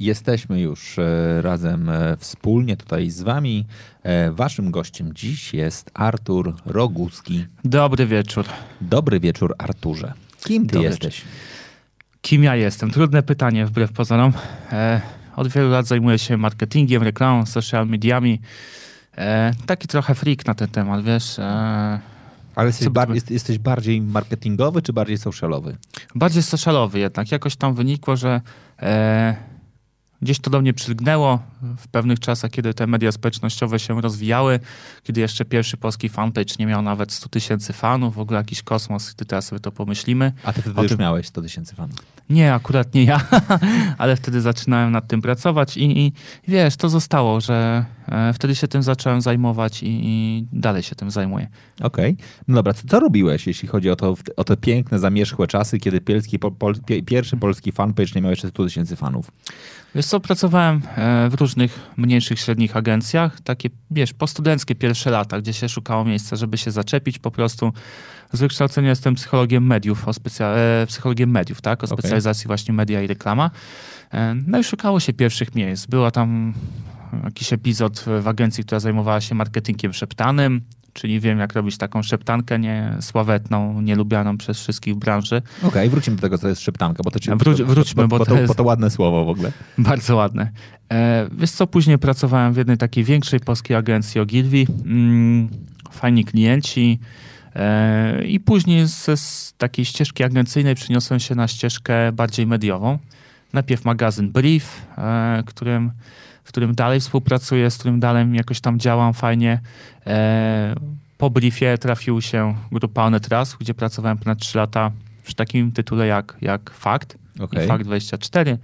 Jesteśmy już e, razem e, wspólnie tutaj z Wami. E, Waszym gościem dziś jest Artur Roguski. Dobry wieczór. Dobry wieczór, Arturze. Kim ty Dobry jesteś? Kim ja jestem? Trudne pytanie wbrew pozorom. Od wielu lat zajmuję się marketingiem, reklamą, social mediami. Taki trochę freak na ten temat, wiesz. Ale jesteś, bar- jesteś bardziej marketingowy czy bardziej socialowy? bardziej socialowy jednak. Jakoś tam wynikło, że e, gdzieś to do mnie przylgnęło w pewnych czasach, kiedy te media społecznościowe się rozwijały, kiedy jeszcze pierwszy polski fanpage nie miał nawet 100 tysięcy fanów, w ogóle jakiś kosmos, gdy teraz sobie to pomyślimy. A ty wtedy O już tym- miałeś 100 tysięcy fanów. Nie, akurat nie ja, ale wtedy zaczynałem nad tym pracować i, i wiesz, to zostało, że e, wtedy się tym zacząłem zajmować i, i dalej się tym zajmuję. Okej. No dobra, co, co robiłeś, jeśli chodzi o, to, o te piękne, zamierzchłe czasy, kiedy pielski, pol, pol, pie, pierwszy polski fanpage nie miał jeszcze 100 tysięcy fanów? Wiesz co, pracowałem e, w różnych mniejszych, średnich agencjach, takie, wiesz, postudenckie pierwsze lata, gdzie się szukało miejsca, żeby się zaczepić po prostu. Z wykształcenia jestem psychologiem mediów, o specja- e, psychologiem mediów, tak, o specjalizacji właśnie media i reklama. E, no i szukało się pierwszych miejsc. Była tam jakiś epizod w agencji, która zajmowała się marketingiem szeptanym, czyli wiem, jak robić taką szeptankę niesławetną, nielubianą przez wszystkich w branży. Okej, wrócimy do tego, co jest szeptanka, bo to ci, Wróć- wróćmy, bo, bo bo, to to, jest- bo to ładne słowo w ogóle. Bardzo ładne. E, wiesz co, później pracowałem w jednej takiej większej polskiej agencji Ogilvy. Mm, fajni klienci. E, I później ze z takiej ścieżki agencyjnej przeniosłem się na ścieżkę bardziej mediową. Najpierw magazyn Brief, e, którym, w którym dalej współpracuję, z którym dalej jakoś tam działam fajnie. E, po briefie trafił się grupa Onet Raz, gdzie pracowałem ponad 3 lata przy takim tytule jak, jak Fakt Okej. i Fakt 24.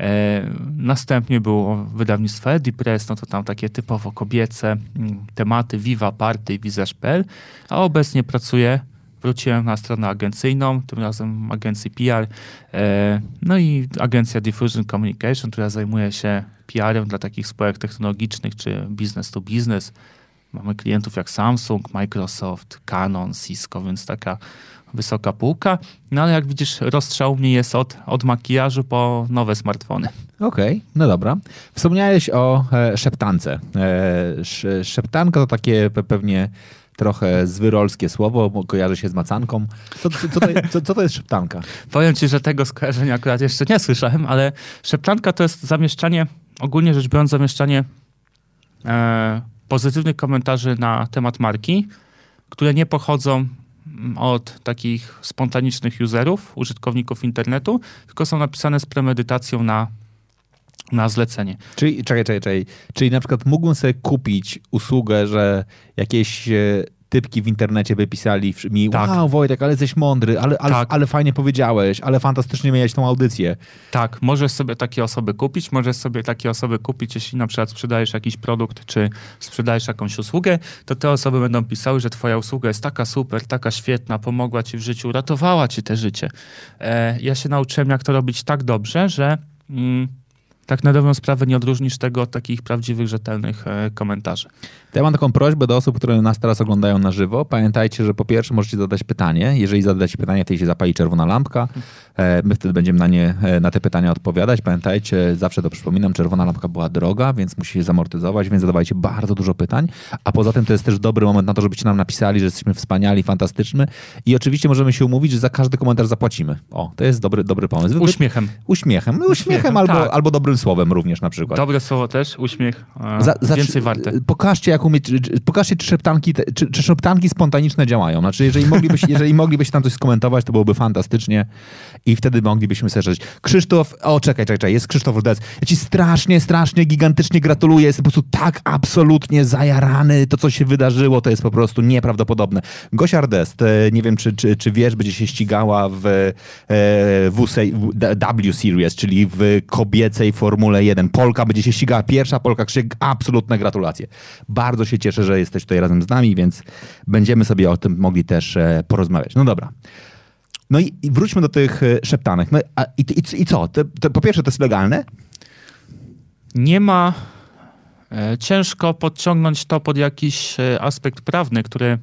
E, następnie było wydawnictwo Edipress, no to tam takie typowo kobiece mm, tematy Viva, Party i Wizaż.pl, a obecnie pracuję, wróciłem na stronę agencyjną, tym razem agencji PR, e, no i agencja Diffusion Communication, która zajmuje się PR-em dla takich spółek technologicznych czy business to business. Mamy klientów jak Samsung, Microsoft, Canon, Cisco, więc taka wysoka półka. No ale jak widzisz, rozstrzał mnie jest od, od makijażu po nowe smartfony. Okej, no dobra. Wspomniałeś o e, szeptance. E, sz, szeptanka to takie pe, pewnie trochę zwyrolskie słowo, bo kojarzy się z macanką. Co, co, co, to, co, co to jest szeptanka? Powiem ci, że tego skojarzenia akurat jeszcze nie słyszałem, ale szeptanka to jest zamieszczanie, ogólnie rzecz biorąc, zamieszczanie e, pozytywnych komentarzy na temat marki, które nie pochodzą mm, od takich spontanicznych userów, użytkowników internetu, tylko są napisane z premedytacją na, na zlecenie. Czyli, czekaj, czekaj, czekaj. Czyli na przykład mógłbym sobie kupić usługę, że jakieś e, typki w internecie by pisali mi, Tak. wow Wojtek, ale jesteś mądry, ale, ale, Tak. ale fajnie powiedziałeś, ale fantastycznie miałeś tą audycję. Tak, możesz sobie takie osoby kupić, możesz sobie takie osoby kupić, jeśli na przykład sprzedajesz jakiś produkt, czy sprzedajesz jakąś usługę, to te osoby będą pisały, że twoja usługa jest taka super, taka świetna, pomogła ci w życiu, uratowała ci te życie. E, ja się nauczyłem, jak to robić tak dobrze, że mm, tak na dobrą sprawę nie odróżnisz tego od takich prawdziwych, rzetelnych e, komentarzy. To ja mam taką prośbę do osób, które nas teraz oglądają na żywo. Pamiętajcie, że po pierwsze możecie zadać pytanie. Jeżeli zadacie pytanie, wtedy się zapali czerwona lampka. E, My wtedy będziemy na, nie, e, na te pytania odpowiadać. Pamiętajcie, zawsze to przypominam, czerwona lampka była droga, więc musi się zamortyzować, więc zadawajcie bardzo dużo pytań. A poza tym to jest też dobry moment na to, żebyście nam napisali, że jesteśmy wspaniali, fantastyczni. I oczywiście możemy się umówić, że za każdy komentarz zapłacimy. O, to jest dobry, dobry pomysł. Uśmiechem. Uśmiechem. Uśmiechem Uśmiechem, albo, tak. albo dobrym słowem również na przykład. Dobre słowo też, uśmiech, e, Za- za- więcej warte. Pokażcie, jak czy- pokażcie, czy szeptanki, czy, czy szeptanki spontaniczne działają. Znaczy, jeżeli moglibyście, jeżeli moglibyście tam coś skomentować, to byłoby fantastycznie i wtedy moglibyśmy sobie. Krzysztof, o czekaj, czekaj, czekaj, jest Krzysztof Rudec. Ja ci strasznie, strasznie, gigantycznie gratuluję. Jestem po prostu tak absolutnie zajarany. To, co się wydarzyło, to jest po prostu nieprawdopodobne. Gosia Ardest, e, nie wiem, czy, czy, czy wiesz, będzie się ścigała w e, W, W Series, czyli w kobiecej Formule 1. Polka będzie się ścigała pierwsza, Polka Krzyk, absolutne gratulacje. Bardzo się cieszę, że jesteś tutaj razem z nami, więc będziemy sobie o tym mogli też e, porozmawiać. No dobra. No i, wróćmy do tych e, szeptanek. No, a, i, i, I co? Po pierwsze, to jest legalne? Nie ma. E, ciężko podciągnąć to pod jakiś aspekt prawny, który.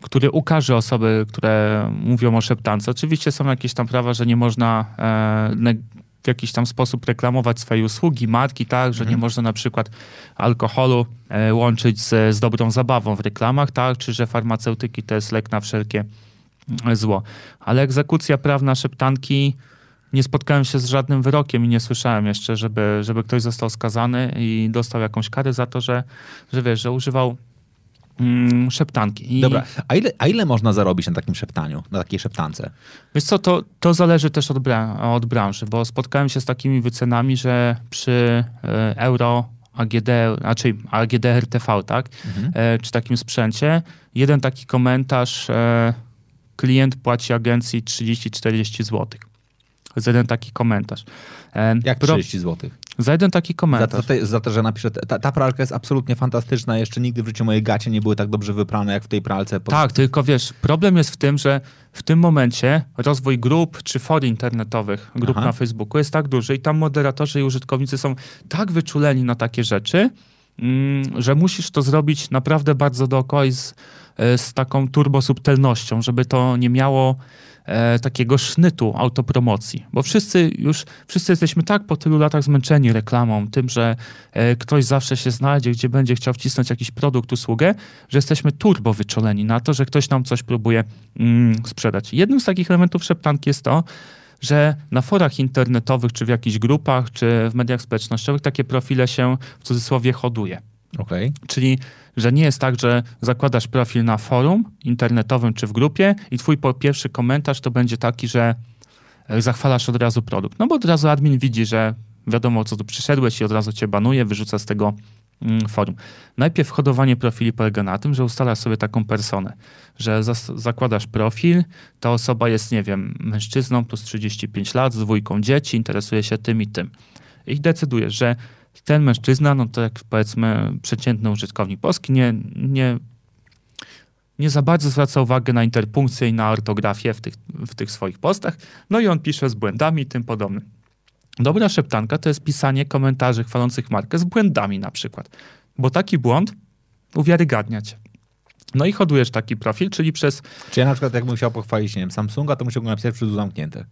Który ukaże osoby, które mówią o szeptance. Oczywiście są jakieś tam prawa, że nie można e, w jakiś tam sposób reklamować swojej usługi, marki, tak, że nie Mhm. można na przykład alkoholu e, łączyć z, z dobrą zabawą w reklamach, tak, czy że farmaceutyki to jest lek na wszelkie mm, zło. Ale egzekucja prawna szeptanki nie spotkałem się z żadnym wyrokiem i nie słyszałem jeszcze, żeby, żeby ktoś został skazany i dostał jakąś karę za to, że, że wiesz, że używał mm, szeptanki. I Dobra, a ile, a ile można zarobić na takim szeptaniu, na takiej szeptance? Wiesz co, to, to zależy też od, bra- od branży, bo spotkałem się z takimi wycenami, że przy e, euro AGD, raczej AGD RTV, tak, e, czy takim sprzęcie, jeden taki komentarz e, klient płaci agencji 30-40 zł. Za jeden taki komentarz. Jak pro- 30 zł? Za jeden taki Za, komentarz. za, te, za to, że napiszę, ta, ta pralka jest absolutnie fantastyczna, jeszcze nigdy w życiu moje gacie nie były tak dobrze wyprane, jak w tej pralce. Tak, tylko wiesz, problem jest w tym, że w tym momencie rozwój grup czy for internetowych, grup Aha. na Facebooku jest tak duży i tam moderatorzy i użytkownicy są tak wyczuleni na takie rzeczy, mm, że musisz to zrobić naprawdę bardzo dookoła i z, e, z taką turbosubtelnością, żeby to nie miało e, takiego sznytu autopromocji. Bo wszyscy już, wszyscy jesteśmy tak po tylu latach zmęczeni reklamą, tym, że e, ktoś zawsze się znajdzie, gdzie będzie chciał wcisnąć jakiś produkt, usługę, że jesteśmy turbo wyczuleni na to, że ktoś nam coś próbuje mm, sprzedać. Jednym z takich elementów szeptanki jest to, że na forach internetowych, czy w jakichś grupach, czy w mediach społecznościowych takie profile się w cudzysłowie hoduje. Okej. Czyli, że nie jest tak, że zakładasz profil na forum internetowym czy w grupie i twój pierwszy komentarz to będzie taki, że e, zachwalasz od razu produkt. No bo od razu admin widzi, że wiadomo, co tu przyszedłeś i od razu cię banuje, wyrzuca z tego mm, forum. Najpierw hodowanie profili polega na tym, że ustalasz sobie taką personę, że zakładasz profil, ta osoba jest, nie wiem, mężczyzną plus 35 lat, z dwójką dzieci, interesuje się tym i tym. I decydujesz, że ten mężczyzna, no to jak powiedzmy przeciętny użytkownik polski, nie, nie, nie za bardzo zwraca uwagę na interpunkcję i na ortografię w tych, w tych swoich postach, no i on pisze z błędami i tym podobnym. Dobra szeptanka to jest pisanie komentarzy chwalących markę z błędami na przykład, bo taki błąd uwiarygadnia cię. No i hodujesz taki profil, czyli przez Czy ja na przykład jakbym chciał pochwalić, nie wiem, Samsunga, to musiałbym napisać przez zamknięte.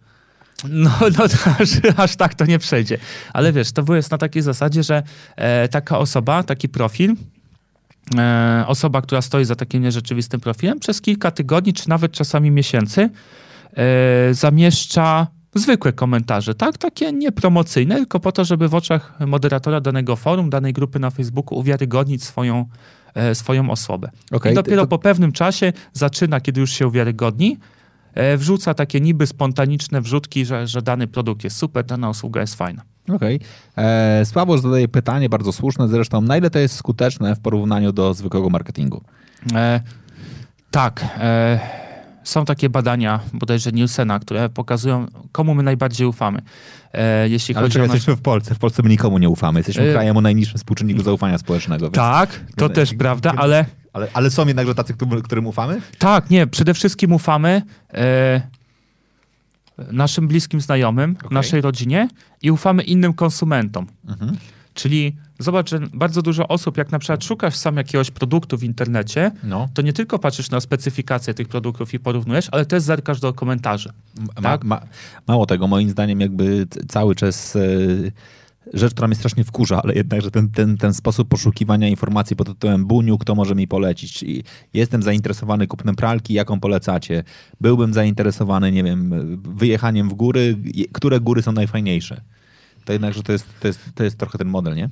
No, no aż, aż tak to nie przejdzie. Ale wiesz, to jest na takiej zasadzie, że e, taka osoba, taki profil, e, osoba, która stoi za takim nierzeczywistym profilem, przez kilka tygodni, czy nawet czasami miesięcy e, zamieszcza zwykłe komentarze, tak? Takie niepromocyjne, tylko po to, żeby w oczach moderatora danego forum, danej grupy na Facebooku uwiarygodnić swoją, e, swoją osobę. Okej, I dopiero to- po pewnym czasie zaczyna, kiedy już się uwiarygodni, wrzuca takie niby spontaniczne wrzutki, że, że dany produkt jest super, dana usługa jest fajna. Okej. Okay. Słabo zadaje pytanie, bardzo słuszne zresztą. Na ile to jest skuteczne w porównaniu do zwykłego marketingu? E, tak, e, są takie badania, bodajże Nielsena, które pokazują, komu my najbardziej ufamy. E, jeśli Ale chodzi czy o jesteśmy w Polsce? W Polsce my nikomu nie ufamy. Jesteśmy E, krajem o najniższym współczynniku zaufania społecznego. Więc... Tak, to też prawda, ale Ale, ale są jednakże tacy, którym, ufamy? tak, nie, przede wszystkim ufamy e, naszym bliskim znajomym, Okej. naszej rodzinie i ufamy innym konsumentom. Mhm. Czyli zobacz, że bardzo dużo osób, jak na przykład szukasz sam jakiegoś produktu w internecie, No. to nie tylko patrzysz na specyfikację tych produktów i porównujesz, ale też zerkasz do komentarzy. Ma, Tak? ma, mało tego, moim zdaniem jakby cały czas e, rzecz, która mnie strasznie wkurza, ale jednak, że ten, ten, ten sposób poszukiwania informacji pod tytułem Buniu, kto może mi polecić? Czyli jestem zainteresowany kupnem pralki, jaką polecacie? Byłbym zainteresowany, nie wiem, wyjechaniem w góry, które góry są najfajniejsze? To jednak, że to jest, to jest, to jest trochę ten model, nie?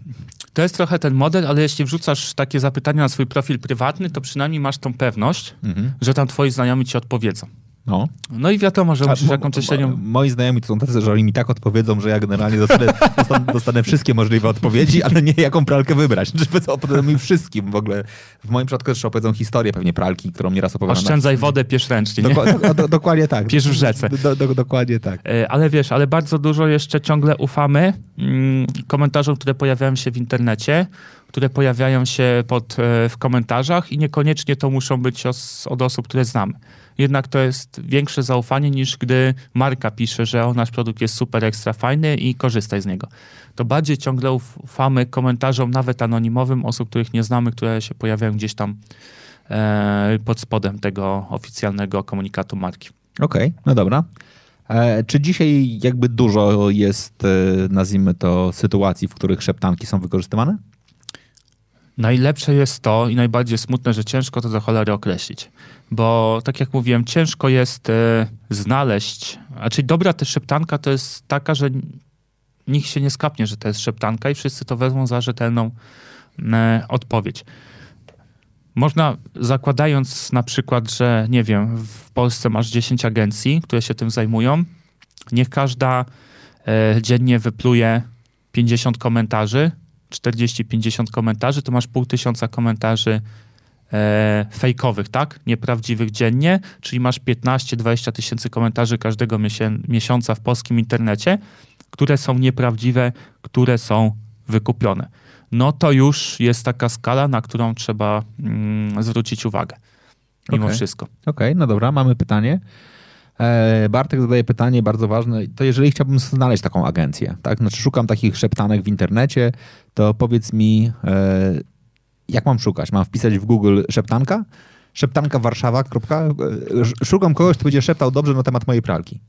To jest trochę ten model, ale jeśli wrzucasz takie zapytania na swój profil prywatny, to przynajmniej masz tą pewność, Mhm. że tam twoi znajomi ci odpowiedzą. No. No i wiadomo, że A, musisz jakąś średnią... Moi znajomi to są tacy, że oni mi tak odpowiedzą, że ja generalnie dostanę, dostanę, dostanę wszystkie możliwe odpowiedzi, ale nie jaką pralkę wybrać. Żeby opowiedzą mi wszystkim w ogóle. W moim przypadku też opowiedzą historię pewnie pralki, którą nieraz opowiadam. Oszczędzaj wodę, piesz ręcznie, do, do, dokładnie tak. Pisz w rzece. Do, do, dokładnie tak. E, Ale wiesz, ale bardzo dużo jeszcze ciągle ufamy mm, komentarzom, które pojawiają się w internecie, które pojawiają się pod, e, w komentarzach i niekoniecznie to muszą być os, od osób, które znamy. Jednak to jest większe zaufanie niż gdy marka pisze, że o, nasz produkt jest super ekstra fajny i korzystaj z niego. To bardziej ciągle uf- ufamy komentarzom, nawet anonimowym, osób, których nie znamy, które się pojawiają gdzieś tam e, pod spodem tego oficjalnego komunikatu marki. Okej, no dobra. E, czy dzisiaj jakby dużo jest, e, nazwijmy to, sytuacji, w których szeptanki są wykorzystywane? Najlepsze jest to i najbardziej smutne, że ciężko to do cholery określić. Bo tak jak mówiłem, ciężko jest e, znaleźć, a czyli dobra też szeptanka to jest taka, że nikt się nie skapnie, że to jest szeptanka i wszyscy to wezmą za rzetelną e, odpowiedź. Można, zakładając na przykład, że nie wiem, w Polsce masz 10 agencji, które się tym zajmują, niech każda e, dziennie wypluje 50 komentarzy, 40-50 komentarzy, to masz pół tysiąca komentarzy e, fejkowych, tak? Nieprawdziwych dziennie, czyli masz 15-20 tysięcy komentarzy każdego miesiąca w polskim internecie, które są nieprawdziwe, które są wykupione. No to już jest taka skala, na którą trzeba mm, zwrócić uwagę. Mimo Okej. wszystko. Okej, no dobra, mamy pytanie. E, Bartek zadaje pytanie bardzo ważne. To jeżeli chciałbym znaleźć taką agencję, tak? Znaczy szukam takich szeptanek w internecie, to powiedz mi, e, jak mam szukać? Mam wpisać w Google szeptanka? Szeptanka Warszawa. Kropka. E, sz- Szukam kogoś, kto będzie szeptał dobrze na temat mojej pralki.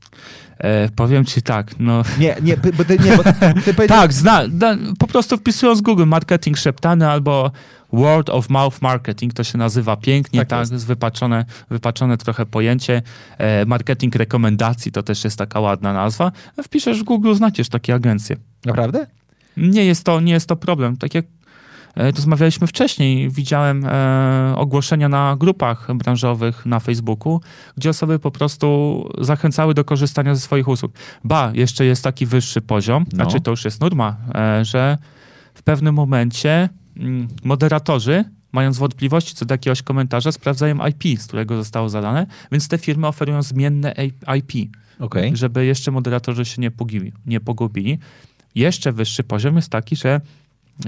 E, powiem ci tak, no Nie, nie, bo ty, nie, bo ty powiedziałeś- Tak, zna, da, po prostu wpisując Google marketing szeptany albo word of mouth marketing, to się nazywa pięknie, Tak tak, jest. jest wypaczone, wypaczone trochę pojęcie. E, marketing rekomendacji to też jest taka ładna nazwa. Wpiszesz w Google, znajdziesz takie agencje. Naprawdę? Nie jest to, nie jest to problem. Tak jak rozmawialiśmy wcześniej, widziałem e, ogłoszenia na grupach branżowych na Facebooku, gdzie osoby po prostu zachęcały do korzystania ze swoich usług. Ba, jeszcze jest taki wyższy poziom, No. znaczy to już jest norma, e, że w pewnym momencie mm, moderatorzy, mając wątpliwości co do jakiegoś komentarza, sprawdzają IP, z którego zostało zadane, więc te firmy oferują zmienne IP Okej. żeby jeszcze moderatorzy się nie, pogubili, nie pogubili. Jeszcze wyższy poziom jest taki, że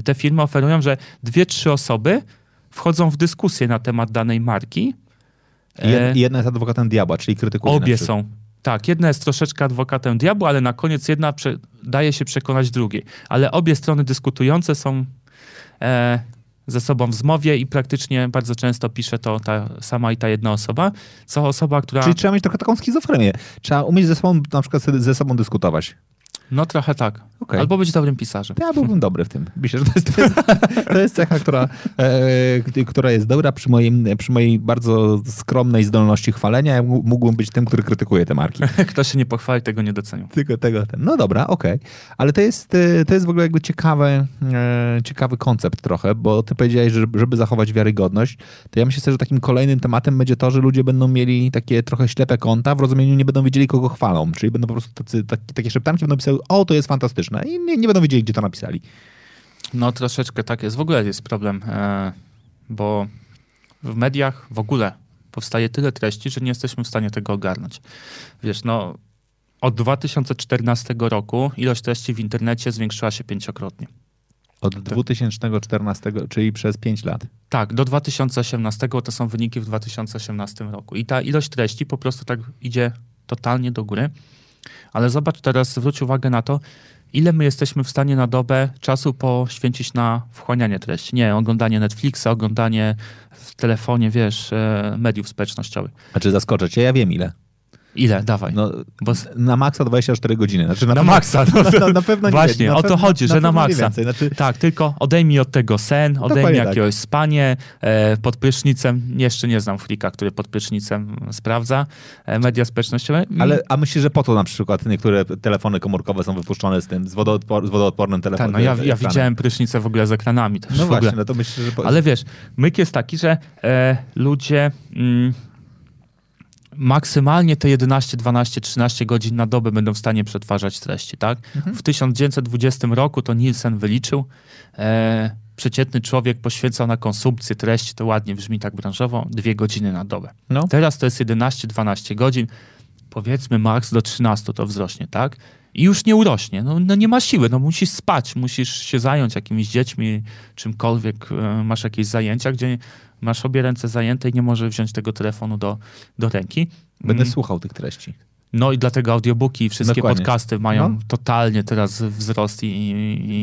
te firmy oferują, że dwie, trzy osoby wchodzą w dyskusję na temat danej marki. I Jedna, E, jedna jest adwokatem diabła, czyli krytykuje. obie są. Tak, jedna jest troszeczkę adwokatem diabła, ale na koniec jedna prze, daje się przekonać drugiej. Ale obie strony dyskutujące są e, ze sobą w zmowie i praktycznie bardzo często pisze to ta sama i ta jedna osoba, co osoba, która... Czyli trzeba mieć trochę taką schizofrenię. Trzeba umieć ze sobą, na przykład ze sobą dyskutować. No trochę tak. Okej. Albo być dobrym pisarzem. Ja byłbym dobry w tym. Myślę, że to jest, to jest, to jest cecha, która, e, która jest dobra przy, moim, przy mojej bardzo skromnej zdolności chwalenia. Ja mógł- mógłbym być tym, który krytykuje te marki. Kto się nie pochwali, tego nie docenią. Tylko tego. Ten. No dobra, okej. Ale to jest, e, to jest w ogóle jakby ciekawy, e, ciekawy koncept trochę, bo ty powiedziałeś, że żeby zachować wiarygodność, to ja myślę, że takim kolejnym tematem będzie to, że ludzie będą mieli takie trochę ślepe konta, w rozumieniu nie będą wiedzieli, kogo chwalą. Czyli będą po prostu tacy, taki, takie szeptanki, będą pisały, o, to jest fantastyczne. I nie, nie będą wiedzieli, gdzie to napisali. No troszeczkę tak jest. W ogóle jest problem, e, bo w mediach w ogóle powstaje tyle treści, że nie jesteśmy w stanie tego ogarnąć. Wiesz, no od 2014 roku ilość treści w internecie zwiększyła się pięciokrotnie. Od 2014, czyli przez 5 lat. Tak, do 2018 to są wyniki w 2018 roku. I ta ilość treści po prostu tak idzie totalnie do góry. Ale zobacz teraz, zwróć uwagę na to, ile my jesteśmy w stanie na dobę czasu poświęcić na wchłanianie treści. Nie, oglądanie Netflixa, oglądanie w telefonie, wiesz, e, mediów społecznościowych. Znaczy zaskoczę cię, ja wiem ile. Ile? Dawaj. No, Bo na maksa 24 godziny. Znaczy, Na pewno- maksa, no na, to- na, na pewno nie Właśnie, na o to chodzi, że na maksa. Znaczy, Tak, tylko odejmij od tego sen, odejmij Dokładnie tak. spanie, e, pod prysznicem, jeszcze nie znam frika, który pod prysznicem sprawdza e, media społecznościowe. ale, a myślisz, że po to na przykład niektóre telefony komórkowe są wypuszczone z tym, z, wodoodpor, z wodoodpornym Tak, telefonem? no ja, ja widziałem prysznice w ogóle z ekranami No właśnie, no to myślę, że... Po... Ale wiesz, myk jest taki, że e, ludzie mm, maksymalnie te 11, 12, 13 godzin na dobę będą w stanie przetwarzać treści, tak? W 1920 roku to Nielsen wyliczył, e, przeciętny człowiek poświęcał na konsumpcję treści, to ładnie brzmi tak branżowo, dwie godziny na dobę. No. Teraz to jest 11-12 godzin, powiedzmy maks do 13 to wzrośnie, tak? I już nie urośnie, no, no nie ma siły, no musisz spać, musisz się zająć jakimiś dziećmi, czymkolwiek, e, masz jakieś zajęcia, gdzie masz obie ręce zajęte i nie możesz wziąć tego telefonu do, do ręki. Będę Mm. słuchał tych treści. No i dlatego audiobooki i wszystkie Dokładnie. podcasty mają No. totalnie teraz wzrost i,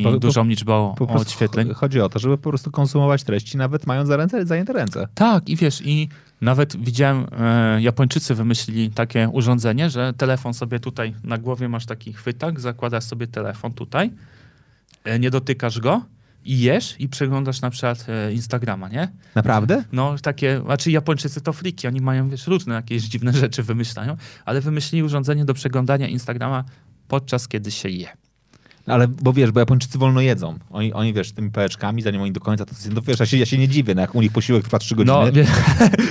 i Po- po- dużą liczbę o- Po odświetleń. ch- chodzi o to, żeby po prostu konsumować treści, nawet mając za ręce, zajęte ręce. Tak, i wiesz, i nawet widziałem, e, Japończycy wymyślili takie urządzenie, że telefon sobie tutaj na głowie masz taki chwytak, zakładasz sobie telefon tutaj, e, nie dotykasz go i jesz i przeglądasz na przykład e, Instagrama, nie? Naprawdę? No takie, znaczy Japończycy to friki, oni mają, wiesz, różne jakieś dziwne rzeczy wymyślają, ale wymyślili urządzenie do przeglądania Instagrama podczas kiedy się je. Ale, bo wiesz, bo Japończycy wolno jedzą. Oni, oni wiesz, tymi pałeczkami, zanim oni do końca to no wiesz, ja się, ja się nie dziwię, no jak u nich posiłek trwa 3 godziny. No, wie,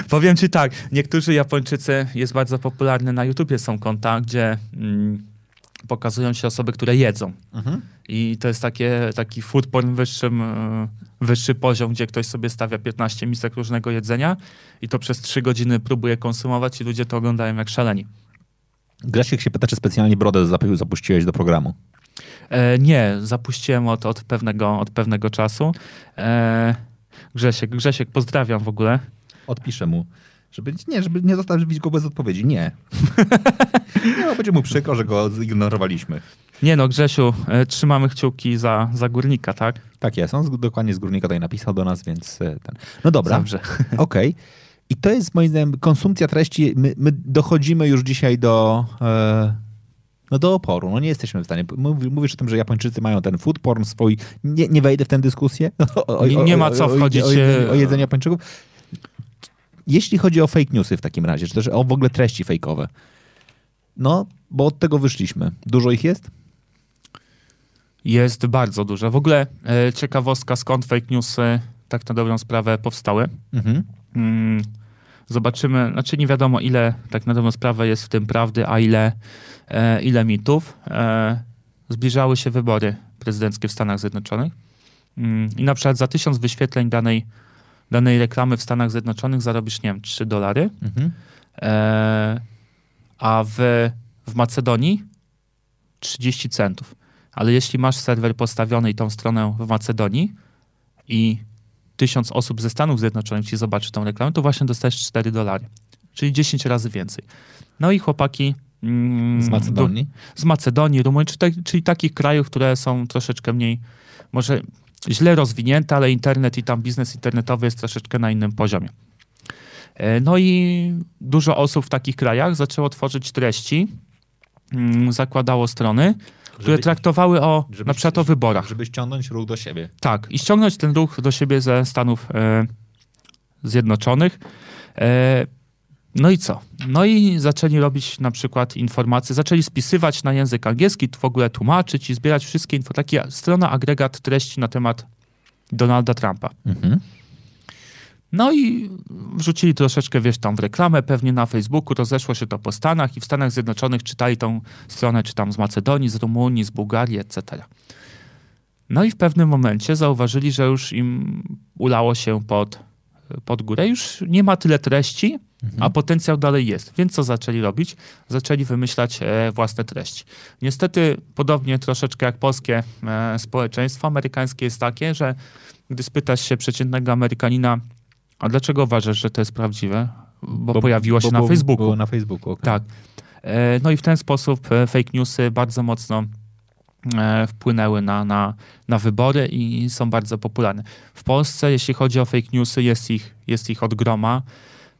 powiem ci tak, niektórzy Japończycy, jest bardzo popularny na YouTubie, są konta, gdzie mm, pokazują się osoby, które jedzą. Mhm. I to jest takie, taki food porn wyższym, e, wyższy poziom, gdzie ktoś sobie stawia 15 misek różnego jedzenia i to przez 3 godziny próbuje konsumować i ludzie to oglądają jak szaleni. Grzesiek się pyta, czy specjalnie brodę zap- zapuściłeś do programu. E, nie, zapuściłem od, od, pewnego, od pewnego czasu. E, Grzesiek, Grzesiek, pozdrawiam w ogóle. Odpiszę mu. Żeby, nie, żeby nie zostawić go bez odpowiedzi. Nie. nie, będzie mu przykro, że go zignorowaliśmy. Nie no, Grzesiu, e, trzymamy kciuki za, za górnika, tak? Tak jest, on z, dokładnie z górnika tutaj napisał do nas, więc e, ten. No dobra, Dobrze. okej. I to jest moim zdaniem konsumpcja treści. My, my dochodzimy już dzisiaj do, e, no do oporu. No nie jesteśmy w stanie. Mów- Mówisz o tym, że Japończycy mają ten food porn swój. Nie, nie wejdę w tę dyskusję. O, Nie- nie ma co wchodzić, O, e, o jedzeniu Japończyków. Jeśli chodzi o fake newsy w takim razie, czy też o w ogóle treści fejkowe. No, bo od tego wyszliśmy. Dużo ich jest? Jest bardzo dużo. W ogóle e, ciekawostka, skąd fake newsy tak na dobrą sprawę powstały. Mhm. Mm, zobaczymy, znaczy nie wiadomo ile tak na dobrą sprawę jest w tym prawdy, a ile, e, ile mitów. E, zbliżały się wybory prezydenckie w Stanach Zjednoczonych mm, i na przykład za tysiąc wyświetleń danej, danej reklamy w Stanach Zjednoczonych zarobisz, nie wiem, 3 dolary, Mhm. e, a w, w Macedonii 30 centów. Ale jeśli masz serwer postawiony i tą stronę w Macedonii i tysiąc osób ze Stanów Zjednoczonych ci zobaczy tą reklamę, to właśnie dostajesz 4 dolary. Czyli 10 razy więcej. No i chłopaki... mm, Z Macedonii? z Macedonii, Rumunii, czy te- czyli takich krajów, które są troszeczkę mniej, może źle rozwinięte, ale internet i tam biznes internetowy jest troszeczkę na innym poziomie. E, No i dużo osób w takich krajach zaczęło tworzyć treści, mm, zakładało strony, które Żeby- traktowały o, żeby- na przykład o wyborach. Żeby ściągnąć ruch do siebie. Tak, i ściągnąć ten ruch do siebie ze Stanów e, Zjednoczonych. E, no i co? No i zaczęli robić na przykład informacje, zaczęli spisywać na język angielski, w ogóle tłumaczyć i zbierać wszystkie info, taki strona agregat treści na temat Donalda Trumpa. Mhm. No i wrzucili troszeczkę, wiesz, tam w reklamę, pewnie na Facebooku, rozeszło się to po Stanach i w Stanach Zjednoczonych czytali tą stronę, czy tam z Macedonii, z Rumunii, z Bułgarii, etc. No i w pewnym momencie zauważyli, że już im ulało się pod, pod górę, już nie ma tyle treści, a potencjał dalej jest. Więc co zaczęli robić? Zaczęli wymyślać e, własne treści. Niestety, podobnie troszeczkę jak polskie e, społeczeństwo amerykańskie jest takie, że gdy spytasz się przeciętnego Amerykanina, a dlaczego uważasz, że to jest prawdziwe? Bo, pojawiło się bo na Facebooku. Było na Facebooku, okej. Tak. E, No i w ten sposób fake newsy bardzo mocno wpłynęły na, na, na wybory i są bardzo popularne. W Polsce, jeśli chodzi o fake newsy, jest ich, jest ich od groma.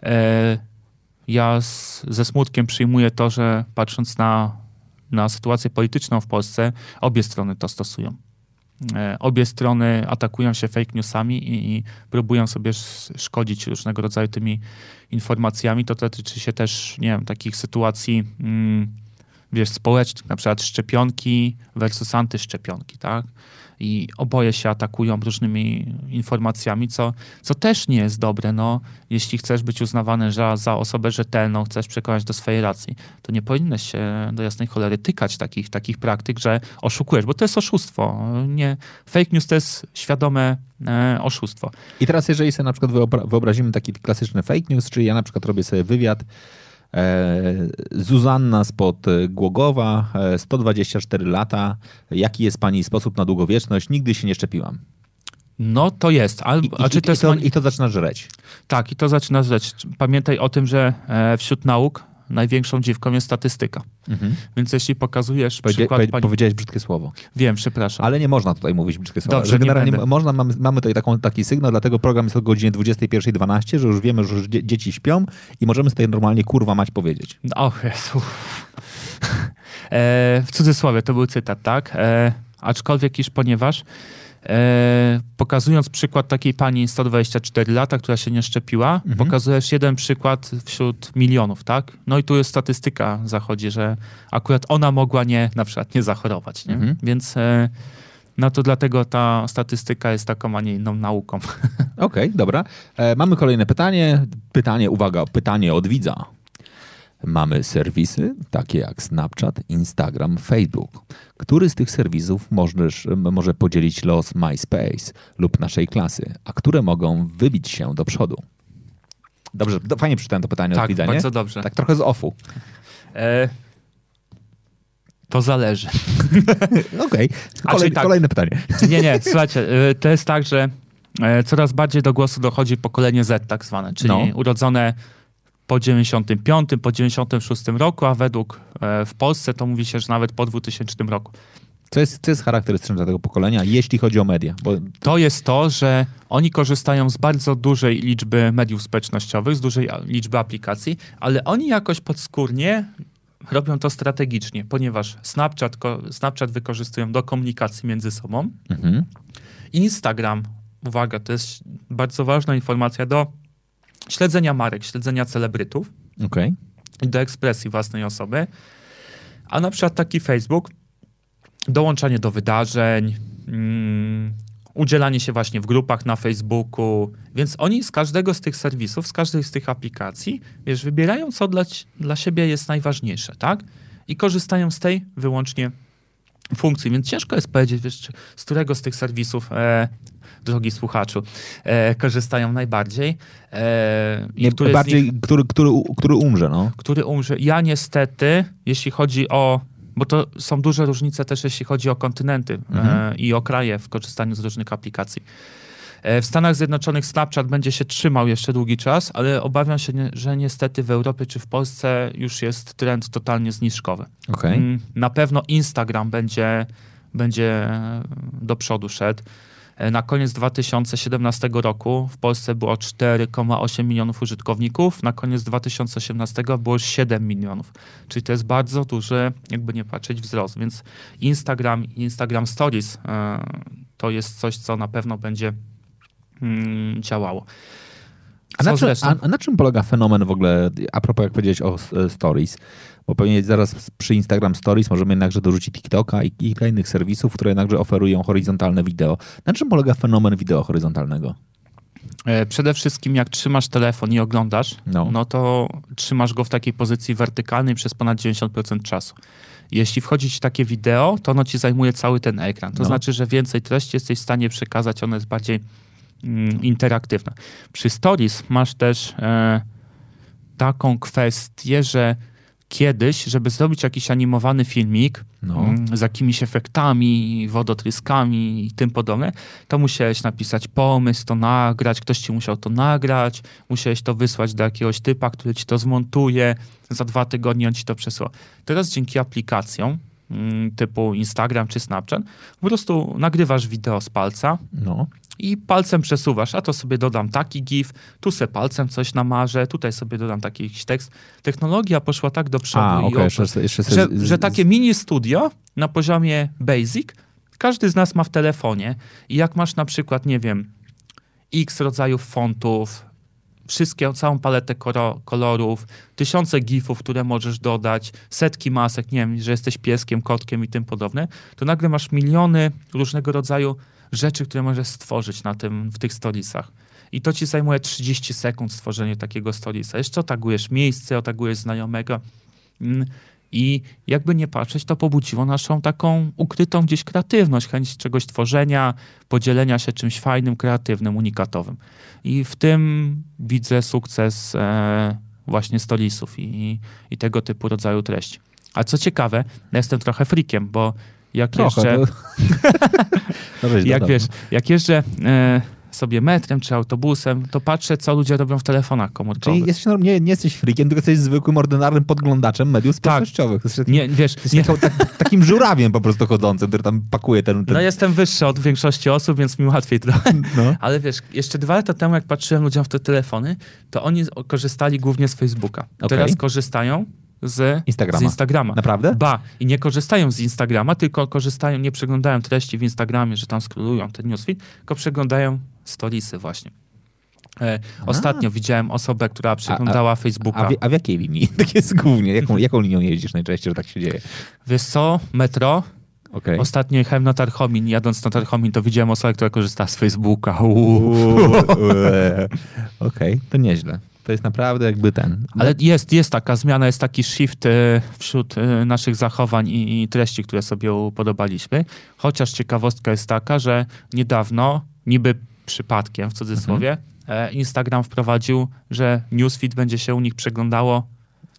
E, Ja z, ze smutkiem przyjmuję to, że patrząc na, na sytuację polityczną w Polsce, obie strony to stosują. E, Obie strony atakują się fake newsami i, i próbują sobie sz- szkodzić różnego rodzaju tymi informacjami. To dotyczy się też, nie wiem, takich sytuacji, mm, wiesz, społecznych, na przykład szczepionki versus antyszczepionki, tak? i oboje się atakują różnymi informacjami, co, co też nie jest dobre. No, jeśli chcesz być uznawany za, za osobę rzetelną, chcesz przekonać do swojej racji, to nie powinieneś się do jasnej cholery tykać takich, takich praktyk, że oszukujesz, bo to jest oszustwo. Nie, fake news to jest świadome e, oszustwo. I teraz, jeżeli sobie na przykład wyobra- wyobrazimy taki klasyczny fake news, czyli ja na przykład robię sobie wywiad, Zuzanna spod Głogowa, e, 124 lata, jaki jest pani sposób na długowieczność? Nigdy się nie szczepiłam. No to jest. Albo, I, i, to jest I to zaczyna żreć. Tak, i to zaczyna rzecz. Pamiętaj o tym, że e, wśród nauk największą dziwką jest statystyka. Mhm. Więc jeśli pokazujesz Powiedzia- przykład powie- pani... Powiedziałeś brzydkie słowo. Wiem, przepraszam. Ale nie można tutaj mówić brzydkie słowa. Dobrze, Że nie generalnie będę. można, mamy, mamy tutaj taką, taki sygnał, dlatego program jest o godzinie 21.12, że już wiemy, że już dzie- dzieci śpią i możemy sobie normalnie kurwa mać powiedzieć. O Jezu. e, w cudzysłowie to był cytat, tak? E, aczkolwiek iż ponieważ e, pokazując przykład takiej pani 124 lata, która się nie szczepiła, Mhm. pokazujesz jeden przykład wśród milionów, tak? No i tu jest statystyka zachodzi, że akurat ona mogła nie, na przykład nie zachorować, nie? Mhm. Więc e, no to dlatego ta statystyka jest taką, a nie inną nauką. Okej, dobra. E, mamy kolejne pytanie. Pytanie, uwaga, pytanie od widza. Mamy serwisy takie jak Snapchat, Instagram, Facebook. Który z tych serwisów możesz, może podzielić los MySpace lub naszej klasy, a które mogą wybić się do przodu? Dobrze, do, fajnie przeczytałem to pytanie od tak, widza, bardzo dobrze. Tak trochę z offu. E, to zależy. Okej, A Kolej, tak. kolejne pytanie. Nie, nie, słuchajcie, y, to jest tak, że e, coraz bardziej do głosu dochodzi pokolenie Z tak zwane, czyli No. urodzone po 95, po 96 roku, a według e, w Polsce to mówi się, że nawet po 2000 roku. Co jest, co jest charakterystyczne dla tego pokolenia, jeśli chodzi o media? Bo To jest to, że oni korzystają z bardzo dużej liczby mediów społecznościowych, z dużej liczby aplikacji, ale oni jakoś podskórnie robią to strategicznie, ponieważ Snapchat, Snapchat wykorzystują do komunikacji między sobą, mhm. Instagram, uwaga, to jest bardzo ważna informacja do śledzenia marek, śledzenia celebrytów okej. i do ekspresji własnej osoby. A na przykład taki Facebook, dołączanie do wydarzeń, mm, udzielanie się właśnie w grupach na Facebooku. Więc oni z każdego z tych serwisów, z każdej z tych aplikacji, wiesz, wybierają, co dla, dla siebie jest najważniejsze, tak? I korzystają z tej wyłącznie funkcji. Więc ciężko jest powiedzieć, wiesz, z którego z tych serwisów, e, drogi słuchaczu, e, korzystają najbardziej. E, i Nie, który bardziej, nich- który, który, który umrze, no. który umrze. Ja niestety, jeśli chodzi o. Bo to są duże różnice też, jeśli chodzi o kontynenty Mhm. e, i o kraje w korzystaniu z różnych aplikacji. E, w Stanach Zjednoczonych Snapchat będzie się trzymał jeszcze długi czas, ale obawiam się, że niestety w Europie czy w Polsce już jest trend totalnie zniżkowy. Okej. Mm, Na pewno Instagram będzie, będzie do przodu szedł. E, Na koniec 2017 roku w Polsce było 4,8 milionów użytkowników, na koniec 2018 było już 7 milionów. Czyli to jest bardzo duży, jakby nie patrzeć, wzrost. Więc Instagram i Instagram Stories e, to jest coś, co na pewno będzie działało. A na, czym, a, a na czym polega fenomen w ogóle, a propos jak powiedziałeś o e, stories, bo pewnie zaraz przy Instagram Stories możemy jednakże dorzucić TikToka i kilka innych serwisów, które jednakże oferują horyzontalne wideo. Na czym polega fenomen wideo horyzontalnego? E, Przede wszystkim jak trzymasz telefon i oglądasz, No. no. to trzymasz go w takiej pozycji wertykalnej przez ponad 90% czasu. Jeśli wchodzi ci takie wideo, to ono ci zajmuje cały ten ekran. To No. znaczy, że więcej treści jesteś w stanie przekazać, ono jest bardziej mm, interaktywne. Przy Stories masz też e, taką kwestię, że kiedyś, żeby zrobić jakiś animowany filmik No. mm, z jakimiś efektami, wodotryskami i tym podobne, to musiałeś napisać pomysł, to nagrać, ktoś ci musiał to nagrać, musiałeś to wysłać do jakiegoś typa, który ci to zmontuje, za dwa tygodnie on ci to przesła. Teraz dzięki aplikacjom mm, typu Instagram czy Snapchat, po prostu nagrywasz wideo z palca, No. i palcem przesuwasz, a to sobie dodam taki gif, tu se palcem coś namarzę, tutaj sobie dodam taki jakiś tekst. Technologia poszła tak do przodu, A, i okej, o- jeszcze, jeszcze że, że takie mini studio na poziomie basic każdy z nas ma w telefonie i jak masz na przykład, nie wiem, x rodzajów fontów, wszystkie, całą paletę kolorów, tysiące gifów, które możesz dodać, setki masek, nie wiem, że jesteś pieskiem, kotkiem i tym podobne, to nagle masz miliony różnego rodzaju rzeczy, które możesz stworzyć na tym, w tych storiesach. I to ci zajmuje 30 sekund stworzenie takiego storiesa. Jeszcze otagujesz miejsce, otagujesz znajomego. I jakby nie patrzeć, to pobudziło naszą taką ukrytą gdzieś kreatywność, chęć czegoś tworzenia, podzielenia się czymś fajnym, kreatywnym, unikatowym. I w tym widzę sukces e, właśnie stolisów i, i tego typu rodzaju treści. A co ciekawe, ja jestem trochę frikiem, bo jak Trochę, jeszcze... to- No weź, jak no wiesz, jak jeżdżę e, sobie metrem czy autobusem, to patrzę, co ludzie robią w telefonach komórkowych. Czyli jesteś, nie, nie jesteś freakiem, tylko jesteś zwykłym, ordynarnym podglądaczem mediów społecznościowych. Jesteś, Tak. Nie, wiesz, jesteś nie, taką, tak, takim żurawiem po prostu chodzącym, który tam pakuje ten... ten no jestem wyższy od większości osób, więc mi łatwiej trochę. no. Ale wiesz, jeszcze dwa lata temu, jak patrzyłem ludziom w te telefony, to oni korzystali głównie z Facebooka. Okej. Teraz korzystają z Instagrama. Z Instagrama. Naprawdę? Ba, i nie korzystają z Instagrama, tylko korzystają, nie przeglądają treści w Instagramie, że tam scrollują ten newsfeed, tylko przeglądają storiesy właśnie. E, ostatnio widziałem osobę, która przeglądała Facebooka. A w, a w jakiej linii? Tak jest głównie. Jaką, jaką linią jeździsz najczęściej, że tak się dzieje? Wiesz co, metro, Okej. Ostatnio jechałem na Tarchomin, jadąc na Tarchomin, to widziałem osobę, która korzysta z Facebooka. Okej, to nieźle. To jest naprawdę jakby ten... Ale jest, jest taka zmiana, jest taki shift e, wśród e, naszych zachowań i, i treści, które sobie upodobaliśmy. Chociaż ciekawostka jest taka, że niedawno, niby przypadkiem w cudzysłowie, e, Instagram wprowadził, że newsfeed będzie się u nich przeglądało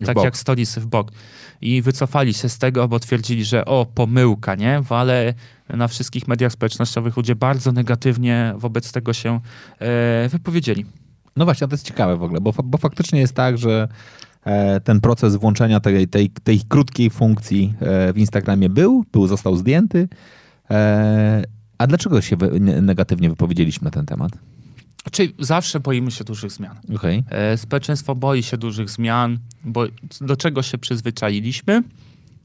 W tak bok. jak storiesy w bok. I wycofali się z tego, bo twierdzili, że o, pomyłka, nie? Ale na wszystkich mediach społecznościowych ludzie bardzo negatywnie wobec tego się e, wypowiedzieli. No właśnie, a to jest ciekawe w ogóle, bo, bo faktycznie jest tak, że e, ten proces włączenia tej, tej, tej krótkiej funkcji e, w Instagramie był, był, został zdjęty. A dlaczego się negatywnie wypowiedzieliśmy na ten temat? Czyli zawsze boimy się dużych zmian. Okej. E, Społeczeństwo boi się dużych zmian, bo do czego się przyzwyczailiśmy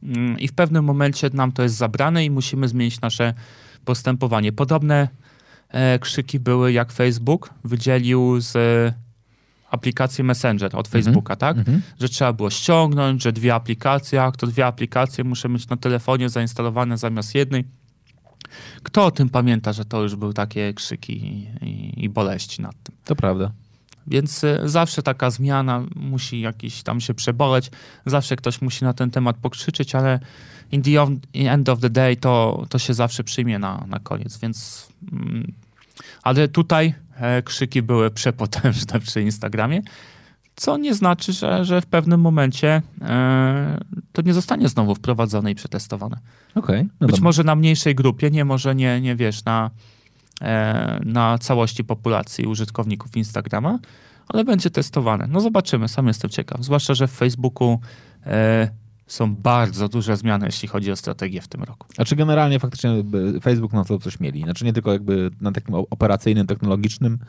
mm, i w pewnym momencie nam to jest zabrane i musimy zmienić nasze postępowanie. Podobne e, krzyki były jak Facebook wydzielił z aplikacji Messenger od Facebooka, tak? Mhm. Że trzeba było ściągnąć, że dwie aplikacje, jak to dwie aplikacje muszę mieć na telefonie zainstalowane zamiast jednej. Kto o tym pamięta, że to już były takie krzyki i, i, i boleści nad tym? To prawda. Więc y, zawsze taka zmiana musi jakiś tam się przeboleć, zawsze ktoś musi na ten temat pokrzyczeć, ale in the end of the day to, to się zawsze przyjmie na, na koniec, więc... Mm, ale tutaj e, krzyki były przepotężne przy Instagramie, co nie znaczy, że, że w pewnym momencie e, to nie zostanie znowu wprowadzone i przetestowane. Okej. No Być dobra. może na mniejszej grupie, nie może nie, nie wiesz, na, e, na całości populacji użytkowników Instagrama, ale będzie testowane. No zobaczymy, sam jestem ciekaw. Zwłaszcza, że w Facebooku e, są bardzo duże zmiany, jeśli chodzi o strategię w tym roku. A czy generalnie faktycznie jakby Facebook na to coś mieli? Znaczy nie tylko jakby na takim operacyjnym, technologicznym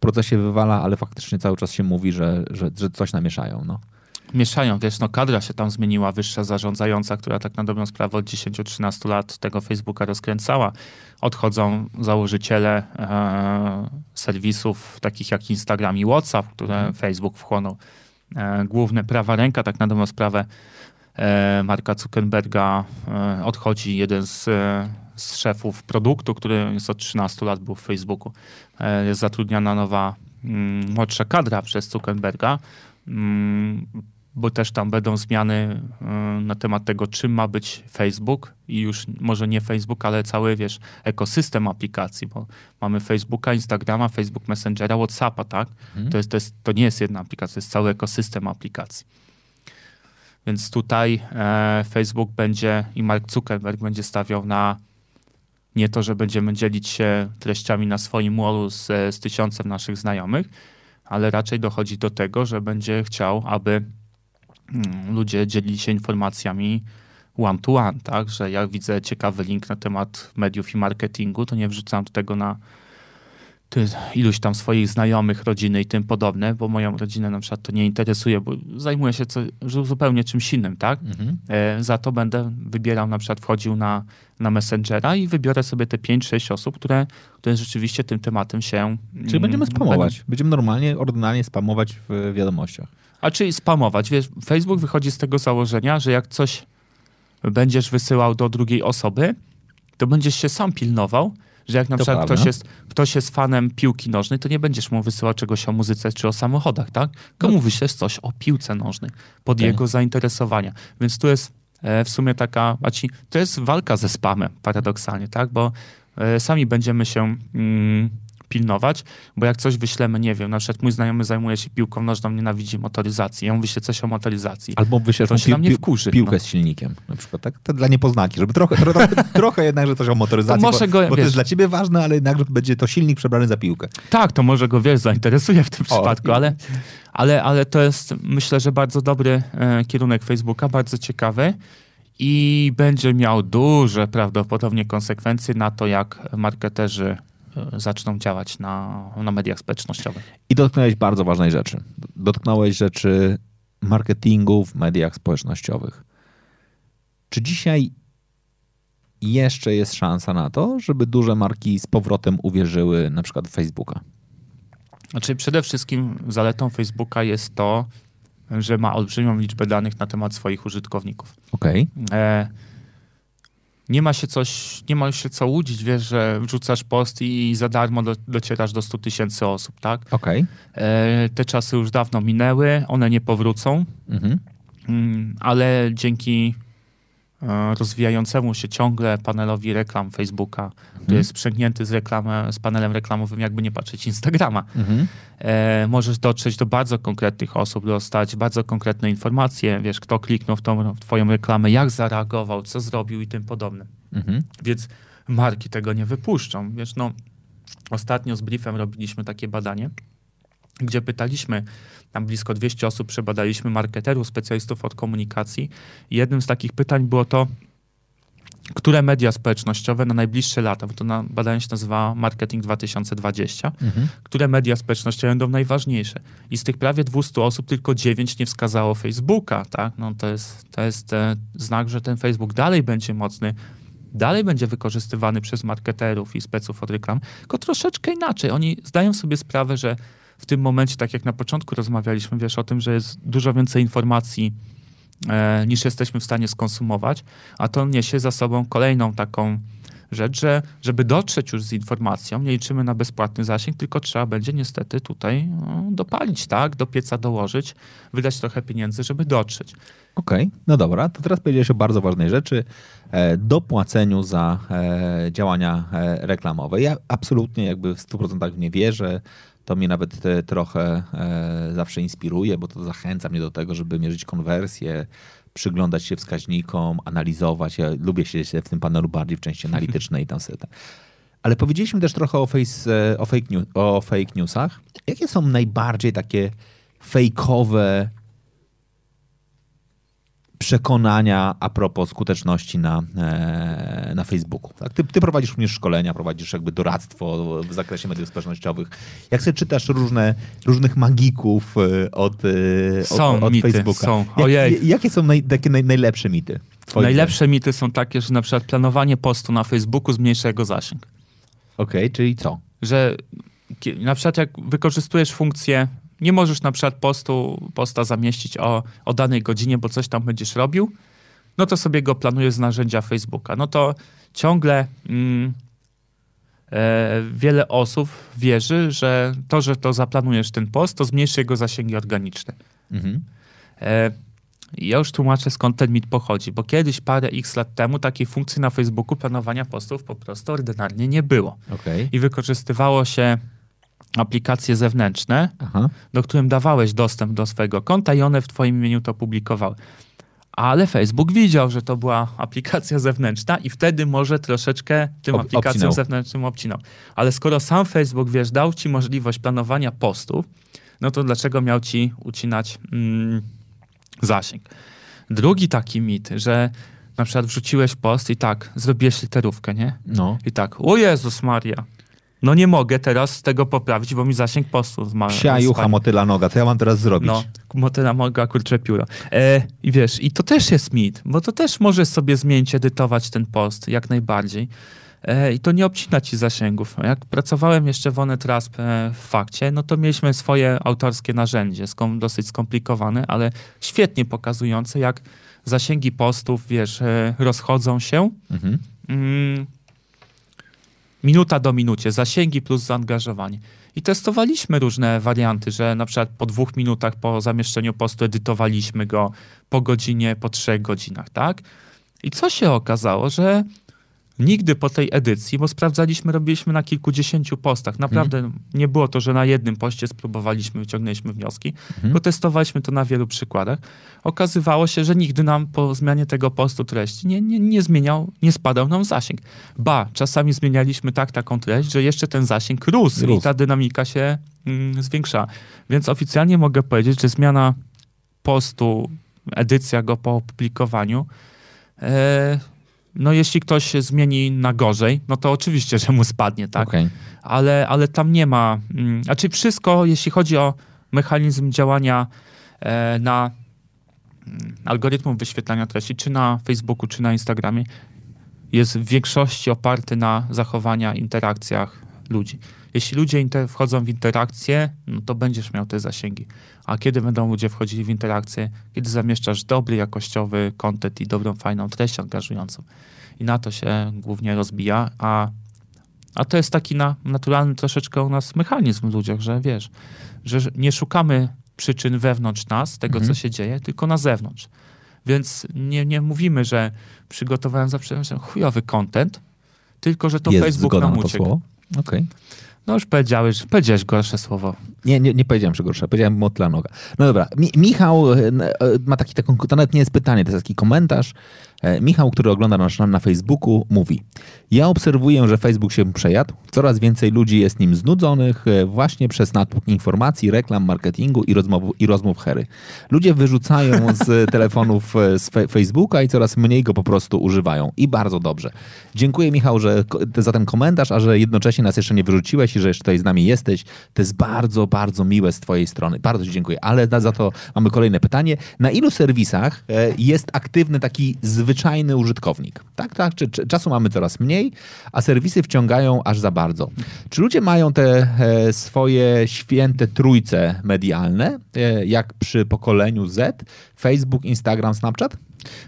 procesie wywala, ale faktycznie cały czas się mówi, że, że, że coś namieszają. No. Mieszają, wiesz, no kadra się tam zmieniła, wyższa zarządzająca, która tak na dobrą sprawę od 10-13 lat tego Facebooka rozkręcała. Odchodzą założyciele e, serwisów takich jak Instagram i WhatsApp, które Facebook wchłonął. E, główne prawa ręka, tak na dobrą sprawę e, Marka Zuckerberga e, odchodzi jeden z, e, z szefów produktu, który jest od 13 lat był w Facebooku. E, jest zatrudniana nowa mm, młodsza kadra przez Zuckerberga, mm, bo też tam będą zmiany y, na temat tego, czym ma być Facebook i już może nie Facebook, ale cały, wiesz, ekosystem aplikacji, bo mamy Facebooka, Instagrama, Facebook Messengera, Whatsappa, tak? To, jest, to, jest, to nie jest jedna aplikacja, to jest cały ekosystem aplikacji. Więc tutaj e, Facebook będzie i Mark Zuckerberg będzie stawiał na nie to, że będziemy dzielić się treściami na swoim wallu z, z tysiącem naszych znajomych, ale raczej dochodzi do tego, że będzie chciał, aby mm, ludzie dzielili się informacjami one to one, tak? Że jak widzę ciekawy link na temat mediów i marketingu, to nie wrzucam tego na, ty, iluś tam swoich znajomych, rodziny i tym podobne, bo moją rodzinę na przykład to nie interesuje, bo zajmuję się co, zupełnie czymś innym, tak? Mhm. E, za to będę wybierał, na przykład wchodził na, na Messengera i wybiorę sobie te 5-6 osób, które, które rzeczywiście tym tematem się... Czyli mm, będziemy będą- spamować. Będziemy normalnie, ordynalnie spamować w wiadomościach. A czyli spamować. Wiesz, Facebook wychodzi z tego założenia, że jak coś będziesz wysyłał do drugiej osoby, to będziesz się sam pilnował, że jak na To przykład ktoś jest, ktoś jest fanem piłki nożnej, to nie będziesz mu wysyłał czegoś o muzyce czy o samochodach, tak? Komu wyślesz coś o piłce nożnej pod Okej. jego zainteresowania. Więc tu jest e, w sumie taka, ci, to jest walka ze spamem paradoksalnie, tak? Bo e, sami będziemy się mm, pilnować, bo jak coś wyślemy, nie wiem, na przykład mój znajomy zajmuje się piłką nożną, nienawidzi motoryzacji, ja mu wyślę coś o motoryzacji. Albo wyślesz To się na mnie wkurzy, piłkę no. z silnikiem. Na przykład, tak? To dla niepoznaki, żeby trochę, trochę, trochę jednak, że coś o motoryzacji, To może bo, go, bo to wiesz- jest dla ciebie ważne, ale jednak że będzie to silnik przebrany za piłkę. Tak, to może go, wiesz, zainteresuje w tym O, przypadku, i- ale, ale, ale to jest, myślę, że bardzo dobry e, kierunek Facebooka, bardzo ciekawy i będzie miał duże prawdopodobnie konsekwencje na to, jak marketerzy zaczną działać na, na mediach społecznościowych. I dotknąłeś bardzo ważnej rzeczy. Dotknąłeś rzeczy marketingu w mediach społecznościowych. Czy dzisiaj jeszcze jest szansa na to, żeby duże marki z powrotem uwierzyły na przykład w Facebooka? Znaczy przede wszystkim zaletą Facebooka jest to, że ma olbrzymią liczbę danych na temat swoich użytkowników. Okej, E, nie ma się coś, nie ma się co łudzić, wiesz, że wrzucasz post i za darmo do, docierasz do 100 tysięcy osób, tak? okej. E, te czasy już dawno minęły, one nie powrócą, Mhm. mm, ale dzięki rozwijającemu się ciągle panelowi reklam Facebooka, który jest sprzęgnięty z, reklamę, z panelem reklamowym, jakby nie patrzeć Instagrama, Mhm. e, możesz dotrzeć do bardzo konkretnych osób, dostać bardzo konkretne informacje, wiesz, kto kliknął w tą w twoją reklamę, jak zareagował, co zrobił i tym podobne. Mhm. Więc marki tego nie wypuszczą. Wiesz, no, ostatnio z Briefem robiliśmy takie badanie, gdzie pytaliśmy, tam blisko 200 osób przebadaliśmy marketerów, specjalistów od komunikacji. I jednym z takich pytań było to, które media społecznościowe na najbliższe lata, bo to na, badanie się nazywa Marketing 2020, Mhm. które media społecznościowe będą najważniejsze. I z tych prawie 200 osób tylko 9 nie wskazało Facebooka, tak? No to jest, to jest e, znak, że ten Facebook dalej będzie mocny, dalej będzie wykorzystywany przez marketerów i speców od reklam, tylko troszeczkę inaczej. Oni zdają sobie sprawę, że w tym momencie, tak jak na początku rozmawialiśmy, wiesz o tym, że jest dużo więcej informacji e, niż jesteśmy w stanie skonsumować, a to niesie za sobą kolejną taką rzecz, że żeby dotrzeć już z informacją, nie liczymy na bezpłatny zasięg, tylko trzeba będzie niestety tutaj no, dopalić, tak, do pieca dołożyć, wydać trochę pieniędzy, żeby dotrzeć. Okej, no dobra, to teraz powiedziałeś o bardzo ważnej rzeczy, e, dopłaceniu za e, działania e, reklamowe. Ja absolutnie jakby w 100% w nie wierzę. To mnie nawet e, trochę e, zawsze inspiruje, bo to zachęca mnie do tego, żeby mierzyć konwersję, przyglądać się wskaźnikom, analizować. Ja lubię się w tym panelu bardziej w części analitycznej i tam sobie. Ale powiedzieliśmy też trochę o, face, e, o, fake, news, o fake newsach. Jakie są najbardziej takie fejkowe przekonania a propos skuteczności na, e, na Facebooku. Tak? Ty, ty prowadzisz również szkolenia, prowadzisz jakby doradztwo w zakresie mediów społecznościowych. Jak sobie czytasz różne, różnych magików e, od, e, Są od, od mity, Facebooka. są. Jak, Ojej. jakie są naj, takie naj, najlepsze mity? twoim Najlepsze mity są takie, że na przykład planowanie postu na Facebooku zmniejsza jego zasięg. Okej, czyli co? że na przykład jak wykorzystujesz funkcję, nie możesz na przykład postu, posta zamieścić o, o danej godzinie, bo coś tam będziesz robił, no to sobie go planujesz z narzędzia Facebooka. No to ciągle mm, e, wiele osób wierzy, że to, że to zaplanujesz ten post, to zmniejszy jego zasięgi organiczne. Mhm. E, ja już tłumaczę skąd ten mit pochodzi, bo kiedyś parę x lat temu takiej funkcji na Facebooku planowania postów po prostu ordynarnie nie było Okej. i wykorzystywało się aplikacje zewnętrzne, Aha. do którym dawałeś dostęp do swojego konta i one w twoim imieniu to publikowały. Ale Facebook widział, że to była aplikacja zewnętrzna i wtedy może troszeczkę tym Ob- aplikacjom obcinał. zewnętrznym obcinał. Ale skoro sam Facebook, wiesz, dał ci możliwość planowania postów, no to dlaczego miał ci ucinać mm, zasięg? Drugi taki mit, że na przykład wrzuciłeś post i tak, zrobiłeś literówkę, nie? No. I tak, o Jezus Maria, no nie mogę teraz tego poprawić, bo mi zasięg postu ma. Psia jucha, motyla noga. Co ja mam teraz zrobić? No, motyla moga, kurcze pióro. E, I wiesz, i to też jest mit, bo to też możesz sobie zmienić, edytować ten post, jak najbardziej. E, I to nie obcina ci zasięgów. Jak pracowałem jeszcze w Onet Rasp e, w fakcie, no to mieliśmy swoje autorskie narzędzie, skom, dosyć skomplikowane, ale świetnie pokazujące, jak zasięgi postów, wiesz, e, rozchodzą się. Mhm. Mm, minuta do minucie, zasięgi plus zaangażowanie. I testowaliśmy różne warianty, że na przykład po dwóch minutach po zamieszczeniu postu edytowaliśmy go po godzinie, po trzech godzinach, tak? I co się okazało, że nigdy po tej edycji, bo sprawdzaliśmy, robiliśmy na kilkudziesięciu postach. Naprawdę nie było to, że na jednym poście spróbowaliśmy, wyciągnęliśmy wnioski, tylko testowaliśmy to na wielu przykładach. Okazywało się, że nigdy nam po zmianie tego postu treści nie, nie, nie zmieniał, nie spadał nam zasięg. Ba, czasami zmienialiśmy tak taką treść, że jeszcze ten zasięg rósł, Rósł. i ta dynamika się mm, zwiększała. Więc oficjalnie mogę powiedzieć, że zmiana postu, edycja go po opublikowaniu, e, no jeśli ktoś się zmieni na gorzej, no to oczywiście, że mu spadnie, tak? Okej. ale, ale tam nie ma. Mm, znaczy, wszystko, jeśli chodzi o mechanizm działania e, na mm, algorytmów wyświetlania treści, czy na Facebooku, czy na Instagramie, jest w większości oparty na zachowaniach, interakcjach ludzi. Jeśli ludzie wchodzą w interakcje, no to będziesz miał te zasięgi. A kiedy będą ludzie wchodzili w interakcje? Kiedy zamieszczasz dobry, jakościowy content i dobrą, fajną treść angażującą. I na to się głównie rozbija, a a to jest taki na, naturalny troszeczkę u nas mechanizm w ludziach, że wiesz, że nie szukamy przyczyn wewnątrz nas, tego Mhm. co się dzieje, tylko na zewnątrz. Więc nie, nie mówimy, że przygotowałem zawsze chujowy content, tylko że to Jest Facebook nam uciekł. Okej. No już powiedziałeś, powiedziałeś gorsze słowo. Nie, nie, nie powiedziałem, że gorsza, powiedziałem motla noga. No dobra, Mi, Michał e, e, ma taki, taką, to nawet nie jest pytanie, to jest taki komentarz. E, Michał, który ogląda nas na, na Facebooku, mówi: Ja obserwuję, że Facebook się przejadł. Coraz więcej ludzi jest nim znudzonych e, właśnie przez natłok informacji, reklam, marketingu i rozmów, i rozmów hery. Ludzie wyrzucają z telefonów e, z fe, Facebooka i coraz mniej go po prostu używają. I bardzo dobrze. Dziękuję, Michał, że, za ten komentarz, a że jednocześnie nas jeszcze nie wyrzuciłeś i że jeszcze tutaj z nami jesteś. To jest bardzo, bardzo miłe z Twojej strony. Bardzo Ci dziękuję. Ale za to mamy kolejne pytanie. Na ilu serwisach jest aktywny taki zwyczajny użytkownik? Tak, tak. Czy, czy, czasu mamy coraz mniej, a serwisy wciągają aż za bardzo. Czy ludzie mają te e, swoje święte trójce medialne, e, jak przy pokoleniu Z? Facebook, Instagram, Snapchat?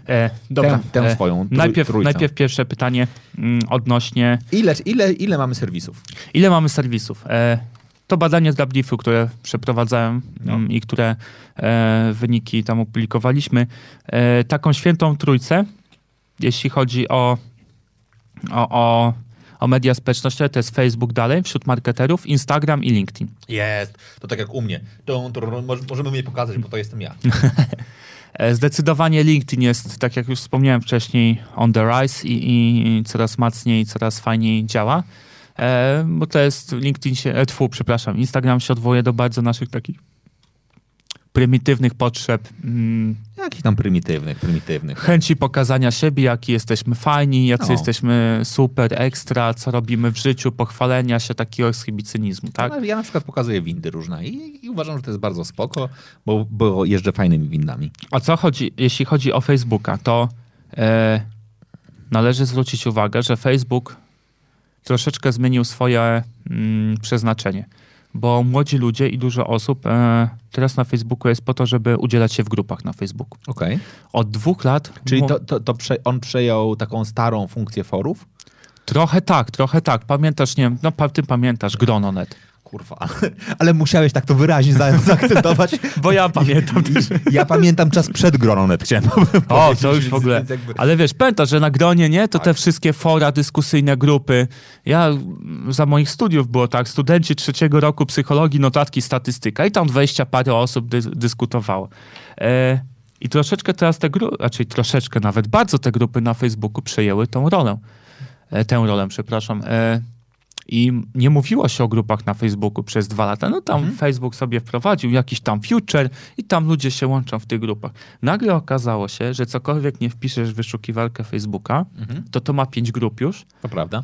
E, dobra, Tę- tę e, swoją trój- najpierw, trójcę. najpierw pierwsze pytanie mm, odnośnie Ile, ile, ile mamy serwisów? Ile mamy serwisów? To badanie z WDIF-u, które przeprowadzałem No. mm, i które e, wyniki tam opublikowaliśmy. E, taką świętą trójcę, jeśli chodzi o, o, o, o media społecznościowe, to jest Facebook dalej wśród marketerów, Instagram i LinkedIn. Jest. To tak jak u mnie. To, to, możemy mnie pokazać, bo to jestem ja. E, Zdecydowanie LinkedIn jest, tak jak już wspomniałem wcześniej, on the rise i, i coraz mocniej, coraz fajniej działa. E, bo to jest LinkedIn się, e, tfu, przepraszam, Instagram się odwołuje do bardzo naszych takich prymitywnych potrzeb, mm, Jakich tam prymitywnych, prymitywnych. chęci pokazania siebie, jaki jesteśmy fajni, jacy No. jesteśmy super, ekstra, co robimy w życiu, pochwalenia się, takiego exhibicynizmu, tak? Ale Ja na przykład pokazuję windy różne i, i uważam, że to jest bardzo spoko, bo, bo jeżdżę fajnymi windami. O co chodzi, jeśli chodzi o Facebooka, to e, należy zwrócić uwagę, że Facebook troszeczkę zmienił swoje mm, przeznaczenie, bo młodzi ludzie i dużo osób e, teraz na Facebooku jest po to, żeby udzielać się w grupach na Facebooku. Okej. Od dwóch lat... Czyli to, to, to prze, on przejął taką starą funkcję forów? Trochę tak, trochę tak. Pamiętasz, nie wiem, no ty pamiętasz Grononet. Kurwa, ale, musiałeś tak to wyraźnie za- zaakcentować. Bo ja pamiętam też. Ja pamiętam czas przed Grononet, chciałem O, to już w ogóle. Ale wiesz, pamiętasz, że na gronie, nie? To te wszystkie fora, dyskusyjne grupy. Ja mm, za moich studiów było tak, studenci trzeciego roku psychologii, notatki, statystyka i tam 20 parę osób dy dyskutowało. E, I troszeczkę teraz te grupy, raczej troszeczkę nawet bardzo te grupy na Facebooku przejęły tą rolę. E, tę rolę, przepraszam. E, i nie mówiło się o grupach na Facebooku przez dwa lata. No tam Facebook sobie wprowadził jakiś tam future i tam ludzie się łączą w tych grupach. Nagle okazało się, że cokolwiek nie wpiszesz w wyszukiwarkę Facebooka, to to ma pięć grup już To prawda.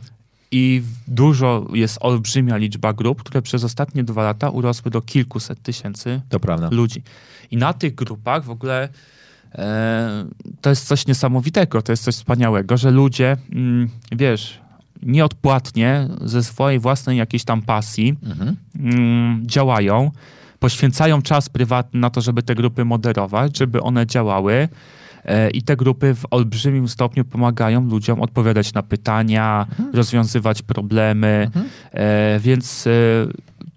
I dużo jest olbrzymia liczba grup, które przez ostatnie dwa lata urosły do kilkuset tysięcy ludzi. I na tych grupach w ogóle e, to jest coś niesamowitego, to jest coś wspaniałego, że ludzie, mm, wiesz, nieodpłatnie ze swojej własnej jakiejś tam pasji Mhm. mm, działają, poświęcają czas prywatny na to, żeby te grupy moderować, żeby one działały. E, I te grupy w olbrzymim stopniu pomagają ludziom odpowiadać na pytania, rozwiązywać problemy. E, więc e,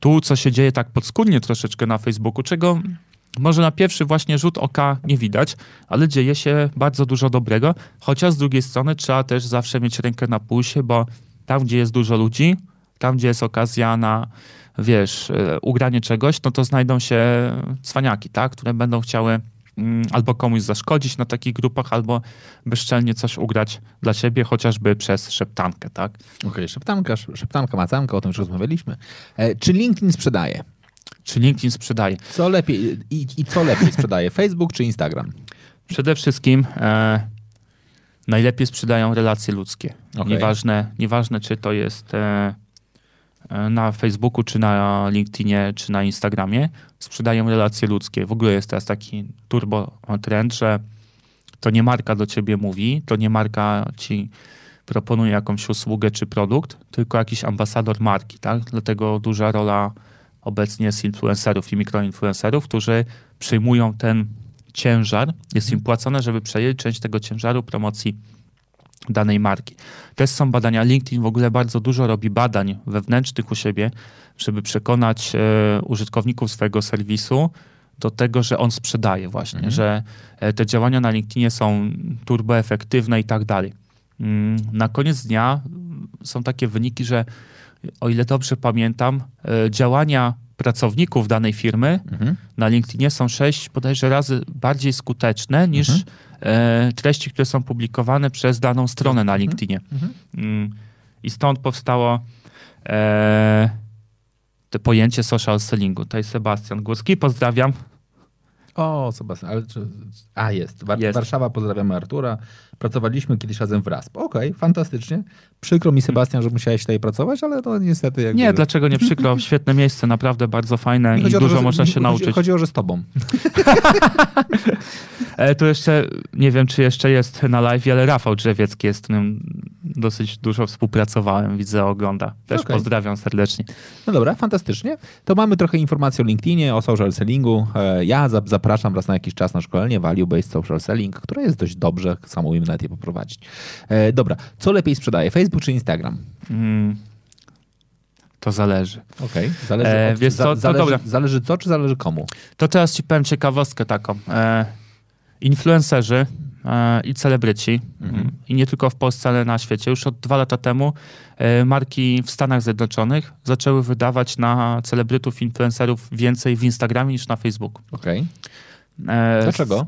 tu, co się dzieje tak podskórnie troszeczkę na Facebooku, czego może na pierwszy właśnie rzut oka nie widać, ale dzieje się bardzo dużo dobrego, chociaż z drugiej strony trzeba też zawsze mieć rękę na pulsie, bo tam, gdzie jest dużo ludzi, tam, gdzie jest okazja na, wiesz, e, ugranie czegoś, no to znajdą się cwaniaki, tak, które będą chciały mm, albo komuś zaszkodzić na takich grupach, albo bezczelnie coś ugrać dla siebie, chociażby przez szeptankę, tak. Okej, szeptanka, sz- szeptanka, macanka, o tym już rozmawialiśmy. E, czy LinkedIn sprzedaje? Czy LinkedIn sprzedaje? Co lepiej i, i co lepiej sprzedaje? Facebook czy Instagram? Przede wszystkim e, najlepiej sprzedają relacje ludzkie. Okej. Nieważne, nieważne, czy to jest e, e, na Facebooku, czy na LinkedInie, czy na Instagramie, sprzedają relacje ludzkie. W ogóle jest teraz taki turbo trend, że to nie marka do ciebie mówi, to nie marka ci proponuje jakąś usługę czy produkt, tylko jakiś ambasador marki. Tak? Dlatego duża rola obecnie jest influencerów i mikroinfluencerów, którzy przyjmują ten ciężar, jest im płacone, żeby przejęli część tego ciężaru promocji danej marki. Też są badania. LinkedIn w ogóle bardzo dużo robi badań wewnętrznych u siebie, żeby przekonać e, użytkowników swojego serwisu do tego, że on sprzedaje właśnie, że e, te działania na LinkedInie są turbo efektywne i tak dalej. Mm, Na koniec dnia są takie wyniki, że o ile dobrze pamiętam, e, działania pracowników danej firmy Mhm. na LinkedInie są sześć bodajże razy bardziej skuteczne niż Mhm. e, treści, które są publikowane przez daną stronę na LinkedInie. Mhm. Mm, I stąd powstało e, to pojęcie social sellingu. Tutaj Sebastian Górski, pozdrawiam. O, Sebastian, ale czy... A, jest. War- Jest. Warszawa, pozdrawiamy Artura. Pracowaliśmy kiedyś razem w RASP. Okej, fantastycznie. Przykro mi, Sebastian, że musiałeś tutaj pracować, ale to niestety jakby... Nie, dlaczego nie przykro? Świetne miejsce, naprawdę bardzo fajne i chodzi o to, dużo że- można się chodzi- nauczyć. Chodziło, że z tobą. E, tu jeszcze, nie wiem czy jeszcze jest na live, ale Rafał Drzewiecki jest, z którym dosyć dużo współpracowałem, widzę, ogląda. Też Okej. pozdrawiam serdecznie. No dobra, fantastycznie. To mamy trochę informacji o LinkedInie, o social sellingu. E, Ja za- zapraszam raz na jakiś czas na szkolenie Value Based Social Selling, które jest dość dobrze, sam umiem nawet je poprowadzić. E, Dobra, co lepiej sprzedaje, Facebook czy Instagram? Mm, to zależy. Okej, zależy, E, od, wiesz co, to zależy, dobra. zależy co, czy zależy komu? To teraz ci powiem ciekawostkę taką. E, influencerzy e, i celebryci, Mhm. mm, i nie tylko w Polsce, ale na świecie, już od dwa lata temu e, marki w Stanach Zjednoczonych zaczęły wydawać na celebrytów, influencerów więcej w Instagramie niż na Facebooku. Okej. E, Dlaczego?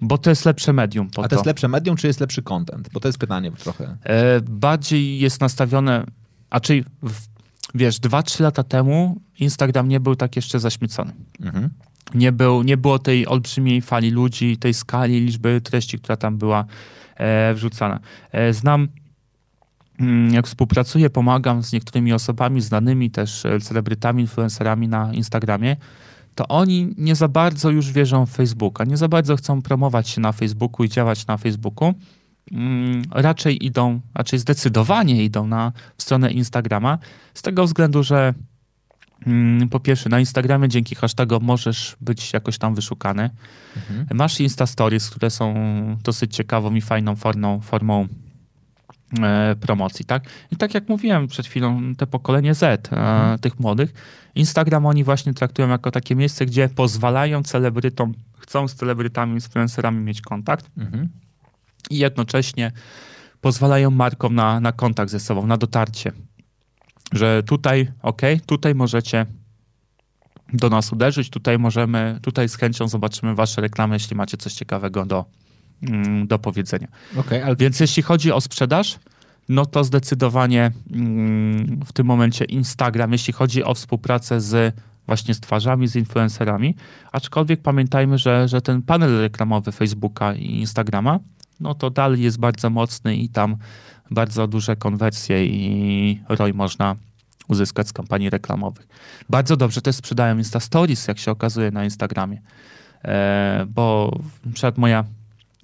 Bo to jest lepsze medium. A to jest lepsze medium, czy jest lepszy content? Bo to jest pytanie trochę. E, bardziej jest nastawione, a czyli w, wiesz, 2-3 lata temu Instagram nie był tak jeszcze zaśmiecony. Mhm. Nie, był, nie było tej olbrzymiej fali ludzi, tej skali liczby treści, która tam była e, wrzucana. E, znam, mm, jak współpracuję, pomagam z niektórymi osobami znanymi, też e, celebrytami, influencerami na Instagramie, to oni nie za bardzo już wierzą w Facebooka, nie za bardzo chcą promować się na Facebooku i działać na Facebooku. Mm, raczej idą, raczej zdecydowanie idą na stronę Instagrama, z tego względu, że mm, po pierwsze na Instagramie dzięki hashtagom możesz być jakoś tam wyszukany. Mhm. Masz Insta Stories, które są dosyć ciekawą i fajną formą, formą e, promocji, tak? I tak jak mówiłem przed chwilą, te pokolenie Z, e, tych młodych, Instagram oni właśnie traktują jako takie miejsce, gdzie pozwalają celebrytom, chcą z celebrytami, influencerami mieć kontakt Mhm. i jednocześnie pozwalają markom na, na kontakt ze sobą, na dotarcie. Że tutaj, ok, tutaj możecie do nas uderzyć, tutaj możemy, tutaj z chęcią zobaczymy wasze reklamy, jeśli macie coś ciekawego do, mm, do powiedzenia. Okej, ale Więc jeśli chodzi o sprzedaż, no to zdecydowanie mm, w tym momencie Instagram, jeśli chodzi o współpracę z właśnie z twarzami, z influencerami, aczkolwiek pamiętajmy, że, że ten panel reklamowy Facebooka i Instagrama, no to dalej jest bardzo mocny i tam bardzo duże konwersje i ROI można uzyskać z kampanii reklamowych. Bardzo dobrze też sprzedają Insta Stories, jak się okazuje na Instagramie. E, bo przykład moja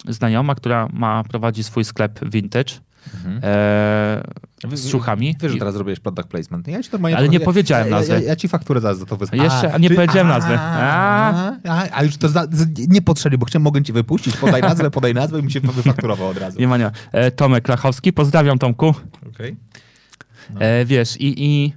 znajoma, która ma, prowadzi swój sklep vintage Mhm. e, z ciuchami. Wiesz, że teraz zrobiłeś product placement. Ja ci normalnie Ale nie ja, powiedziałem ja, nazwy. Ja, ja ci fakturę zaraz za to wystawię. Jeszcze- a nie powiedziałem nazwy. A, a, a już to za, z- niepotrzebnie, bo chciałem, mogę ci wypuścić. Podaj nazwę, podaj nazwę i mi się wyfakturował od razu. Nie ma nie. ma. E, Tomek Lachowski, pozdrawiam Tomku. Okej. No. E, wiesz, i, i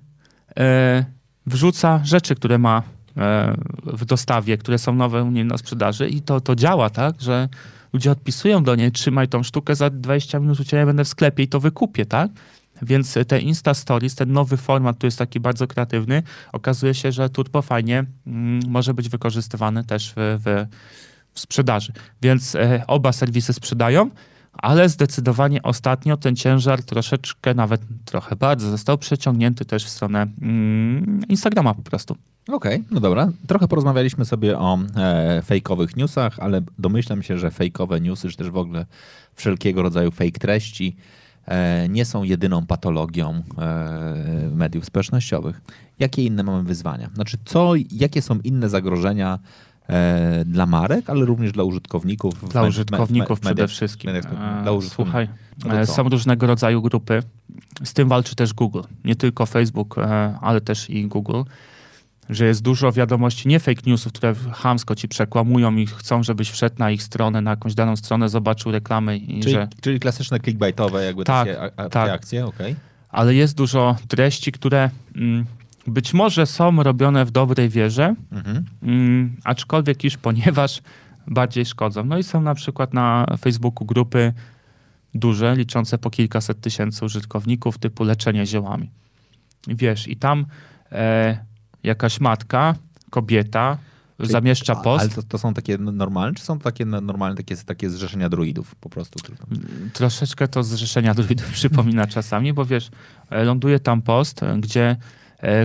e, wrzuca rzeczy, które ma e, w dostawie, które są nowe u niej na sprzedaży i to, to działa, tak, że ludzie odpisują do niej, trzymaj tą sztukę, za 20 minut u ciebie będę w sklepie i to wykupię, tak? Więc te Insta Stories, ten nowy format, który jest taki bardzo kreatywny, okazuje się, że turbo fajnie mm, może być wykorzystywany też w, w, w sprzedaży. Więc e, oba serwisy sprzedają, ale zdecydowanie ostatnio ten ciężar troszeczkę, nawet trochę bardzo, został przeciągnięty też w stronę mm, Instagrama po prostu. Okej, no dobra. Trochę porozmawialiśmy sobie o e, fejkowych newsach, ale domyślam się, że fejkowe newsy, czy też w ogóle wszelkiego rodzaju fake treści e, nie są jedyną patologią e, mediów społecznościowych. Jakie inne mamy wyzwania? Znaczy, co, jakie są inne zagrożenia e, dla marek, ale również dla użytkowników? Dla użytkowników przede wszystkim. mediach- Dla użytkowników. Słuchaj, No e, są różnego rodzaju grupy. Z tym walczy też Google. Nie tylko Facebook, e, ale też i Google. Że jest dużo wiadomości, nie fake newsów, które chamsko ci przekłamują i chcą, żebyś wszedł na ich stronę, na jakąś daną stronę, zobaczył reklamy i Czyli, że czyli klasyczne clickbaitowe jakby Tak, takie, takie tak. akcje, okej. ale jest dużo treści, które mm, być może są robione w dobrej wierze, Mhm. mm, aczkolwiek iż ponieważ bardziej szkodzą. No i są na przykład na Facebooku grupy duże, liczące po kilkaset tysięcy użytkowników, typu leczenie ziołami. Wiesz, i tam e, jakaś matka, kobieta Czyli- zamieszcza post. Ale to, to są takie normalne, czy są takie no- normalne takie, takie zrzeszenia druidów po prostu? Tylko? Troszeczkę to zrzeszenia druidów przypomina czasami, bo wiesz, e, ląduje tam post, gdzie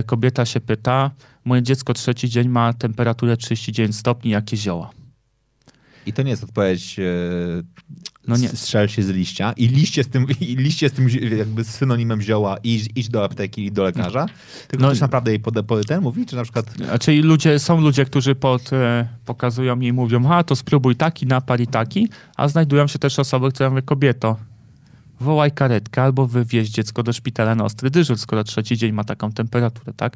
kobieta się pyta, moje dziecko trzeci dzień ma temperaturę 39 stopni, jakie zioła? I to nie jest odpowiedź e, No nie. strzel się z liścia i liście z tym, i liście z tym jakby z synonimem zioła i idź, do apteki i do lekarza, tylko No ktoś naprawdę jej pod, pod ten mówi, czy na przykład A Czyli ludzie, są ludzie, którzy pod, e, pokazują i mówią, a to spróbuj taki napar i taki, a znajdują się też osoby, które mówią, kobieto, wołaj karetkę albo wywieź dziecko do szpitala na ostry dyżur, skoro trzeci dzień ma taką temperaturę, tak?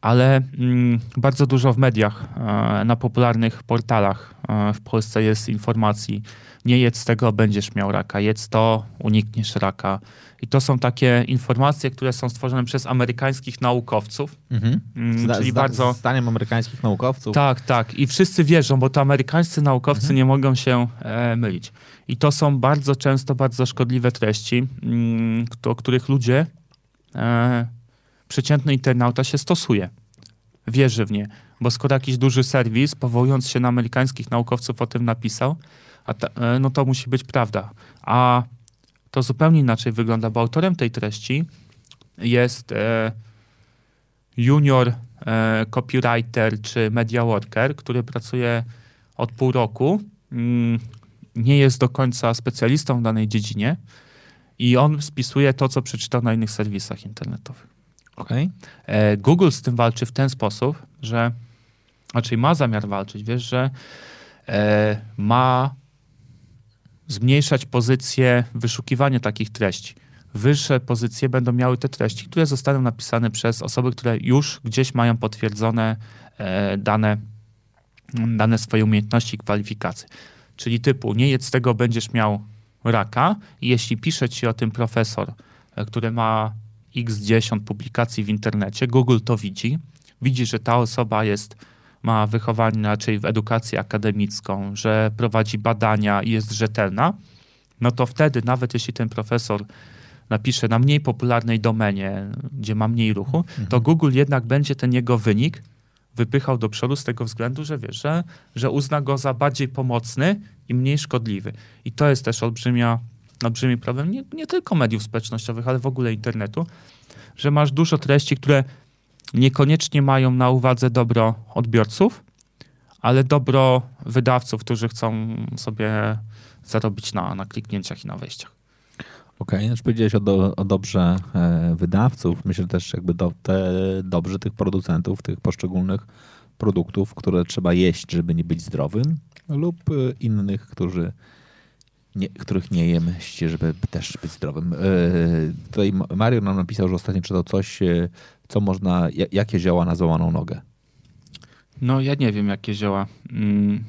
Ale mm, bardzo dużo w mediach, e, na popularnych portalach e, w Polsce jest informacji, nie jedz tego, będziesz miał raka, jedz to, unikniesz raka. I to są takie informacje, które są stworzone przez amerykańskich naukowców, mhm. Mm, zda, czyli zda, bardzo. zdaniem amerykańskich naukowców Tak, tak. I wszyscy wierzą, bo to amerykańscy naukowcy nie mogą się e, mylić. I to są bardzo często bardzo szkodliwe treści, mm, do których ludzie, e, przeciętny internauta się stosuje. Wierzy w nie. Bo skoro jakiś duży serwis, powołując się na amerykańskich naukowców, o tym napisał, ta, e, no to musi być prawda. A to zupełnie inaczej wygląda, bo autorem tej treści jest e, junior e, copywriter czy media worker, który pracuje od pół roku, mm, nie jest do końca specjalistą w danej dziedzinie i on spisuje to, co przeczytał na innych serwisach internetowych. Okej. E, Google z tym walczy w ten sposób, że raczej ma zamiar walczyć, wiesz, że e, ma zmniejszać pozycję wyszukiwania takich treści. Wyższe pozycje będą miały te treści, które zostaną napisane przez osoby, które już gdzieś mają potwierdzone e, dane, dane swoje umiejętności i kwalifikacje. Czyli typu, nie jedz tego, będziesz miał raka. I jeśli pisze ci o tym profesor, e, który ma x 10 publikacji w internecie, Google to widzi. Widzi, że ta osoba jest, ma wychowanie raczej w edukację akademicką, że prowadzi badania i jest rzetelna, no to wtedy, nawet jeśli ten profesor napisze na mniej popularnej domenie, gdzie ma mniej ruchu, to Google jednak będzie ten jego wynik wypychał do przodu z tego względu, że wie, że, że uzna go za bardziej pomocny i mniej szkodliwy. I to jest też olbrzymia, olbrzymi problem nie, nie tylko mediów społecznościowych, ale w ogóle internetu, że masz dużo treści, które niekoniecznie mają na uwadze dobro odbiorców, ale dobro wydawców, którzy chcą sobie zarobić na, na kliknięciach i na wejściach. Okej, znaczy powiedziałeś o, do, o dobrze e, wydawców. Myślę też jakby do, te, dobrze tych producentów, tych poszczególnych produktów, które trzeba jeść, żeby nie być zdrowym lub e, innych, którzy nie, których nie jem, żeby też być zdrowym. E, tutaj Mario nam napisał, że ostatnio czytał coś, co można, ja- jakie zioła na złamaną nogę. No ja nie wiem, jakie zioła. Mm,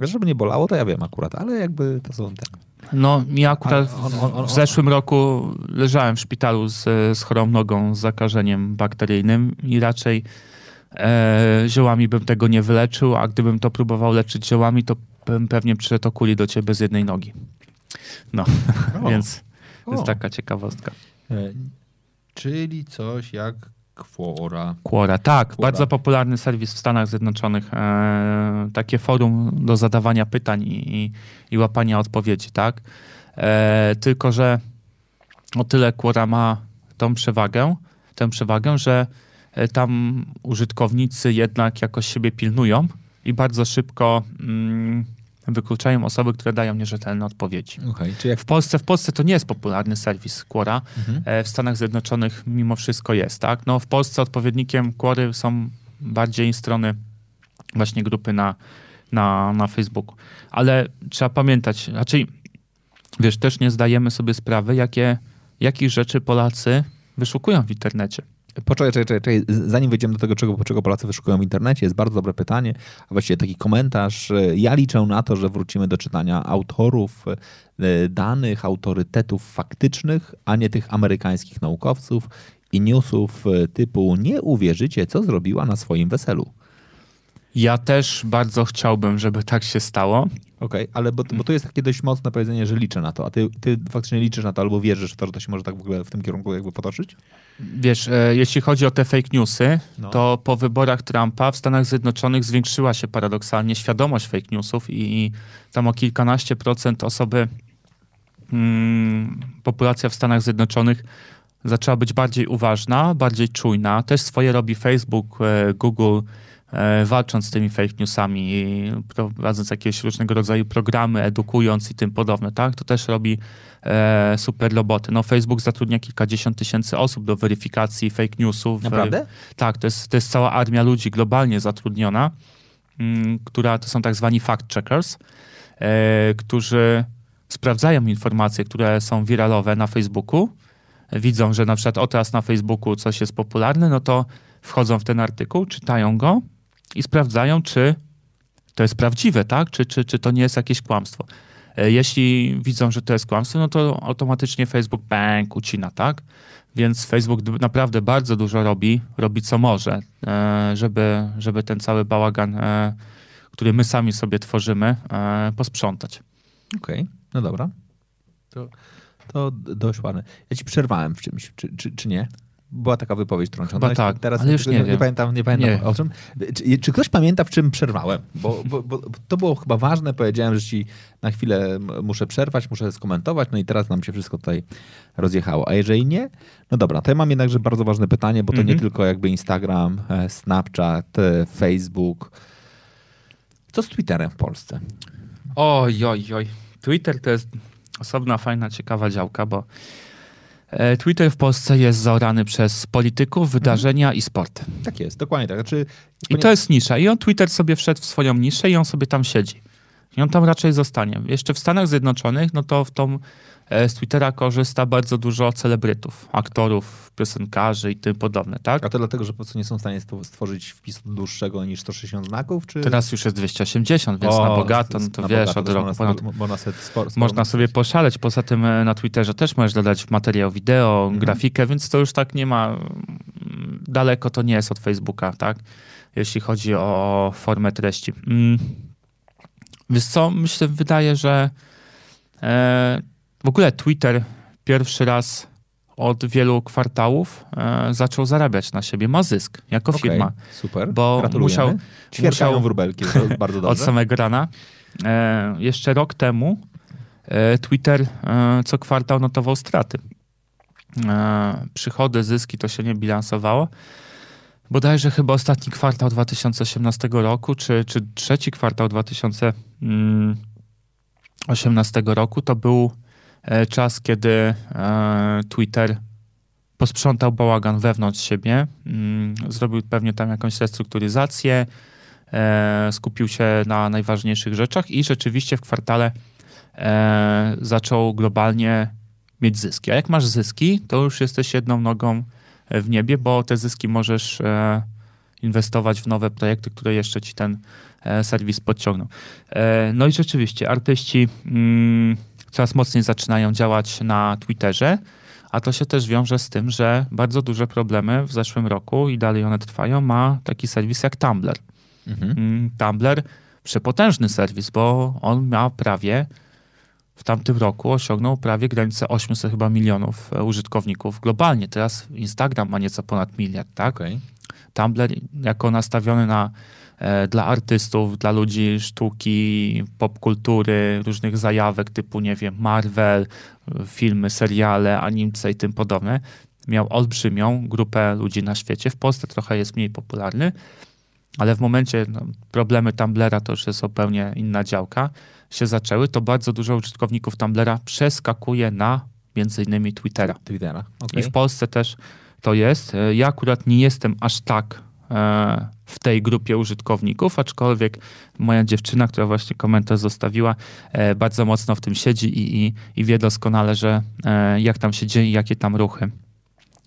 Żeby nie bolało, to ja wiem akurat, ale jakby to są te... No, ja akurat w zeszłym roku leżałem w szpitalu z, z chorą nogą, z zakażeniem bakteryjnym i raczej e, ziołami bym tego nie wyleczył, a gdybym to próbował leczyć ziołami, to bym pewnie przyszedł o kuli do ciebie z jednej nogi. No, więc to O. jest taka ciekawostka. E, Czyli coś jak kwora. Quora, tak, Quora. bardzo popularny serwis w Stanach Zjednoczonych. E, takie forum do zadawania pytań i, i, i łapania odpowiedzi, tak? E, tylko, że o tyle Quora ma tą przewagę, tę przewagę, że e, tam użytkownicy jednak jakoś siebie pilnują i bardzo szybko mm, wykluczają osoby, które dają nierzetelne odpowiedzi. Czy jak W Polsce, w Polsce to nie jest popularny serwis Quora. Mhm. E, W Stanach Zjednoczonych mimo wszystko jest, tak? No w Polsce odpowiednikiem Quory są bardziej strony właśnie grupy na, na, na Facebooku. Ale trzeba pamiętać, raczej wiesz, też nie zdajemy sobie sprawy, jakie, jakich rzeczy Polacy wyszukują w internecie. Poczekaj, czekaj, czekaj, zanim wejdziemy do tego, czego, czego Polacy wyszukują w internecie, jest bardzo dobre pytanie, a właściwie taki komentarz. Ja liczę na to, że wrócimy do czytania autorów, e, danych, autorytetów faktycznych, a nie tych amerykańskich naukowców i newsów e, typu nie uwierzycie, co zrobiła na swoim weselu. Ja też bardzo chciałbym, żeby tak się stało. Okej, ale bo, bo to jest takie dość mocne powiedzenie, że liczę na to, a ty, ty faktycznie liczysz na to albo wierzysz w to, że to się może tak w ogóle w tym kierunku jakby potoczyć? Wiesz, e, jeśli chodzi o te fake newsy, No. to po wyborach Trumpa w Stanach Zjednoczonych zwiększyła się paradoksalnie świadomość fake newsów i, i tam o kilkanaście procent osoby, mm, populacja w Stanach Zjednoczonych zaczęła być bardziej uważna, bardziej czujna. Też swoje robi Facebook, e, Google, walcząc z tymi fake newsami prowadząc jakieś różnego rodzaju programy, edukując i tym podobne, tak? To też robi e, super roboty. No Facebook zatrudnia kilkadziesiąt tysięcy osób do weryfikacji fake newsów. Naprawdę? E, tak, to jest, to jest cała armia ludzi globalnie zatrudniona, mm, która to są tak zwani fact checkers, e, którzy sprawdzają informacje, które są wiralowe na Facebooku, widzą, że na przykład o teraz na Facebooku coś jest popularne, no to wchodzą w ten artykuł, czytają go i sprawdzają, czy to jest prawdziwe, tak? Czy, czy, czy to nie jest jakieś kłamstwo. E, Jeśli widzą, że to jest kłamstwo, no to automatycznie Facebook bang ucina, tak? Więc Facebook naprawdę bardzo dużo robi, robi co może, e, żeby, żeby ten cały bałagan, e, który my sami sobie tworzymy, posprzątać. Okej, no dobra. To, to dość ładne. Ja ci przerwałem w czymś, czy, czy, czy nie? Była taka wypowiedź trącona. Chyba tak, Teraz ale już nie nie, wiem. pamiętam, nie pamiętam Nie. o czym. Czy, czy ktoś pamięta, w czym przerwałem? Bo, bo, bo to było chyba ważne. Powiedziałem, że ci na chwilę muszę przerwać, muszę skomentować, no i teraz nam się wszystko tutaj rozjechało. A jeżeli nie, no dobra, to ja mam jednakże bardzo ważne pytanie, bo to nie Mhm. tylko jakby Instagram, e, Snapchat, e, Facebook. Co z Twitterem w Polsce? Oj, oj, oj. Twitter to jest osobna, fajna, ciekawa działka, bo Twitter w Polsce jest zaorany przez polityków, wydarzenia i sport. Tak jest, dokładnie tak. Znaczy, I to jest nisza. I on Twitter sobie wszedł w swoją niszę i on sobie tam siedzi. I on tam raczej zostanie. Jeszcze w Stanach Zjednoczonych, no to w tą, e, z Twittera korzysta bardzo dużo celebrytów, aktorów, piosenkarzy i tym podobne, tak? A to dlatego, że po prostu nie są w stanie stworzyć wpisu dłuższego niż 160 znaków? Czy... Teraz już jest 280, więc O, na bogato, no to wiesz, bogato, od roku można, ponad można sobie spor, spor, Można sobie poszaleć. Poza tym e, na Twitterze też możesz dodać materiał wideo, Mhm. grafikę, więc to już tak nie ma. mm, Daleko to nie jest od Facebooka, tak? Jeśli chodzi o formę treści. Mm. Wiesz co, myślę, wydaje, że e, w ogóle Twitter pierwszy raz od wielu kwartałów e, zaczął zarabiać na siebie. Ma zysk jako Okej, firma. Super, bo gratulujemy. musiał- Ćwierkają musiał- wróbelki, to bardzo od dobrze. samego rana. E, jeszcze rok temu e, Twitter e, co kwartał notował straty. E, przychody, zyski to się nie bilansowało. Bodajże chyba ostatni kwartał 2018 roku, czy, czy trzeci kwartał 2018 roku to był czas, kiedy e, Twitter posprzątał bałagan wewnątrz siebie, mm, zrobił pewnie tam jakąś restrukturyzację, e, skupił się na najważniejszych rzeczach i rzeczywiście w kwartale e, zaczął globalnie mieć zyski. A jak masz zyski, to już jesteś jedną nogą w niebie, bo te zyski możesz e, inwestować w nowe projekty, które jeszcze ci ten e, serwis podciągną. E, no i rzeczywiście, artyści mm, coraz mocniej zaczynają działać na Twitterze, a to się też wiąże z tym, że bardzo duże problemy w zeszłym roku i dalej one trwają, ma taki serwis jak Tumblr. Mhm. Tumblr, przepotężny serwis, bo on ma prawie w tamtym roku osiągnął prawie granicę 800 chyba milionów e, użytkowników globalnie. Teraz Instagram ma nieco ponad miliard, tak? Okay. Tumblr jako nastawiony na dla artystów, dla ludzi sztuki, popkultury, różnych zajawek typu, nie wiem, Marvel, filmy, seriale, animce i tym podobne. Miał olbrzymią grupę ludzi na świecie. W Polsce trochę jest mniej popularny, ale w momencie no, problemy Tumblera to już jest zupełnie inna działka się zaczęły, to bardzo dużo użytkowników Tumblera przeskakuje na między innymi Twittera. Twittera. Okay. I w Polsce też to jest. E, ja akurat nie jestem aż tak e, w tej grupie użytkowników, aczkolwiek moja dziewczyna, która właśnie komentarz zostawiła, e, bardzo mocno w tym siedzi i, i, i wie doskonale, że jak tam się dzieje, jakie tam ruchy,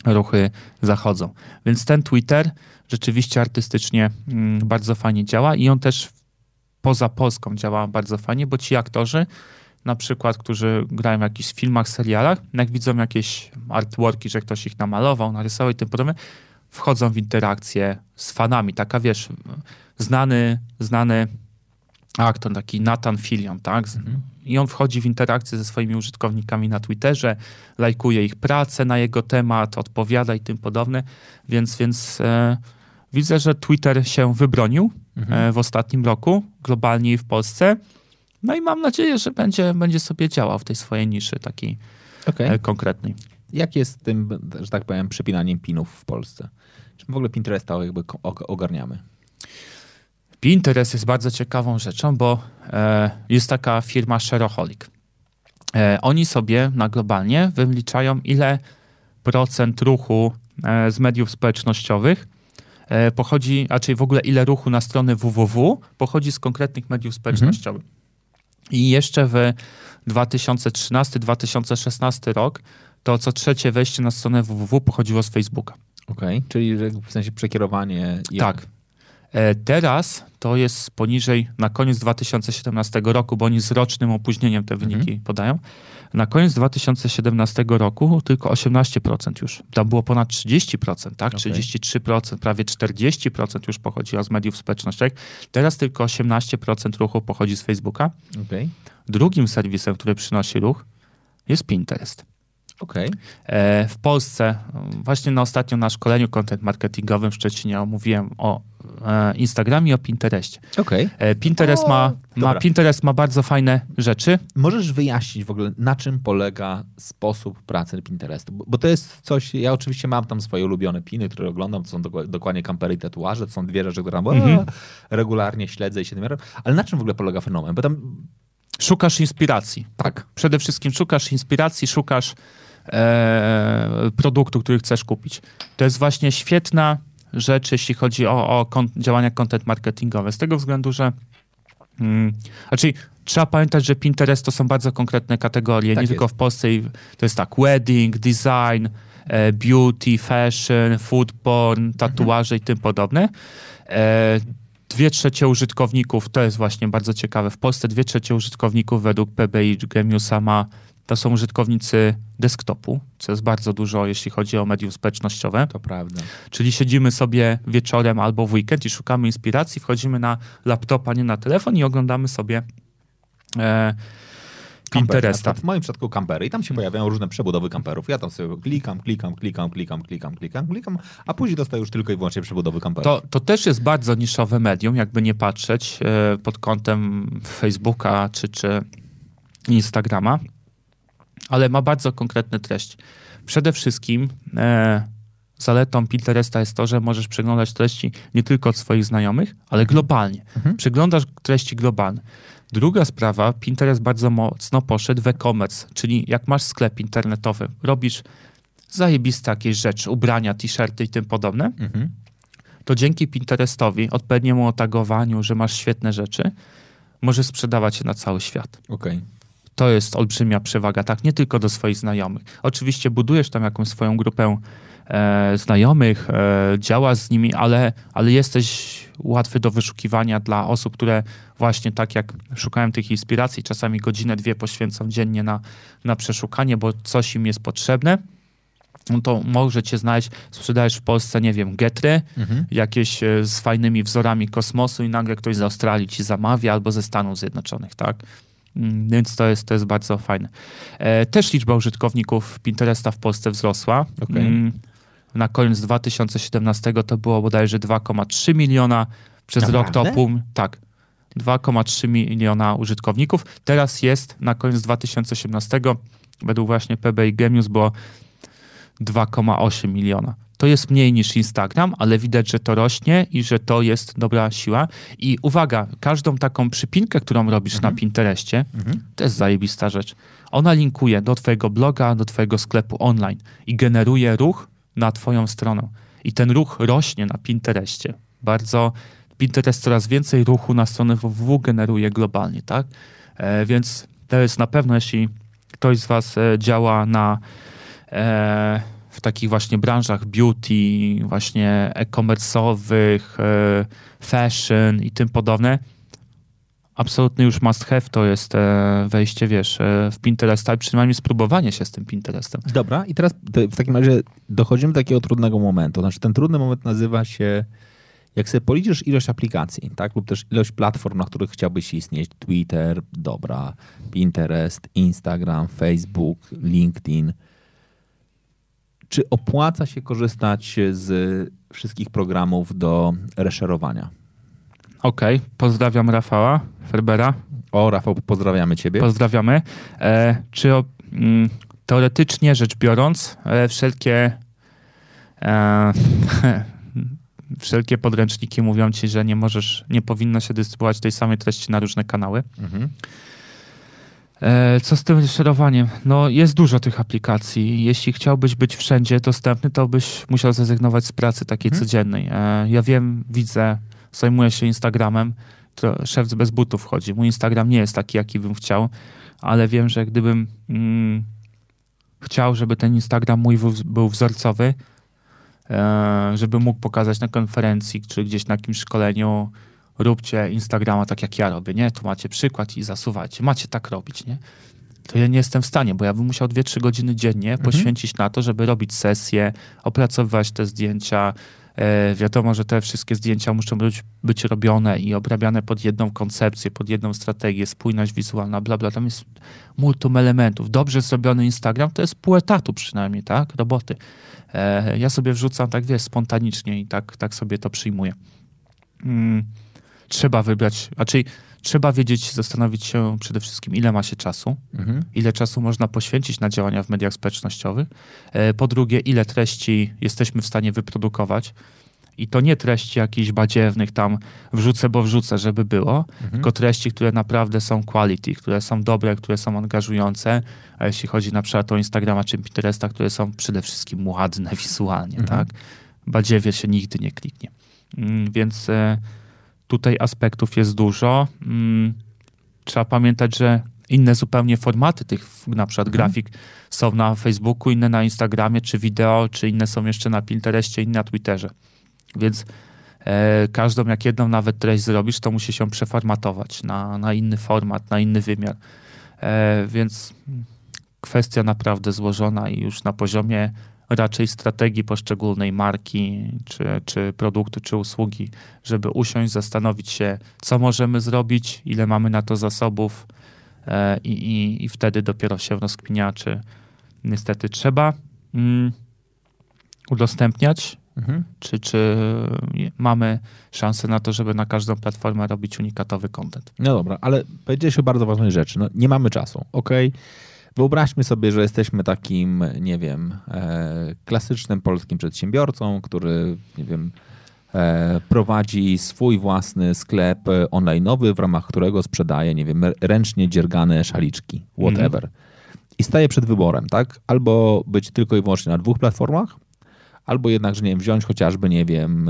ruchy zachodzą. Więc ten Twitter rzeczywiście artystycznie mm, bardzo fajnie działa i on też poza Polską działa bardzo fajnie, bo ci aktorzy, na przykład, którzy grają w jakichś filmach, serialach, jak widzą jakieś artworki, że ktoś ich namalował, narysował i tym podobne, wchodzą w interakcję z fanami. Taka, wiesz, znany, znany aktor, taki Nathan Fillion, tak? Mhm. I on wchodzi w interakcję ze swoimi użytkownikami na Twitterze, lajkuje ich pracę na jego temat, odpowiada i tym podobne, więc, więc e, widzę, że Twitter się wybronił mhm. E, w ostatnim roku, globalnie i w Polsce. No i mam nadzieję, że będzie, będzie sobie działał w tej swojej niszy takiej okay. E, konkretnej. Jak jest z tym, że tak powiem, przepinaniem pinów w Polsce? W ogóle Pinteresta jakby ogarniamy? Pinterest jest bardzo ciekawą rzeczą, bo e, jest taka firma Shareaholic. E, oni sobie na globalnie wyliczają, ile procent ruchu e, z mediów społecznościowych E, pochodzi, a czyli w ogóle ile ruchu na stronę www pochodzi z konkretnych mediów społecznościowych. Mhm. I jeszcze w 2013-2016 rok to co trzecie wejście na stronę www pochodziło z Facebooka. Okej, okay. czyli w sensie przekierowanie. Tak. E, teraz to jest poniżej na koniec 2017 roku, bo oni z rocznym opóźnieniem te wyniki mhm. podają. Na koniec 2017 roku tylko 18% już. Tam było ponad 30%, tak? Okay. 33%, prawie 40% już pochodziło z mediów społecznościowych. Teraz tylko 18% ruchu pochodzi z Facebooka. Okay. Drugim serwisem, który przynosi ruch jest Pinterest. Okay. E, w Polsce, właśnie na ostatnim na szkoleniu content marketingowym w Szczecinie omówiłem o e, Instagramie i o Pinterestie. Okay. E, Pinterest, o, ma, ma, Pinterest ma bardzo fajne rzeczy. Możesz wyjaśnić w ogóle, na czym polega sposób pracy Pinterestu? Bo, bo to jest coś, ja oczywiście mam tam swoje ulubione piny, które oglądam, to są dokładnie kampery i tatuaże, to są dwie rzeczy, które mm-hmm. regularnie śledzę i się tym Ale na czym w ogóle polega fenomen? Bo tam Szukasz inspiracji. Tak. Przede wszystkim szukasz inspiracji, szukasz e, produktu, który chcesz kupić. To jest właśnie świetna rzecz, jeśli chodzi o, o kon, działania content marketingowe. Z tego względu, że mm, znaczy trzeba pamiętać, że Pinterest to są bardzo konkretne kategorie, tak nie jest. tylko w Polsce. To jest tak wedding, design, e, beauty, fashion, food porn, tatuaże mhm. i tym podobne. E, dwie trzecie użytkowników, to jest właśnie bardzo ciekawe, w Polsce dwie trzecie użytkowników według PBI Gemiusa ma to są użytkownicy desktopu, co jest bardzo dużo, jeśli chodzi o medium społecznościowe. To prawda. Czyli siedzimy sobie wieczorem albo w weekend i szukamy inspiracji, wchodzimy na laptopa, nie na telefon i oglądamy sobie e, Pinteresta. W moim przypadku kampery i tam się pojawiają różne przebudowy kamperów. Ja tam sobie klikam, klikam, klikam, klikam, klikam, klikam, klikam, a później dostaję już tylko i wyłącznie przebudowy kamperów. To, to też jest bardzo niszowe medium, jakby nie patrzeć e, pod kątem Facebooka czy, czy Instagrama ale ma bardzo konkretne treści. Przede wszystkim e, zaletą Pinteresta jest to, że możesz przeglądać treści nie tylko od swoich znajomych, ale globalnie. Mhm. Przeglądasz treści globalne. Druga sprawa, Pinterest bardzo mocno poszedł w e-commerce, czyli jak masz sklep internetowy, robisz zajebiste jakieś rzeczy, ubrania, t-shirty i tym podobne, Mhm. to dzięki Pinterestowi, odpowiedniemu otagowaniu, że masz świetne rzeczy, możesz sprzedawać je na cały świat. Okej. To jest olbrzymia przewaga, tak, nie tylko do swoich znajomych. Oczywiście budujesz tam jakąś swoją grupę e, znajomych, e, działasz z nimi, ale, ale jesteś łatwy do wyszukiwania dla osób, które właśnie tak jak szukają tych inspiracji, czasami godzinę, dwie poświęcą dziennie na, na przeszukanie, bo coś im jest potrzebne. No to możecie znaleźć, sprzedajesz w Polsce, nie wiem, getry, Mhm. jakieś e, z fajnymi wzorami kosmosu i nagle ktoś z Australii ci zamawia albo ze Stanów Zjednoczonych, tak? Mm, Więc to jest, to jest bardzo fajne. E, Też liczba użytkowników Pinteresta w Polsce wzrosła. Okej. Mm, Na koniec 2017 to było bodajże 2,3 miliona. Przez rok to Naprawdę? pół. Tak. 2,3 miliona użytkowników. Teraz jest na koniec 2018, według właśnie PBI Gemius, było 2,8 miliona. To jest mniej niż Instagram, ale widać, że to rośnie i że to jest dobra siła. I uwaga, każdą taką przypinkę, którą robisz na Pinterestie, Mhm. to jest zajebista rzecz. Ona linkuje do twojego bloga, do twojego sklepu online i generuje ruch na twoją stronę. I ten ruch rośnie na Pinterestie. Bardzo Pinterest coraz więcej ruchu na stronę www generuje globalnie, tak? E, więc to jest na pewno, jeśli ktoś z was e, działa na w takich właśnie branżach beauty, właśnie e-commerce'owych, e, fashion i tym podobne, absolutny już must have to jest e, wejście, wiesz, e, w Pinteresta i przynajmniej spróbowanie się z tym Pinterestem. Dobra, i teraz w takim razie dochodzimy do takiego trudnego momentu. Znaczy, ten trudny moment nazywa się, jak sobie policzysz ilość aplikacji, tak, lub też ilość platform, na których chciałbyś istnieć, Twitter, dobra, Pinterest, Instagram, Facebook, LinkedIn. Czy opłaca się korzystać z wszystkich programów do reszerowania? Okej, pozdrawiam Rafała Ferbera, O, Rafał, pozdrawiamy ciebie. pozdrawiamy. E, czy o, mm, teoretycznie rzecz biorąc, e, wszelkie e, wszelkie podręczniki mówią ci, że nie możesz, nie powinno się dystrybuować tej samej treści na różne kanały. mhm. E, Co z tym szerowaniem? No jest dużo tych aplikacji. Jeśli chciałbyś być wszędzie dostępny, to byś musiał zrezygnować z pracy takiej Mhm. codziennej. E, Ja wiem, widzę, zajmuję się Instagramem, to szef bez butów chodzi. Mój Instagram nie jest taki, jaki bym chciał, ale wiem, że gdybym mm, chciał, żeby ten Instagram mój był- był wzorcowy, e, żeby mógł pokazać na konferencji czy gdzieś na jakimś szkoleniu, róbcie Instagrama tak jak ja robię, nie? Tu macie przykład i zasuwajcie. Macie tak robić, nie? To ja nie jestem w stanie, bo ja bym musiał 2-3 godziny dziennie poświęcić na to, żeby robić sesje, opracowywać te zdjęcia. E, wiadomo, że te wszystkie zdjęcia muszą być, być robione i obrabiane pod jedną koncepcję, pod jedną strategię, spójność wizualna, bla, bla. Tam jest multum elementów. Dobrze zrobiony Instagram to jest pół etatu przynajmniej, tak? Roboty. E, ja sobie wrzucam tak, wiesz, spontanicznie i tak, tak sobie to przyjmuję. Mm, trzeba wybrać, raczej trzeba wiedzieć, zastanowić się przede wszystkim, ile ma się czasu, Mhm. ile czasu można poświęcić na działania w mediach społecznościowych. E, Po drugie, ile treści jesteśmy w stanie wyprodukować. I to nie treści jakichś badziewnych tam wrzucę, bo wrzucę, żeby było, tylko treści, które naprawdę są quality, które są dobre, które są angażujące, a jeśli chodzi na przykład o Instagrama czy Pinteresta, które są przede wszystkim ładne wizualnie, Mhm. tak? Badziewie się nigdy nie kliknie. Mm, Więc e, tutaj aspektów jest dużo. Mm, Trzeba pamiętać, że inne zupełnie formaty tych na przykład Mhm. grafik są na Facebooku, inne na Instagramie, czy wideo, czy inne są jeszcze na Pinterestie, inne na Twitterze. Więc e, każdą, jak jedną nawet treść zrobisz, to musi się przeformatować na, na inny format, na inny wymiar. E, więc kwestia naprawdę złożona i już na poziomie raczej strategii poszczególnej marki, czy, czy produktu, czy usługi, żeby usiąść, zastanowić się, co możemy zrobić, ile mamy na to zasobów e, i, i, i wtedy dopiero się rozkminia, czy niestety trzeba mm, udostępniać, Mhm. czy, czy mamy szansę na to, żeby na każdą platformę robić unikatowy content. No dobra, ale powiedziałeś o bardzo ważnej rzeczy. No, nie mamy czasu, okej? Wyobraźmy sobie, że jesteśmy takim, nie wiem, e, klasycznym polskim przedsiębiorcą, który, nie wiem, e, prowadzi swój własny sklep online'owy, w ramach którego sprzedaje, nie wiem, ręcznie dziergane szaliczki, whatever. I staje przed wyborem, tak? Albo być tylko i wyłącznie na dwóch platformach, albo jednak, że nie wiem, wziąć chociażby, nie wiem,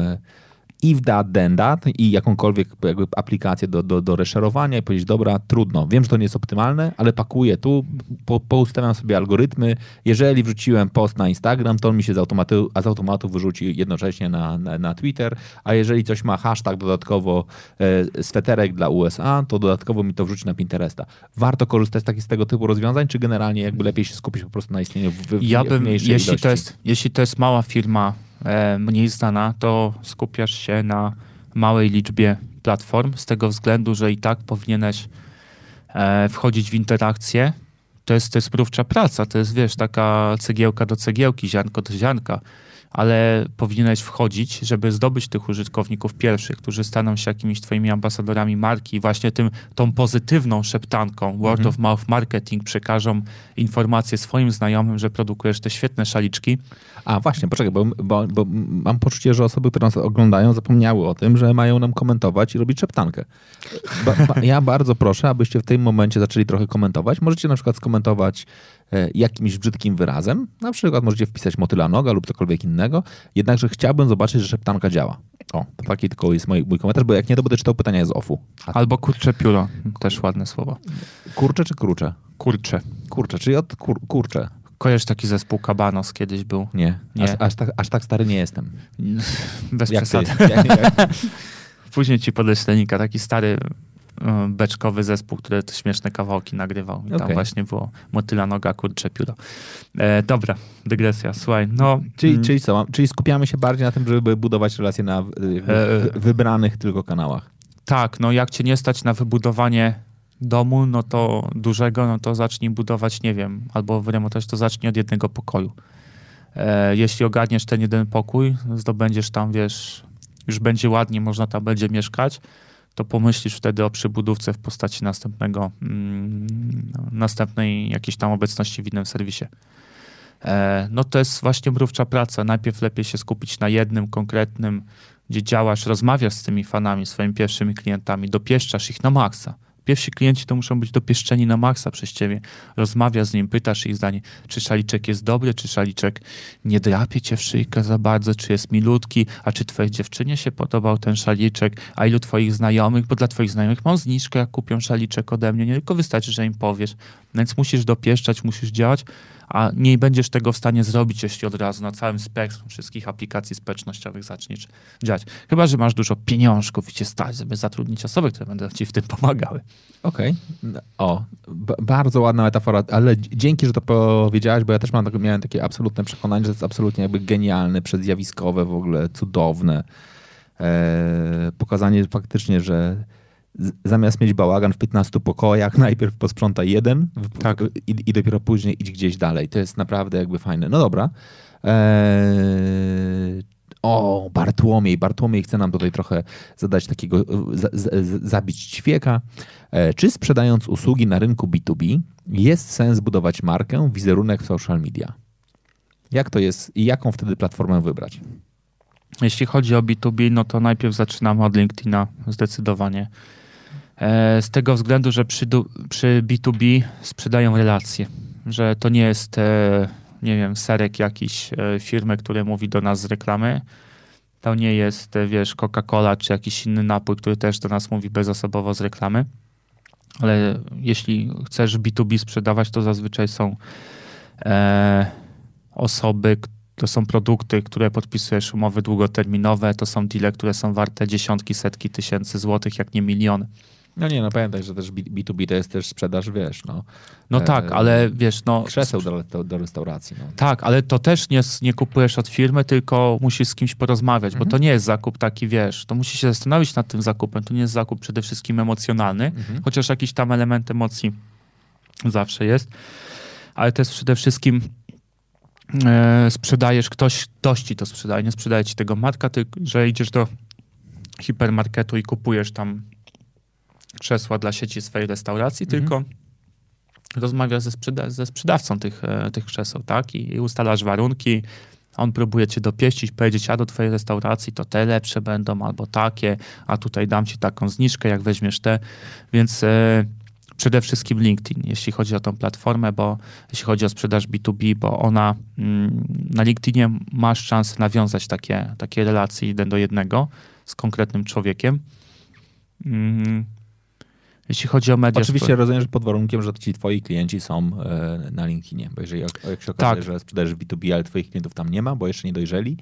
if that, then that i jakąkolwiek aplikację do, do, do reszerowania i powiedzieć, dobra, trudno, wiem, że to nie jest optymalne, ale pakuję tu, po, poustawiam sobie algorytmy. Jeżeli wrzuciłem post na Instagram, to on mi się z automatu, z automatu wyrzuci jednocześnie na, na, na Twitter, a jeżeli coś ma hashtag dodatkowo e, sweterek dla USA, to dodatkowo mi to wrzuci na Pinteresta. Warto korzystać z, takich, z tego typu rozwiązań, czy generalnie jakby lepiej się skupić po prostu na istnieniu w, w, ja bym, w mniejszej jeśli ilości? to, jest, jeśli to jest mała firma, mniej znana, to skupiasz się na małej liczbie platform, z tego względu, że i tak powinieneś e, wchodzić w interakcję. To jest, to jest mrówcza praca, to jest, wiesz, taka cegiełka do cegiełki, ziarnko do ziarnka, ale powinieneś wchodzić, żeby zdobyć tych użytkowników pierwszych, którzy staną się jakimiś twoimi ambasadorami marki i właśnie tym, tą pozytywną szeptanką, word Mhm. of mouth marketing przekażą informacje swoim znajomym, że produkujesz te świetne szaliczki. A właśnie, poczekaj, bo, bo, bo mam poczucie, że osoby, które nas oglądają, zapomniały o tym, że mają nam komentować i robić szeptankę. Ba, ba, ja bardzo proszę, abyście w tym momencie zaczęli trochę komentować. Możecie na przykład skomentować jakimś brzydkim wyrazem. Na przykład możecie wpisać motyla noga lub cokolwiek innego. Jednakże chciałbym zobaczyć, że szeptanka działa. O, to taki tylko jest mój, mój komentarz, bo jak nie, to będę czytał pytania z offu. A Albo kurcze pióro, też ładne słowo. kurcze czy krucze? Kurcze. Kurcze, czyli od kur, kurcze. Kojarz taki zespół Kabanos kiedyś był. Nie, Nie. Aż, aż, tak, aż tak stary nie jestem. Bez Jak ty? przesady. Jak, jak, Później ci podeślę linka, taki stary e, beczkowy zespół, który te śmieszne kawałki nagrywał. I tam właśnie było motyla noga, kurcze pióro. E, dobra, dygresja, słuchaj, no... Czyli, mm, czyli co? Czyli skupiamy się bardziej na tym, żeby budować relacje na E, wy- wybranych tylko kanałach. Tak, no jak cię nie stać na wybudowanie domu, no to dużego, no to zacznij budować, nie wiem, albo w remontaż to zacznij od jednego pokoju. E, jeśli ogarniesz ten jeden pokój, zdobędziesz tam, wiesz, już będzie ładnie, można tam będzie mieszkać, to pomyślisz wtedy o przybudówce w postaci następnego, mm, następnej jakiejś tam obecności w innym serwisie. E, no to jest właśnie mrówcza praca. Najpierw lepiej się skupić na jednym konkretnym, gdzie działasz, rozmawiasz z tymi fanami, swoimi pierwszymi klientami, dopieszczasz ich na maksa. Pierwsi klienci to muszą być dopieszczeni na maksa przez ciebie. Rozmawiasz z nim, pytasz ich zdanie, czy szaliczek jest dobry, czy szaliczek nie drapie cię w szyjkę za bardzo, czy jest milutki, a czy twojej dziewczynie się podobał ten szaliczek, a ilu twoich znajomych, bo dla twoich znajomych mam zniżkę, jak kupią szaliczek ode mnie, nie tylko wystarczy, że im powiesz. Więc musisz dopieszczać, musisz działać, a nie będziesz tego w stanie zrobić, jeśli od razu na całym spektrum wszystkich aplikacji społecznościowych zaczniesz działać. Chyba, że masz dużo pieniążków i cię stać, żeby zatrudnić osoby, które będą ci w tym pomagały. Okej. O, b- bardzo ładna metafora, ale dz- dzięki, że to powiedziałeś, bo ja też mam, tak- miałem takie absolutne przekonanie, że to jest absolutnie jakby genialne, przedzjawiskowe, w ogóle cudowne. E, pokazanie faktycznie, że zamiast mieć bałagan w 15 pokojach, najpierw posprzątaj jeden Tak. i, i dopiero później idź gdzieś dalej. To jest naprawdę jakby fajne. No dobra. E, o, Bartłomiej. Bartłomiej chce nam tutaj trochę zadać takiego, e, za, za, zabić ćwieka. E, Czy sprzedając usługi na rynku B2B jest sens budować markę, wizerunek w social media? Jak to jest i jaką wtedy platformę wybrać? Jeśli chodzi o B2B, no to najpierw zaczynamy od LinkedIna, zdecydowanie. E, Z tego względu, że przy, przy B2B sprzedają relacje, że to nie jest, e, nie wiem, serek jakiś e, firmy, który mówi do nas z reklamy. To nie jest, wiesz, Coca-Cola czy jakiś inny napój, który też do nas mówi bezosobowo z reklamy. Ale jeśli chcesz B2B sprzedawać, to zazwyczaj są e, osoby, to są produkty, które podpisujesz umowy długoterminowe, to są deale, które są warte dziesiątki, setki tysięcy złotych, jak nie miliony. No nie, no pamiętaj, że też B- B2B to jest też sprzedaż, wiesz, no, No E, tak, ale wiesz, no... krzeseł do, do, restauracji. No. Tak, ale to też nie, nie kupujesz od firmy, tylko musisz z kimś porozmawiać, Mhm. bo to nie jest zakup taki, wiesz, to musisz się zastanowić nad tym zakupem. To nie jest zakup przede wszystkim emocjonalny, Mhm. chociaż jakiś tam element emocji zawsze jest, ale to jest przede wszystkim e, sprzedajesz, ktoś, ktoś ci to sprzedaje, nie sprzedaje ci tego marka, tylko że idziesz do hipermarketu i kupujesz tam krzesła dla sieci swojej restauracji, Mhm. tylko rozmawiasz ze, sprzeda- ze sprzedawcą tych, e, tych krzeseł, tak? I, I ustalasz warunki, On próbuje cię dopieścić, powiedzieć, a do twojej restauracji to te lepsze będą, albo takie, a tutaj dam ci taką zniżkę, jak weźmiesz te. Więc e, przede wszystkim LinkedIn, jeśli chodzi o tą platformę, bo jeśli chodzi o sprzedaż B2B, bo ona mm, na LinkedInie masz szansę nawiązać takie, takie relacje jeden do jednego z konkretnym człowiekiem. Mm, jeśli chodzi o media... Oczywiście spo- rozumiem, że pod warunkiem, że ci twoi klienci są e, na LinkedInie, bo jeżeli jak, się okazuje, Tak. że sprzedajesz B2B, ale twoich klientów tam nie ma, bo jeszcze nie dojrzeli,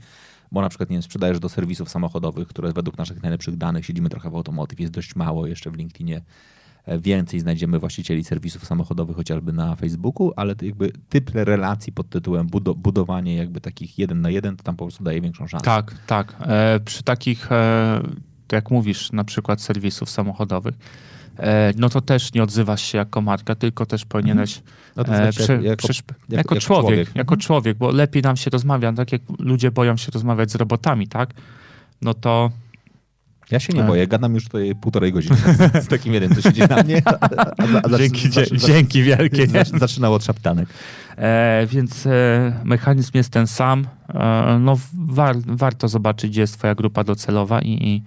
bo na przykład nie wiem, sprzedajesz do serwisów samochodowych, które według naszych najlepszych danych, siedzimy trochę w automotive, jest dość mało jeszcze w LinkedInie. E, Więcej znajdziemy właścicieli serwisów samochodowych chociażby na Facebooku, ale to jakby typ relacji pod tytułem budo- budowanie jakby takich jeden na jeden, to tam po prostu daje większą szansę. Tak, tak. E, przy takich, e, jak mówisz, na przykład serwisów samochodowych, no to też nie odzywasz się jako marka, tylko też powinieneś No to e, znaczy przy, jako- jako- jako- człowiek, człowiek. jako Mhm. człowiek, bo lepiej nam się rozmawia, tak jak ludzie boją się rozmawiać z robotami, tak? No to Ja się nie E. boję, gadam już tutaj półtorej godziny z, z takim jednym, co siedzi na mnie. A, a, a, a, dzięki, zaczy- dzięki wielkie. Nie? zaczy- Zaczynał od szaptanek. E, więc e, mechanizm jest ten sam. E, no, war, warto zobaczyć, gdzie jest twoja grupa docelowa i, i,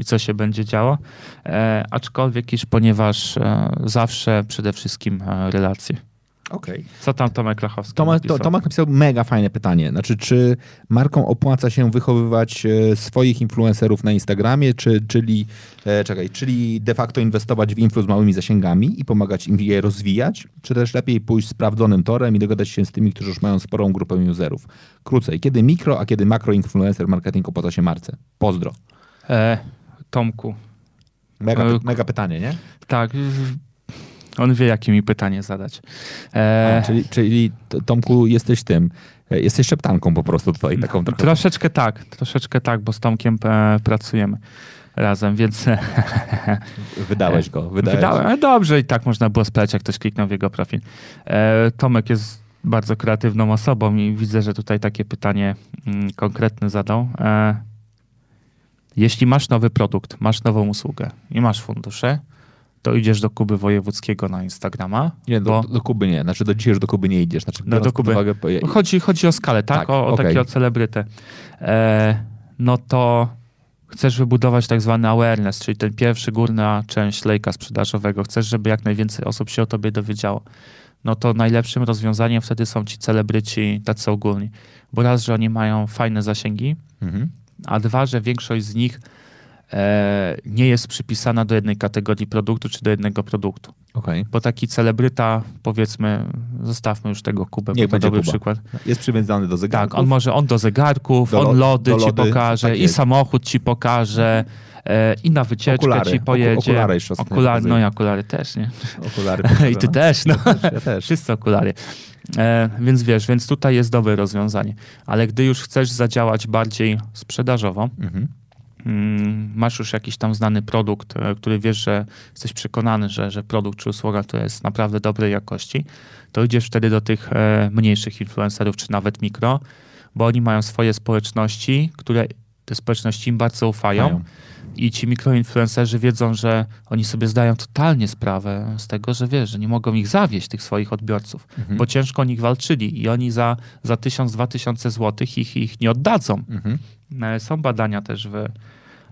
i co się będzie działo. E, aczkolwiek, iż ponieważ e, zawsze przede wszystkim e, relacje. Okej. Co tam Tomek Lachowski Tomek, napisał? to, Tomek napisał mega fajne pytanie. Znaczy, czy markom opłaca się wychowywać swoich influencerów na Instagramie, czy, czyli, e, czekaj, czyli de facto inwestować w influ z małymi zasięgami i pomagać im je rozwijać, czy też lepiej pójść sprawdzonym torem i dogadać się z tymi, którzy już mają sporą grupę userów? Krócej, kiedy mikro, a kiedy makro influencer marketing opłaca się marce? Pozdro. E, Tomku, Mega, E, mega pytanie, nie? tak, on wie, jakie mi pytanie zadać. E, A, czyli, czyli to- Tomku, jesteś tym, e, jesteś szeptanką po prostu tutaj, taką trochę. Troszeczkę tak, troszeczkę tak, bo z Tomkiem e, pracujemy razem, więc Wydałeś go. Wydałeś. Wydałem, dobrze i tak można było sprawdzić, jak ktoś kliknął w jego profil. E, Tomek jest bardzo kreatywną osobą i widzę, że tutaj takie pytanie mm, konkretne zadał. E, jeśli masz nowy produkt, masz nową usługę i masz fundusze, to idziesz do Kuby Wojewódzkiego na Instagrama. Nie, do, bo do Kuby nie. Znaczy do dzisiaj już do Kuby nie idziesz. Znaczy, No, do Kuby. Uwagę, po- chodzi, chodzi o skalę, tak? Tak, o o okej. takiego celebrytę. E, no to chcesz wybudować tak zwany awareness, czyli ten pierwszy górna część lejka sprzedażowego. Chcesz, żeby jak najwięcej osób się o tobie dowiedziało. No to najlepszym rozwiązaniem wtedy są ci celebryci tacy ogólni. Bo raz, że oni mają fajne zasięgi, Mhm. A dwa, że większość z nich e, nie jest przypisana do jednej kategorii produktu czy do jednego produktu. Okej. Bo taki celebryta, powiedzmy, zostawmy już tego Kubę, Niech bo to dobry Kuba. przykład. Jest przywiązany do zegarków. Tak, on może on do zegarków, Do on lody do ci lody, pokaże tak i samochód ci pokaże e, i na wycieczkę Okulary. ci pojedzie. okulary jeszcze Okulary, no i okulary też, nie? Okulary. I ty też, no. Ja też. Wszyscy okulary. E, więc wiesz, więc tutaj jest dobre rozwiązanie. Ale gdy już chcesz zadziałać bardziej sprzedażowo, Mhm. mm, masz już jakiś tam znany produkt, e, który wiesz, że jesteś przekonany, że, że produkt czy usługa to jest naprawdę dobrej jakości, to idziesz wtedy do tych e, mniejszych influencerów, czy nawet mikro, bo oni mają swoje społeczności, które te społeczności im bardzo ufają. Mają. I ci mikroinfluencerzy wiedzą, że oni sobie zdają totalnie sprawę z tego, że wiesz, że nie mogą ich zawieść, tych swoich odbiorców, Mhm. bo ciężko o nich walczyli i oni za, za 1000-2000 tysiące złotych ich, ich nie oddadzą. Mhm. E, Są badania też w,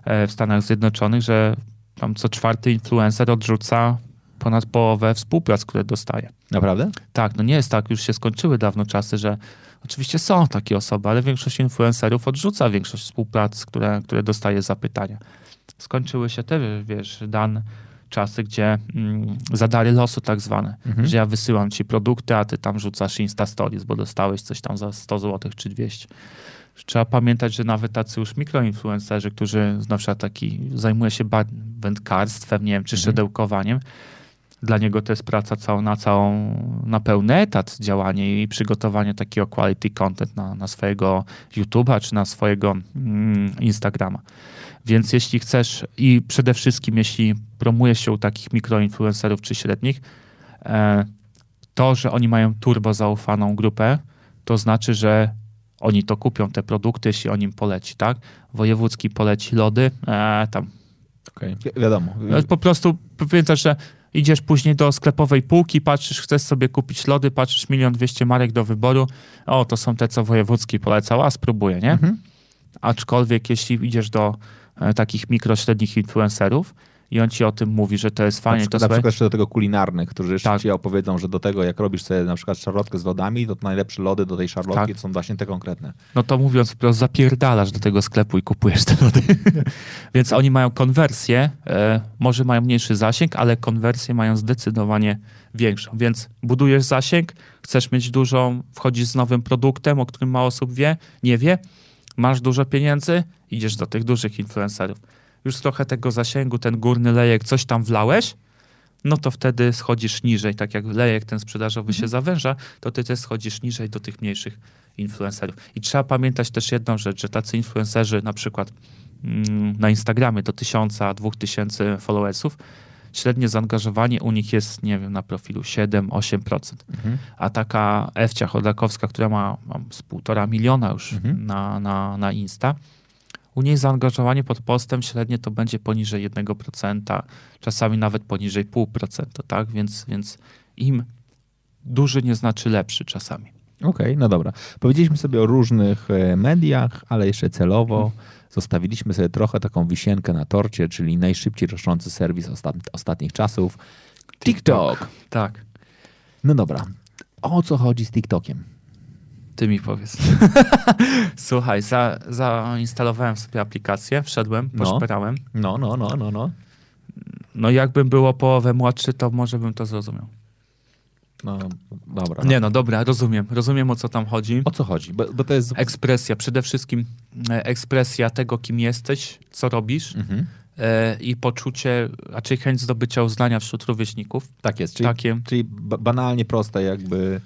e, w Stanach Zjednoczonych, że tam co czwarty influencer odrzuca ponad połowę współprac, które dostaje. Naprawdę? Tak, no nie jest tak, już się skończyły dawno czasy, że oczywiście są takie osoby, ale większość influencerów odrzuca większość współprac, które, które dostaje zapytania. Skończyły się te, wiesz, dan czasy, gdzie mm, zadary losu tak zwane, Mhm. że ja wysyłam ci produkty, a ty tam rzucasz Insta Stories, bo dostałeś coś tam za 100 zł czy 200. Trzeba pamiętać, że nawet tacy już mikroinfluencerzy, którzy na przykład taki zajmuje się wędkarstwem, nie wiem, czy Mhm. szydełkowaniem, dla niego to jest praca całą, na całą, na pełny etat działanie i przygotowanie takiego quality content na, na swojego YouTube'a czy na swojego mm, Instagrama. Więc jeśli chcesz i przede wszystkim jeśli promujesz się u takich mikroinfluencerów czy średnich, e, to, że oni mają turbo zaufaną grupę, to znaczy, że oni to kupią, te produkty, jeśli on im poleci, tak? Wojewódzki poleci lody, e, tam Okej. Wi- Wiadomo. ale po prostu pamiętasz, że Idziesz później do sklepowej półki, patrzysz, chcesz sobie kupić lody, patrzysz milion dwieście marek do wyboru. O, to są te, co wojewódzki polecał, a spróbuję, nie? Mhm. Aczkolwiek jeśli idziesz do takich mikro, średnich influencerów i on ci o tym mówi, że to jest Na, fajnie, to przykład, na sobie... przykład jeszcze do tego kulinarnych, którzy jeszcze Tak. ci opowiedzą, że do tego, jak robisz sobie na przykład szarlotkę z lodami, to najlepsze lody do tej szarlotki Tak. to są właśnie te konkretne. no to mówiąc wprost, zapierdalasz do tego sklepu i kupujesz te lody. Więc oni mają konwersję, e, może mają mniejszy zasięg, ale konwersję mają zdecydowanie większą. Więc budujesz zasięg, chcesz mieć dużą, wchodzisz z nowym produktem, o którym mało osób wie, nie wie, masz dużo pieniędzy, idziesz do tych dużych influencerów. Już trochę tego zasięgu, ten górny lejek, coś tam wlałeś, no to wtedy schodzisz niżej, tak jak lejek ten sprzedażowy się zawęża, to ty też schodzisz niżej do tych mniejszych influencerów. I trzeba pamiętać też jedną rzecz, że tacy influencerzy na przykład mm, na Instagramie do tysiąca, dwóch tysięcy followersów, średnie zaangażowanie u nich jest, nie wiem, na profilu 7-8%. A taka Ewcia Chodakowska, która ma, ma z półtora miliona już Mhm. na, na, na Insta, u niej zaangażowanie pod postem średnie to będzie poniżej 1%, czasami nawet poniżej 0,5%, tak? Więc, więc im duży nie znaczy lepszy czasami. Okej, no dobra. Powiedzieliśmy sobie o różnych e, mediach, ale jeszcze celowo zostawiliśmy sobie trochę taką wisienkę na torcie, czyli najszybciej rosnący serwis ostat ostatnich czasów. TikTok. Tak, No dobra. O co chodzi z TikTokiem? ty mi powiedz. Słuchaj, za, zainstalowałem sobie aplikację, wszedłem, No. poszperałem. No, no, no, no, no. No jakbym było połowę młodszy, to może bym to zrozumiał. No, dobra. Nie no, dobra, rozumiem. Rozumiem o co tam chodzi. O co chodzi? Bo, bo to jest... Ekspresja, przede wszystkim e, ekspresja tego, kim jesteś, co robisz Mhm. e, i poczucie, raczej chęć zdobycia uznania wśród rówieśników. Tak jest, czyli, Takie. czyli ba- banalnie proste jakby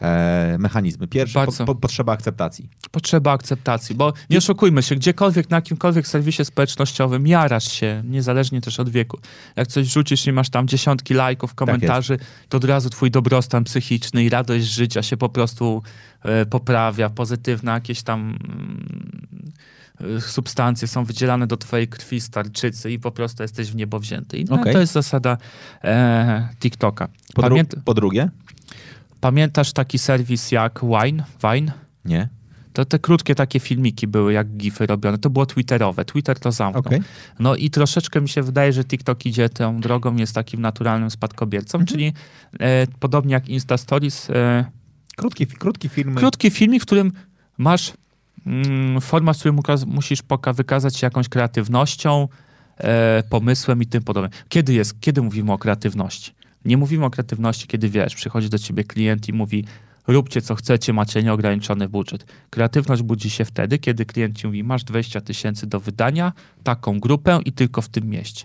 e, mechanizmy. Pierwszy, po, po, potrzeba akceptacji. Potrzeba akceptacji, bo nie oszukujmy się, gdziekolwiek, na jakimkolwiek serwisie społecznościowym jarasz się, niezależnie też od wieku. Jak coś rzucisz i masz tam dziesiątki lajków, komentarzy, to od razu twój dobrostan psychiczny i radość życia się po prostu e, poprawia, pozytywne jakieś tam mm, e, substancje są wydzielane do twojej krwi, starczycy i po prostu jesteś w niebo wzięty. I no, Okej. to jest zasada e, TikToka. Po, dru- Pamięt, po drugie? Pamiętasz taki serwis jak Wine? Wine? Nie. To te krótkie takie filmiki były, jak gify robione. To było twitterowe. Twitter to zamknął. Okej. No i troszeczkę mi się wydaje, że TikTok idzie tą drogą, jest takim naturalnym spadkobiercą, Mhm. czyli e, podobnie jak Insta Stories, e, Krótki, krótki film. krótki filmik, w którym masz mm, format, w którym musisz poka- wykazać się jakąś kreatywnością, e, pomysłem i tym podobne. Kiedy jest, kiedy mówimy o kreatywności? Nie mówimy o kreatywności, kiedy wiesz, przychodzi do ciebie klient i mówi róbcie co chcecie, macie nieograniczony budżet. Kreatywność budzi się wtedy, kiedy klient ci mówi masz 20 tysięcy do wydania, taką grupę i tylko w tym mieście.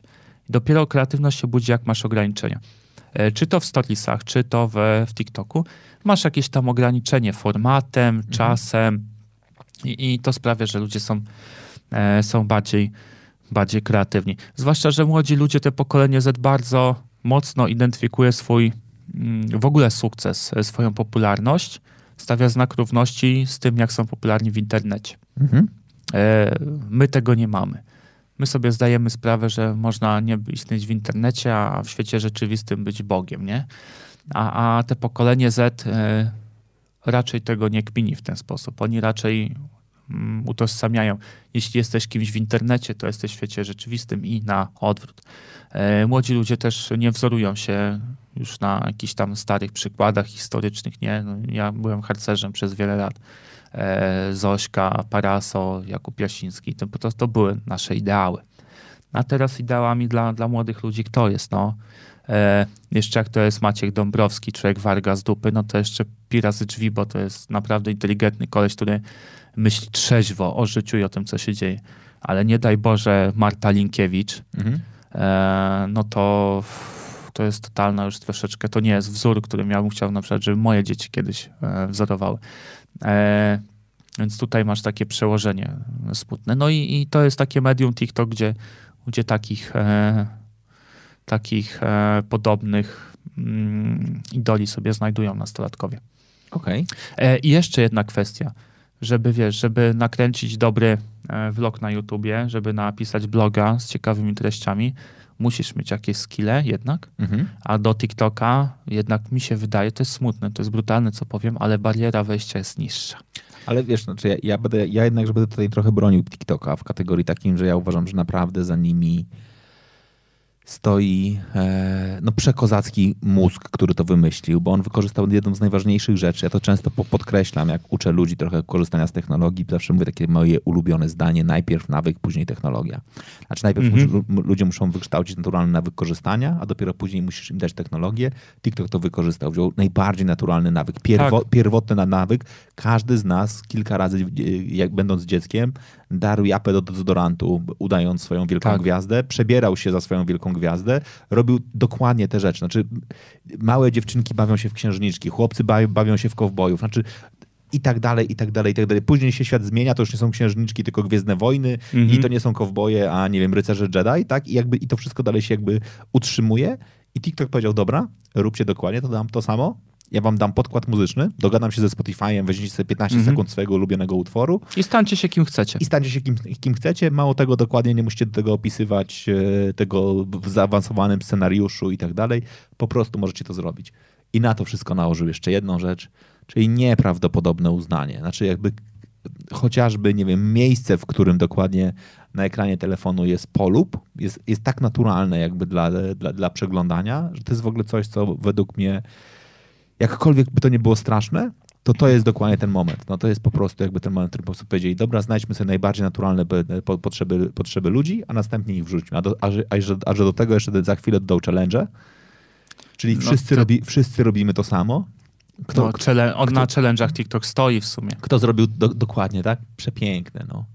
Dopiero kreatywność się budzi, jak masz ograniczenia. E, Czy to w storiesach, czy to w, w TikToku, masz jakieś tam ograniczenie formatem, czasem i, i to sprawia, że ludzie są, e, są bardziej, bardziej kreatywni. Zwłaszcza, że młodzi ludzie, te pokolenie Z bardzo mocno identyfikuje swój mm, w ogóle sukces, e, swoją popularność, stawia znak równości z tym, jak są popularni w internecie. Mhm. E, My tego nie mamy. My sobie zdajemy sprawę, że można nie istnieć w internecie, a w świecie rzeczywistym być Bogiem, nie? A, a te pokolenie Z e, raczej tego nie kmini w ten sposób. Oni raczej utożsamiają. Jeśli jesteś kimś w internecie, to jesteś w świecie rzeczywistym i na odwrót. E, Młodzi ludzie też nie wzorują się już na jakichś tam starych przykładach historycznych, nie? No, ja byłem harcerzem przez wiele lat. E, Zośka, Paraso, Jakub Jasiński, to po prostu były nasze ideały. A teraz ideałami dla, dla młodych ludzi kto jest? No, e, jeszcze jak to jest Maciek Dąbrowski, człowiek warga z dupy, no to jeszcze pira z drzwi, bo to jest naprawdę inteligentny koleś, który myśli trzeźwo o życiu i o tym, co się dzieje. Ale nie daj Boże Marta Linkiewicz, Mhm. e, no to to jest totalna już troszeczkę, to nie jest wzór, którym ja bym chciał na przykład, żeby moje dzieci kiedyś e, wzorowały. E, więc tutaj masz takie przełożenie smutne. No i, i to jest takie medium TikTok, gdzie, gdzie takich, e, takich e, podobnych mm, idoli sobie znajdują nastolatkowie. Okej. E, I jeszcze jedna kwestia, żeby wiesz, żeby nakręcić dobry e, vlog na YouTubie, żeby napisać bloga z ciekawymi treściami, musisz mieć jakieś skille jednak, Mhm. a do TikToka jednak mi się wydaje, to jest smutne, to jest brutalne, co powiem, ale bariera wejścia jest niższa. Ale wiesz, znaczy ja, ja, będę, ja jednak, że będę tutaj trochę bronił TikToka w kategorii takim, że ja uważam, że naprawdę za nimi stoi e, no, przekozacki mózg, który to wymyślił, bo on wykorzystał jedną z najważniejszych rzeczy. Ja to często po- podkreślam, jak uczę ludzi trochę korzystania z technologii. Zawsze mówię takie moje ulubione zdanie, najpierw nawyk, później technologia. Znaczy najpierw muszę, lu- ludzie muszą wykształcić naturalny nawyk korzystania, a dopiero później musisz im dać technologię. TikTok to wykorzystał, wziął najbardziej naturalny nawyk, pierwo, Tak. pierwotny na- nawyk. Każdy z nas kilka razy, e, jak będąc dzieckiem, darł japę do dezodorantu, udając swoją wielką Tak. gwiazdę, przebierał się za swoją wielką gwiazdę, robił dokładnie te rzeczy. Znaczy, małe dziewczynki bawią się w księżniczki, chłopcy bawią, się w kowbojów, znaczy i tak dalej, i tak dalej, i tak dalej. Później się świat zmienia, to już nie są księżniczki, tylko Gwiezdne Wojny Mhm. i to nie są kowboje, a nie wiem, rycerze Jedi, tak? I, jakby, I to wszystko dalej się jakby utrzymuje i TikTok powiedział, dobra, róbcie dokładnie, to dam to samo, ja wam dam podkład muzyczny, dogadam się ze Spotify'em, weźmiecie sobie 15 Mhm. sekund swojego ulubionego utworu I stańcie się kim chcecie. i stańcie się kim, kim chcecie. Mało tego, dokładnie nie musicie do tego opisywać e, tego w zaawansowanym scenariuszu i tak dalej. Po prostu możecie to zrobić. I na to wszystko nałożył jeszcze jedną rzecz, czyli nieprawdopodobne uznanie. Znaczy jakby chociażby, nie wiem, miejsce, w którym dokładnie na ekranie telefonu jest polub, jest, jest tak naturalne jakby dla, dla, dla przeglądania, że to jest w ogóle coś, co według mnie jakkolwiek by to nie było straszne, to to jest dokładnie ten moment. No to jest po prostu jakby ten moment, w którym po prostu powiedzieli, dobra, znajdźmy sobie najbardziej naturalne be- po- potrzeby, potrzeby ludzi, a następnie ich wrzućmy. A, do, a, że, a, a do tego jeszcze za chwilę dodał challenge, czyli No wszyscy, to- robi, wszyscy robimy to samo. Kto, No, kto, on na challenge'ach TikTok stoi w sumie. kto zrobił do, dokładnie, tak? Przepiękne, no.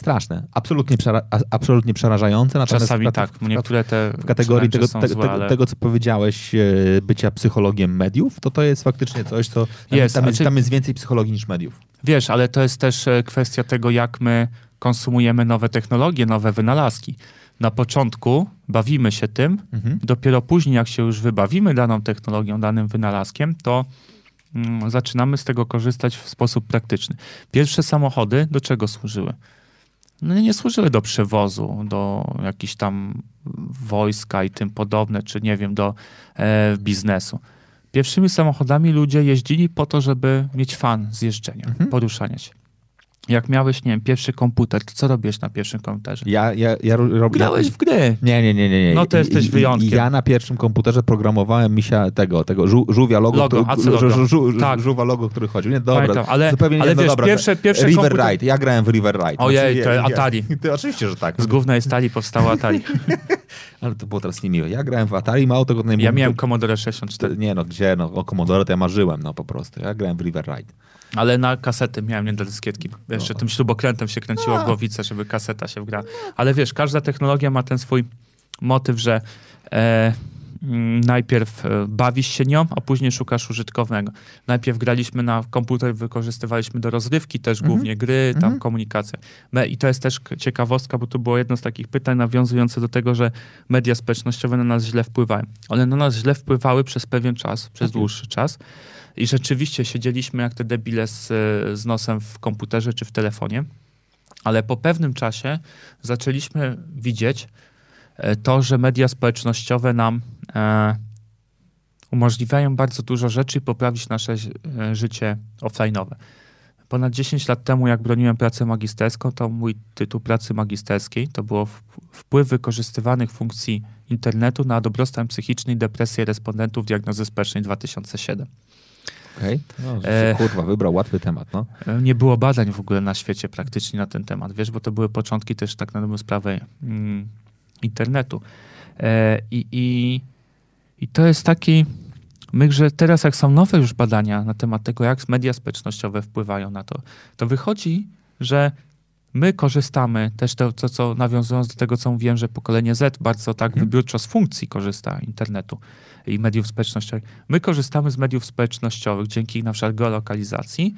Straszne. Absolutnie, przera, absolutnie przerażające. Natomiast Czasami w tak, w, niektóre te w kategorii tego, te, złe, ale... tego, co powiedziałeś, e, bycia psychologiem mediów, to to jest faktycznie coś, co tam Jest, tam, a jest, czy- tam jest więcej psychologii niż mediów. Wiesz, ale to jest też e, kwestia tego, jak my konsumujemy nowe technologie, nowe wynalazki. Na początku bawimy się tym, Mhm. dopiero później, jak się już wybawimy daną technologią, danym wynalazkiem, to mm, zaczynamy z tego korzystać w sposób praktyczny. Pierwsze samochody do czego służyły? No nie służyły do przewozu, do jakichś tam wojska i tym podobne, czy nie wiem, do e, biznesu. Pierwszymi samochodami ludzie jeździli po to, żeby mieć fan z jeżdżenia, poruszania się. Jak miałeś, nie wiem, pierwszy komputer, to co robiłeś na pierwszym komputerze? Ja, ja, ja ro- robię. Grałeś w gry. Nie, nie, nie, nie. nie. No to jesteś I- wyjątkiem. Ja na pierwszym komputerze programowałem misia tego, tego żu, żółwia logo, Logo, który, logo. żu, żu, Tak. żółwa logo, który chodził. Nie, dobra, Pamiętam, ale- zupełnie nie, ale no wiesz, dobra, pierwsze- pierwsze River komputer- Ride, ja grałem w River Ride. Ojej, Znaczy, to ja- Atari. Ja, to oczywiście, że tak. Z głównej stali powstało Atari. Ale to było teraz niemiłe. Ja grałem w Atari, mało tego... najmniej- Ja miałem Commodore 64, Nie no, gdzie, no, o Commodore to ja marzyłem, no po prostu. Ja grałem w River Ride. ale na kasety miałem nie do dyskietki. Jeszcze tym śrubokrętem się kręciło w głowicę, żeby kaseta się wgrała. Ale wiesz, każda technologia ma ten swój motyw, że e, najpierw e, bawisz się nią, a później szukasz użytkownego. Najpierw graliśmy na komputer, wykorzystywaliśmy do rozrywki też głównie gry, tam komunikacja. Me- I to jest też ciekawostka, bo to było jedno z takich pytań nawiązujące do tego, że media społecznościowe na nas źle wpływają. One na nas źle wpływały przez pewien czas, przez dłuższy czas. I rzeczywiście siedzieliśmy jak te debile z, z nosem w komputerze czy w telefonie, ale po pewnym czasie zaczęliśmy widzieć e, to, że media społecznościowe nam e, umożliwiają bardzo dużo rzeczy i poprawić nasze e, życie offline'owe. Ponad 10 lat temu, jak broniłem pracę magisterską, to mój tytuł pracy magisterskiej to było wpływ wykorzystywanych funkcji internetu na dobrostan psychiczny i depresję respondentów diagnozy społecznej 2007. Okej. No, E. Kurwa, wybrał łatwy temat, no. E, Nie było badań w ogóle na świecie praktycznie na ten temat, wiesz, bo to były początki też tak na dobrą sprawę mm, internetu. E, i, i, I to jest taki myk, że teraz jak są nowe już badania na temat tego, jak media społecznościowe wpływają na to, to wychodzi, że my korzystamy też to, co, co nawiązując do tego, co mówiłem, że pokolenie Z bardzo tak wybiórczo z funkcji korzysta internetu i mediów społecznościowych. My korzystamy z mediów społecznościowych dzięki na przykład geolokalizacji,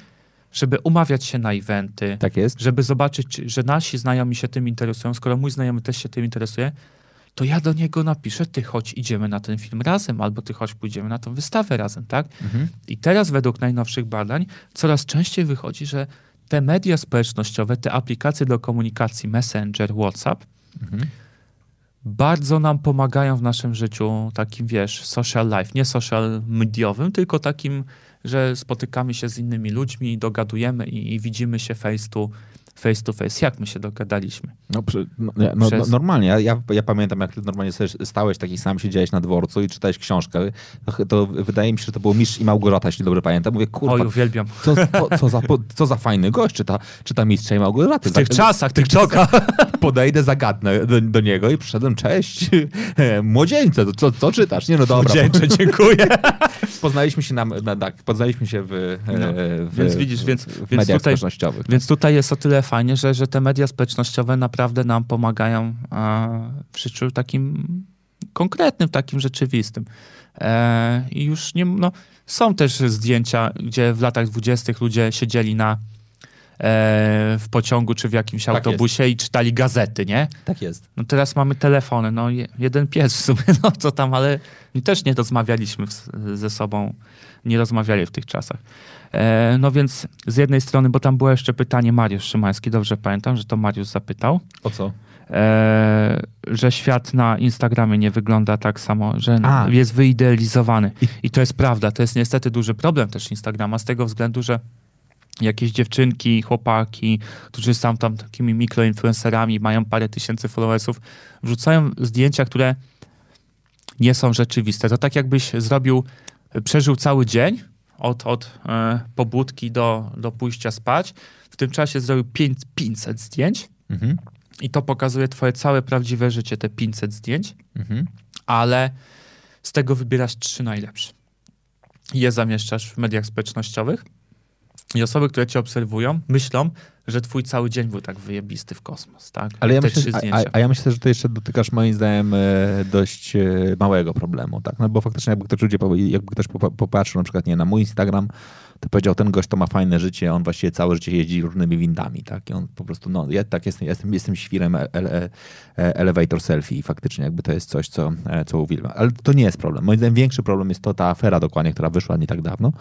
żeby umawiać się na eventy, Tak jest. żeby zobaczyć, czy- że nasi znajomi się tym interesują. Skoro mój znajomy też się tym interesuje, to ja do niego napiszę, ty chodź, idziemy na ten film razem, albo ty chodź, pójdziemy na tą wystawę razem, tak? Mhm. I teraz według najnowszych badań coraz częściej wychodzi, że te media społecznościowe, te aplikacje do komunikacji, Messenger, WhatsApp, Mhm. bardzo nam pomagają w naszym życiu, takim wiesz, social life, nie social mediowym, tylko takim, że spotykamy się z innymi ludźmi, dogadujemy i, i widzimy się face to face to face. Jak my się dogadaliśmy? No, przy, no, no, no, Przez- normalnie. Ja, ja, ja pamiętam, jak ty normalnie stałeś taki sam, siedziałeś na dworcu i czytałeś książkę. To, to wydaje mi się, że to było Mistrz i Małgorzata, jeśli dobrze pamiętam. Mówię, kurwa, Oj, uwielbiam. co, co, co, za, co za fajny gość czyta, czyta Mistrza i Małgorzaty. W tych Tak- czasach, TikToka. Podejdę, zagadnę do, do niego i przyszedłem, cześć, młodzieńcze, co, co czytasz? Nie no dobra. Dziękuję, dziękuję. Poznaliśmy się, na, na, tak, poznaliśmy się w, e, No, w, więc widzisz, więc- w więc mediach tutaj- społecznościowych. Więc tutaj jest o tyle fajnie, że, że te media społecznościowe naprawdę nam pomagają a, w życiu takim konkretnym, takim rzeczywistym. E, I już nie, no, są też zdjęcia, gdzie w latach dwudziestych ludzie siedzieli na, e, w pociągu czy w jakimś Tak autobusie i czytali gazety, nie? Tak jest. No teraz mamy telefony, no je- jeden pies w sumie, no co tam, ale też nie rozmawialiśmy ze sobą, nie rozmawiali w tych czasach. E, no więc z jednej strony, bo tam było jeszcze pytanie Mariusz Szymański, dobrze pamiętam, że to Mariusz zapytał, O co? e, że świat na Instagramie nie wygląda tak samo, że A. jest wyidealizowany. I to jest prawda, to jest niestety duży problem też Instagrama z tego względu, że jakieś dziewczynki, chłopaki, którzy są tam takimi mikroinfluencerami, mają parę tysięcy followersów, wrzucają zdjęcia, które nie są rzeczywiste. To tak jakbyś zrobił, przeżył cały dzień od, od e, pobudki do, do pójścia spać. W tym czasie zrobił pięć- 500 zdjęć Mhm. i to pokazuje twoje całe prawdziwe życie, te 500 zdjęć, Mhm. ale z tego wybierasz trzy najlepsze. Je zamieszczasz w mediach społecznościowych i osoby, które cię obserwują, myślą, że twój cały dzień był tak wyjebisty w kosmos, tak? Ale ja myślę, a, a, ja myślę, że to jeszcze dotykasz moim zdaniem e, dość e, małego problemu, tak? No bo faktycznie jakby ktoś, ludzie, jakby ktoś popa- popatrzył na przykład nie na mój Instagram, to powiedział, ten gość to ma fajne życie, on właściwie całe życie jeździ różnymi windami, tak? I on po prostu, no ja tak jestem, jestem, jestem świrem ele, ele, elevator selfie i faktycznie jakby to jest coś, co, e, co uwielbiam. Ale to nie jest problem. Moim zdaniem większy problem jest to ta afera dokładnie, która wyszła nie tak dawno,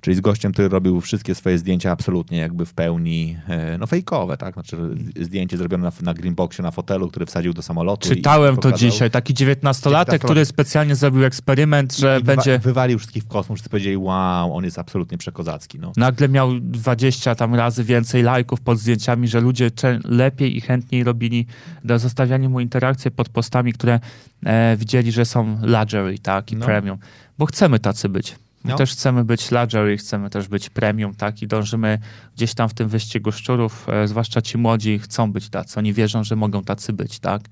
czyli z gościem, który robił wszystkie swoje zdjęcia absolutnie jakby w pełni, e, no fejkowe, tak? Znaczy zdjęcie zrobione na, na greenboxie, na fotelu, który wsadził do samolotu. Czytałem to dzisiaj, taki dziewiętnastolatek, 19-latek. który specjalnie zrobił eksperyment, że I będzie... Wywalił wszystkich w kosmos, wszyscy powiedzieli, wow, on jest absolutnie przekozacki. No. Nagle miał 20 tam razy więcej lajków pod zdjęciami, że ludzie lepiej i chętniej robili, do zostawiania mu interakcje pod postami, które e, widzieli, że są luxury, tak, i No. premium. Bo chcemy tacy być. My No. też chcemy być luxury, chcemy też być premium, tak, i dążymy gdzieś tam w tym wyścigu szczurów, e, zwłaszcza ci młodzi chcą być tacy, oni wierzą, że mogą tacy być, tak.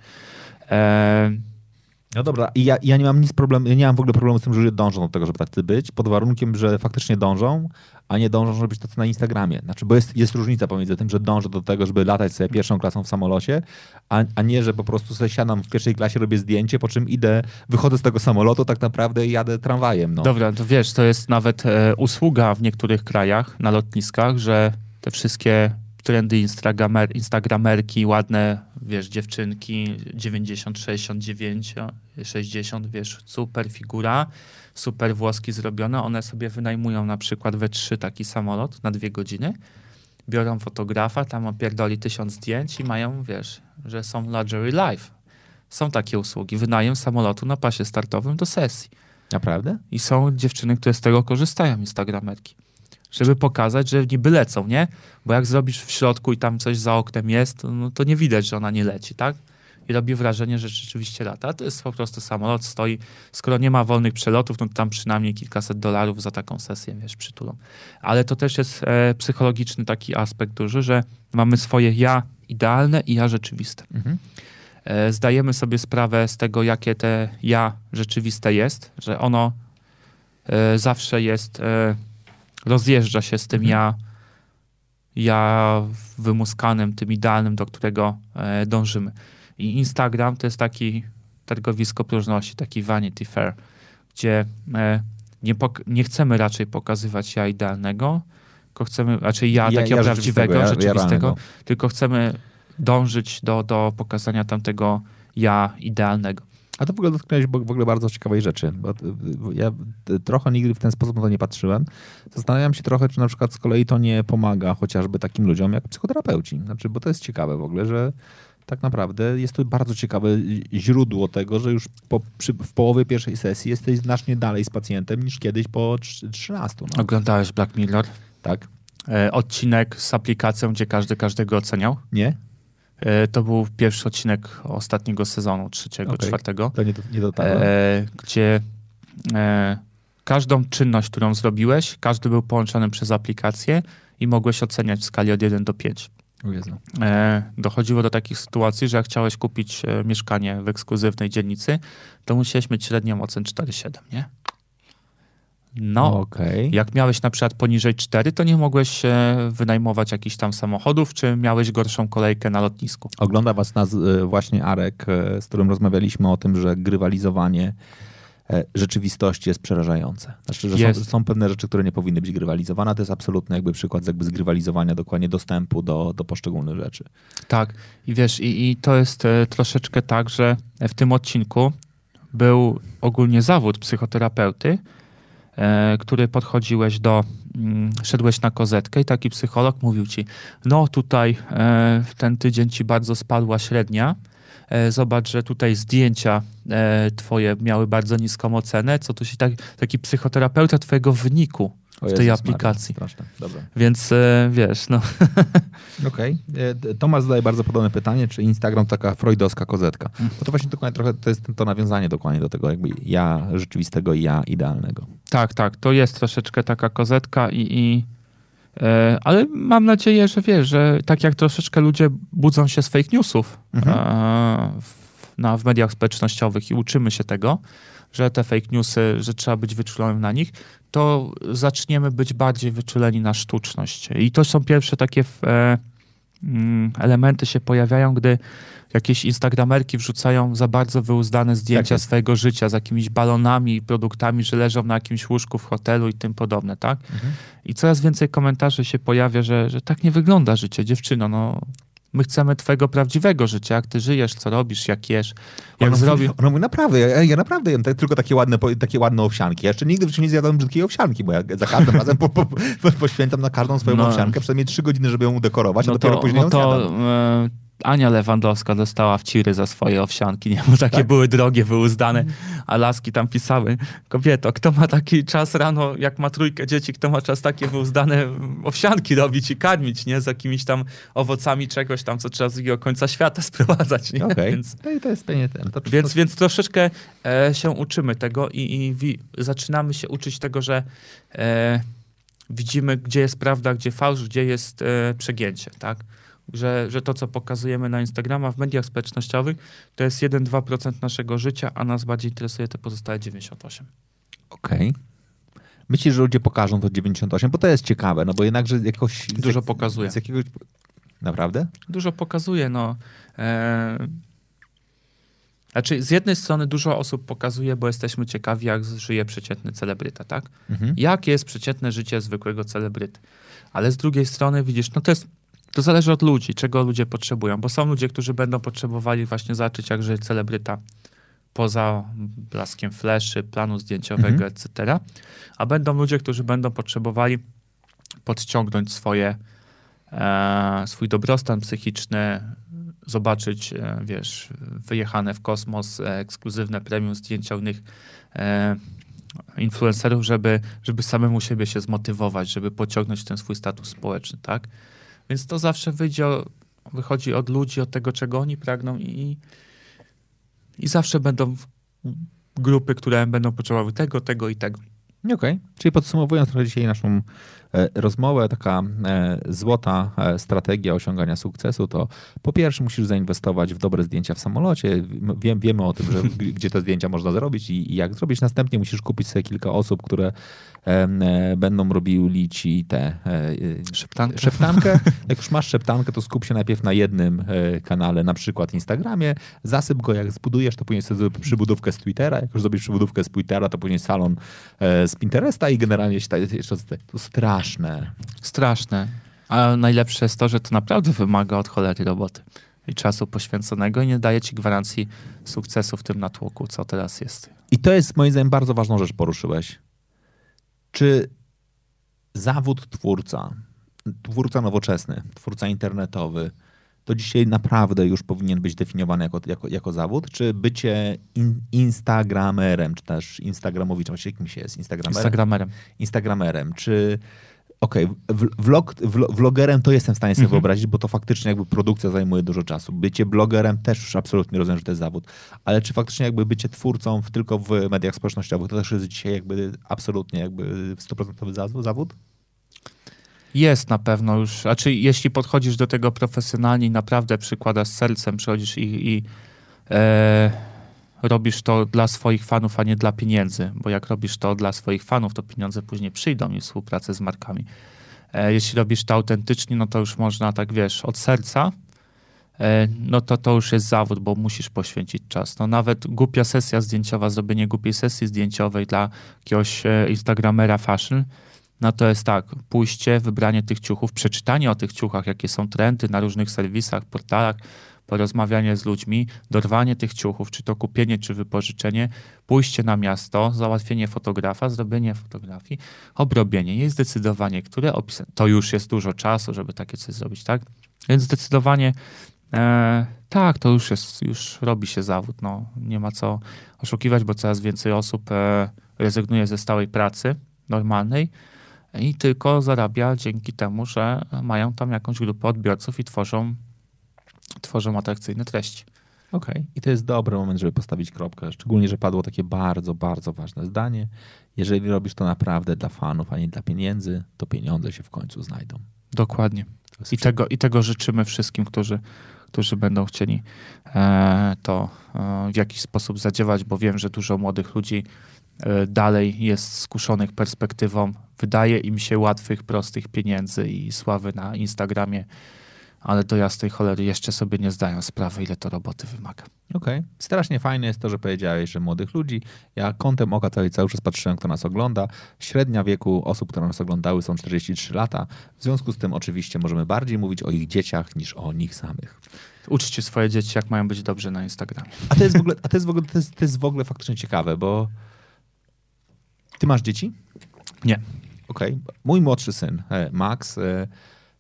E, No dobra, i ja, ja nie mam nic problemu, ja nie mam w ogóle problemu z tym, że ludzie dążą do tego, żeby tacy być, pod warunkiem, że faktycznie dążą, a nie dążą, żeby być tacy na Instagramie. Znaczy, bo jest, jest różnica pomiędzy tym, że dążę do tego, żeby latać sobie pierwszą klasą w samolocie, a, a nie, że po prostu sobie siadam w pierwszej klasie, robię zdjęcie, po czym idę, wychodzę z tego samolotu tak naprawdę jadę tramwajem. No. Dobra, to wiesz, to jest nawet e, usługa w niektórych krajach na lotniskach, że te wszystkie trendy instagramer, instagramerki, ładne, wiesz, dziewczynki 90, 69, 60, wiesz, super figura, super włoski zrobione, one sobie wynajmują na przykład we trzy taki samolot na dwie godziny, biorą fotografa, tam opierdoli tysiąc zdjęć i mają, wiesz, że są luxury life. Są takie usługi, wynajem samolotu na pasie startowym do sesji. Naprawdę? I są dziewczyny, które z tego korzystają, instagramerki. Żeby pokazać, że niby lecą, nie? Bo jak zrobisz w środku i tam coś za oknem jest, no to nie widać, że ona nie leci, tak? I robi wrażenie, że rzeczywiście lata. To jest po prostu samolot, stoi. Skoro nie ma wolnych przelotów, no to tam przynajmniej kilkaset dolarów za taką sesję, wiesz, przytulą. Ale to też jest e, psychologiczny taki aspekt duży, że mamy swoje ja idealne i ja rzeczywiste. Mhm. E, zdajemy sobie sprawę z tego, jakie te ja rzeczywiste jest, że ono e, zawsze jest, e, rozjeżdża się z tym Mhm. ja, ja wymuskanym, tym idealnym, do którego e, dążymy. I Instagram to jest taki targowisko próżności, taki Vanity Fair, gdzie e, nie, nie chcemy raczej pokazywać ja idealnego, tylko chcemy, raczej ja, Ja- takiego ja prawdziwego, rzeczywistego, ja- rzeczywistego, tylko chcemy dążyć do, do pokazania tamtego ja idealnego. A to w ogóle dotknąłeś w ogóle bardzo ciekawej rzeczy, bo y, ja trochę nigdy w ten sposób na to nie patrzyłem. Zastanawiam się trochę, czy na przykład z kolei to nie pomaga chociażby takim ludziom jak psychoterapeuci. Znaczy, bo to jest ciekawe w ogóle, że tak naprawdę jest to bardzo ciekawe źródło tego, że już po, przy, w połowie pierwszej sesji jesteś znacznie dalej z pacjentem niż kiedyś po trz- 13. No. Oglądałeś Black Mirror? Tak? E, odcinek z aplikacją, gdzie każdy każdego oceniał. Nie? E, to był pierwszy odcinek ostatniego sezonu, trzeciego, Okej. czwartego, To nie, do- nie dotarłem. e, gdzie e, każdą czynność, którą zrobiłeś, każdy był połączony przez aplikację i mogłeś oceniać w skali od 1 do 5. E, dochodziło do takich sytuacji, że jak chciałeś kupić e, mieszkanie w ekskluzywnej dzielnicy, to musiałeś mieć średnią ocen 4,7, nie? No, Okej. jak miałeś na przykład poniżej 4, to nie mogłeś e, wynajmować jakichś tam samochodów, czy miałeś gorszą kolejkę na lotnisku. Ogląda was nas e, właśnie Arek, z którym rozmawialiśmy o tym, że grywalizowanie rzeczywistości jest przerażające. Znaczy, że są, Jest. są pewne rzeczy, które nie powinny być grywalizowane. To jest absolutny jakby przykład jakby zgrywalizowania dokładnie dostępu do, do poszczególnych rzeczy. Tak, i wiesz, i, i to jest e, troszeczkę tak, że w tym odcinku był ogólnie zawód psychoterapeuty, e, który podchodziłeś do, mm, szedłeś na kozetkę i taki psycholog mówił ci, no tutaj e, w ten tydzień ci bardzo spadła średnia, e, zobacz, że tutaj zdjęcia e, twoje miały bardzo niską ocenę, co tu się tak, taki psychoterapeuta twojego wyniku O w Jezus tej aplikacji. Więc e, wiesz, no Okej. E, Tomasz zadaje bardzo podobne pytanie, czy Instagram to taka freudowska kozetka. Bo to właśnie dokładnie trochę to jest to nawiązanie dokładnie do tego jakby ja rzeczywistego i ja idealnego. Tak, tak, to jest troszeczkę taka kozetka i, i e, ale mam nadzieję, że wiesz, że tak jak troszeczkę ludzie budzą się z fake newsów Mhm. e, w, na, w mediach społecznościowych i uczymy się tego, że te fake newsy, że trzeba być wyczulonym na nich, to zaczniemy być bardziej wyczuleni na sztuczność. I to są pierwsze takie e, mm, elementy się pojawiają, gdy jakieś instagramerki wrzucają za bardzo wyuzdane zdjęcia jest. swojego życia z jakimiś balonami i produktami, że leżą na jakimś łóżku w hotelu i tym podobne, tak? I coraz więcej komentarzy się pojawia, że, że tak nie wygląda życie, dziewczyno, no my chcemy twojego prawdziwego życia, jak ty żyjesz, co robisz, jak jesz, jak. Mówi, ona mówi, naprawdę, ja, ja naprawdę jem tylko takie ładne, takie ładne owsianki. Ja jeszcze nigdy w życiu nie zjadłem brzydkiej owsianki, bo ja za każdym razem po, po, po, poświęcam na każdą swoją No. owsiankę przynajmniej trzy godziny, żeby ją udekorować, a No dopiero to, później no ją to zjadam. e, Ania Lewandowska dostała w ciry za swoje owsianki, nie? Bo takie Tak? były drogie, wyuzdane, a laski tam pisały, kobieto, kto ma taki czas rano, jak ma trójkę dzieci, kto ma czas takie wyuzdane owsianki robić i karmić, nie? Z jakimiś tam owocami czegoś tam, co trzeba z drugiego końca świata sprowadzać, nie? Okej, Więc, to, to jest pewnie ten. To, więc, to, więc troszeczkę e, się uczymy tego i, i wi- zaczynamy się uczyć tego, że e, widzimy, gdzie jest prawda, gdzie fałsz, gdzie jest e, przegięcie, tak? Że, że to, co pokazujemy na Instagrama, w mediach społecznościowych, to jest 1-2% naszego życia, a nas bardziej interesuje te pozostałe 98%. Okej. Myślisz, że ludzie pokażą to 98? Bo to jest ciekawe, no bo jednakże jakoś... Dużo jak- pokazuje. Z jakiegoś... Naprawdę? Dużo pokazuje, no. E, znaczy, z jednej strony dużo osób pokazuje, bo jesteśmy ciekawi, jak żyje przeciętny celebryta, tak? Mhm. Jakie jest przeciętne życie zwykłego celebryty. Ale z drugiej strony widzisz, no to jest, to zależy od ludzi, czego ludzie potrzebują, bo są ludzie, którzy będą potrzebowali właśnie zobaczyć, jak żyje celebryta poza blaskiem fleszy, planu zdjęciowego, Mhm. etc. A będą ludzie, którzy będą potrzebowali podciągnąć swoje, e, swój dobrostan psychiczny, zobaczyć, e, wiesz, wyjechane w kosmos, e, ekskluzywne premium zdjęcia innych e, influencerów, żeby, żeby samemu siebie się zmotywować, żeby pociągnąć ten swój status społeczny, tak? Więc to zawsze wyjdzie, wychodzi od ludzi, od tego, czego oni pragną i, i zawsze będą grupy, które będą potrzebowały tego, tego i tego. Okej. Czyli podsumowując trochę dzisiaj naszą e, rozmowę, taka e, złota e, strategia osiągania sukcesu to po pierwsze musisz zainwestować w dobre zdjęcia w samolocie. Wiem, wiemy o tym, że gdzie te zdjęcia można zrobić i, i jak zrobić. Następnie musisz kupić sobie kilka osób, które będą robili ci te e, e, Szeptankę. szeptankę. Jak już masz szeptankę, to skup się najpierw na jednym e, kanale, na przykład Instagramie, zasyp go, jak zbudujesz, to później sobie przybudówkę z Twittera, jak już zrobisz przybudówkę z Twittera, to później salon e, z Pinteresta i generalnie jeszcze to straszne. Straszne. A najlepsze jest to, że to naprawdę wymaga od cholery roboty i czasu poświęconego i nie daje ci gwarancji sukcesu w tym natłoku, co teraz jest. I to jest moim zdaniem bardzo ważną rzecz poruszyłeś. Czy zawód twórca, twórca nowoczesny, twórca internetowy, to dzisiaj naprawdę już powinien być definiowany jako, jako, jako zawód? Czy bycie in, instagramerem, czy też instagramowiczem, czy kim się jest? Instagramerem? Instagramerem. Instagramerem. Czy okej, okay, vlog, vlogerem to jestem w stanie sobie mhm. wyobrazić, bo to faktycznie jakby produkcja zajmuje dużo czasu. Bycie blogerem też już absolutnie rozumiem, że to jest zawód. Ale czy faktycznie jakby bycie twórcą w, tylko w mediach społecznościowych to też jest dzisiaj jakby absolutnie jakby 100% zawód? Jest na pewno już, znaczy jeśli podchodzisz do tego profesjonalnie i naprawdę przykładasz sercem, przychodzisz i, i e, robisz to dla swoich fanów, a nie dla pieniędzy, bo jak robisz to dla swoich fanów, to pieniądze później przyjdą i współpracę z markami. E, jeśli robisz to autentycznie, no to już można tak, wiesz, od serca, e, no to to już jest zawód, bo musisz poświęcić czas. No nawet głupia sesja zdjęciowa, zrobienie głupiej sesji zdjęciowej dla jakiegoś e, instagramera fashion, no to jest tak, pójście, wybranie tych ciuchów, przeczytanie o tych ciuchach, jakie są trendy na różnych serwisach, portalach, porozmawianie z ludźmi, dorwanie tych ciuchów, czy to kupienie, czy wypożyczenie, pójście na miasto, załatwienie fotografa, zrobienie fotografii, obrobienie jej, zdecydowanie, które opisy. To już jest dużo czasu, żeby takie coś zrobić, tak? Więc zdecydowanie e, tak, to już jest, już robi się zawód. No, nie ma co oszukiwać, bo coraz więcej osób e, rezygnuje ze stałej pracy normalnej i tylko zarabia dzięki temu, że mają tam jakąś grupę odbiorców i tworzą, tworzą atrakcyjne treści. Okej, okay. i to jest dobry moment, żeby postawić kropkę. Szczególnie, że padło takie bardzo, bardzo ważne zdanie. Jeżeli robisz to naprawdę dla fanów, a nie dla pieniędzy, to pieniądze się w końcu znajdą. Dokładnie. I tego, I tego życzymy wszystkim, którzy, którzy będą chcieli e, to e, w jakiś sposób zadziewać, bo wiem, że dużo młodych ludzi E, dalej jest skuszonych perspektywą. Wydaje im się łatwych, prostych pieniędzy i sławy na Instagramie, ale do jasnej cholery jeszcze sobie nie zdają sprawy, ile to roboty wymaga. Okej. Okay. Strasznie fajne jest to, że powiedziałeś, że młodych ludzi. Ja kątem oka cały, cały czas patrzyłem, kto nas ogląda. Średnia wieku osób, które nas oglądały są 43 lata. W związku z tym oczywiście możemy bardziej mówić o ich dzieciach niż o nich samych. Uczcie swoje dzieci, jak mają być dobrze na Instagramie. A to jest w ogóle, a to jest w ogóle, to jest, to jest w ogóle faktycznie ciekawe, bo ty masz dzieci? Nie. Okej. Okay. Mój młodszy syn, e, Max, e,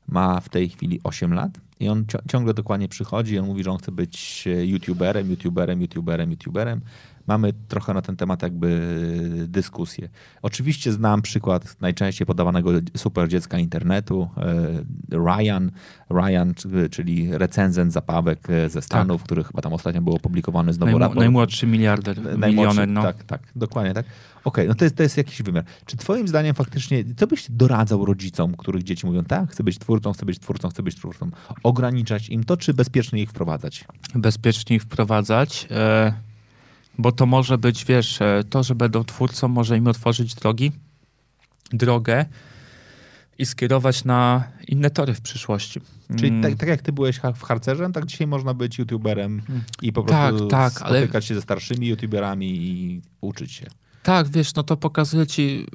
ma w tej chwili 8 lat i on ciągle dokładnie przychodzi on mówi, że on chce być e, youtuberem, youtuberem, youtuberem, youtuberem mamy trochę na ten temat jakby dyskusję. Oczywiście znam przykład najczęściej podawanego super dziecka internetu, e, Ryan, Ryan, czyli recenzent zapawek e, ze Stanów, tak. który chyba tam ostatnio był opublikowany znowu Najm raport. Najmłodszy miliarder, milioner, no. Tak, tak, dokładnie tak. Okej, okay, no to jest, to jest jakiś wymiar. Czy twoim zdaniem faktycznie, co byś doradzał rodzicom, których dzieci mówią, tak, chcę być twórcą, chcę być twórcą, chcę być twórcą, ograniczać im to, czy bezpiecznie ich wprowadzać? Bezpiecznie ich wprowadzać. E bo to może być, wiesz, e, to, że będą twórcą, może im otworzyć drogi, drogę i skierować na inne tory w przyszłości. Czyli mm. tak, tak, jak ty byłeś w harcerze, tak dzisiaj można być youtuberem i po prostu tak, tak, spotykać ale... się ze starszymi youtuberami i uczyć się. Tak, wiesz, no to pokazuje ci,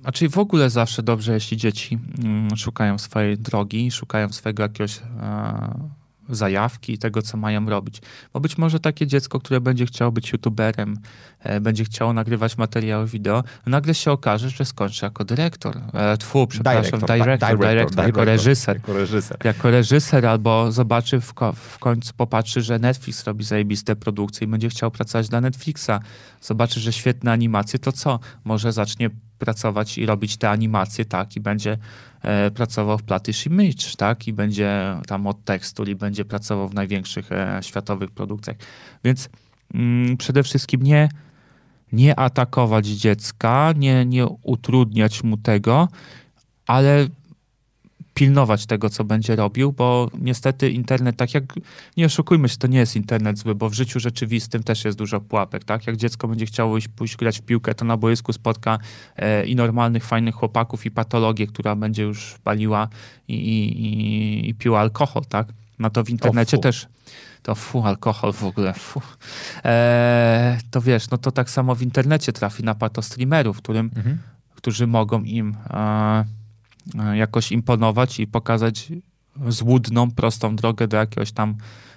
znaczy w ogóle zawsze dobrze, jeśli dzieci mm, szukają swojej drogi, szukają swojego jakiegoś e, zajawki i tego, co mają robić. Bo być może takie dziecko, które będzie chciało być youtuberem, e, będzie chciało nagrywać materiały wideo, nagle się okaże, że skończy jako dyrektor. E, tfu, przepraszam, director, director, director jako, reżyser, jako reżyser. Jako reżyser albo zobaczy w, ko w końcu, popatrzy, że Netflix robi zajebiste produkcje i będzie chciał pracować dla Netflixa. Zobaczy, że świetne animacje, to co? Może zacznie pracować i robić te animacje, tak, i będzie e, pracował w Platish Image, tak, i będzie tam od tekstu, i będzie pracował w największych e, światowych produkcjach. Więc mm, przede wszystkim nie, nie atakować dziecka, nie, nie utrudniać mu tego, ale pilnować tego, co będzie robił, bo niestety internet, tak jak, nie oszukujmy się, to nie jest internet zły, bo w życiu rzeczywistym też jest dużo pułapek, tak? Jak dziecko będzie chciało iść, pójść grać w piłkę, to na boisku spotka e, i normalnych, fajnych chłopaków i patologię, która będzie już paliła i, i, i piła alkohol, tak? No to w internecie też to fu, alkohol w ogóle, fu. E, to wiesz, no to tak samo w internecie trafi na patostreamerów, którym, mhm. którzy mogą im E, jakoś imponować i pokazać złudną, prostą drogę do jakiegoś tam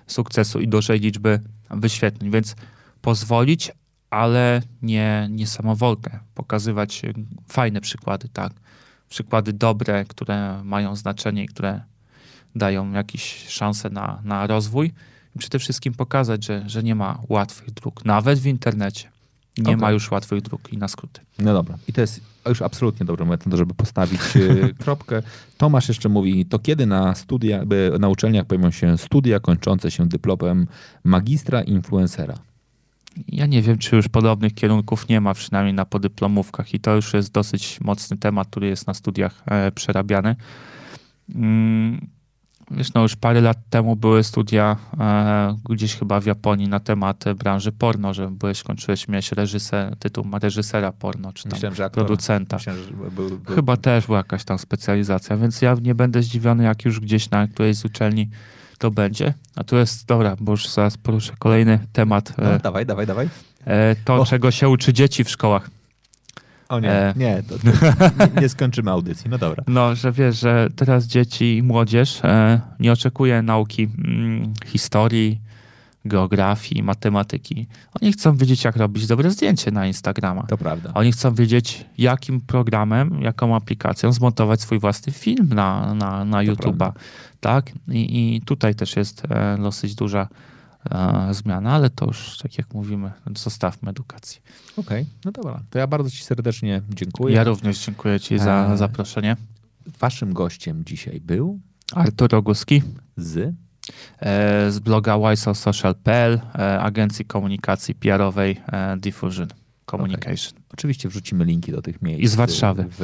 sukcesu i dużej liczby wyświetleń. Więc pozwolić, ale nie, nie samowolkę. Pokazywać fajne przykłady, tak. Przykłady dobre, które mają znaczenie i które dają jakieś szanse na, na rozwój. I przede wszystkim pokazać, że, że nie ma łatwych dróg, nawet w internecie. Nie Okej. ma już łatwych dróg i na skróty. No dobra. I to jest już absolutnie dobry moment na to, żeby postawić e, kropkę. Tomasz jeszcze mówi, to kiedy na studia, na uczelniach pojawią się studia kończące się dyplomem magistra influencera? Ja nie wiem, czy już podobnych kierunków nie ma, przynajmniej na podyplomówkach, i to już jest dosyć mocny temat, który jest na studiach e, przerabiany. Wiesz, no już parę lat temu były studia e, gdzieś chyba w Japonii na temat branży porno, że byłeś, kończyłeś, miałeś reżyser, tytuł ma reżysera porno, czy tam Myślałem, że aktora. producenta. Myślałem, że był, był, Chyba też była jakaś tam specjalizacja, więc ja nie będę zdziwiony, jak już gdzieś na którejś z uczelni to będzie. A tu jest, dobra, bo już zaraz poruszę kolejny temat. No, E, dawaj, dawaj, dawaj. e, to, O. czego się uczy dzieci w szkołach. O nie, E. nie, to, to nie, nie skończymy audycji. No dobra. No, że wiesz, że teraz dzieci i młodzież e, nie oczekuje nauki mm, historii, geografii, matematyki. Oni chcą wiedzieć, jak robić dobre zdjęcie na Instagrama. To prawda. Oni chcą wiedzieć, jakim programem, jaką aplikacją zmontować swój własny film na, na, na YouTube'a. Tak? I, I tutaj też jest e, dosyć duża zmiana, ale to już, tak jak mówimy, zostawmy edukację. Okej, no dobra. To ja bardzo ci serdecznie dziękuję. Ja również dziękuję Ci za Eee. zaproszenie. Waszym gościem dzisiaj był Artur Roguski z... e, z bloga ysosocial.pl, e, agencji komunikacji PR-owej e, Diffusion Communication. Oczywiście wrzucimy linki do tych miejsc. I z Warszawy. W,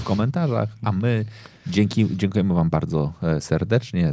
w komentarzach, a my dzięki, dziękujemy wam bardzo e, serdecznie.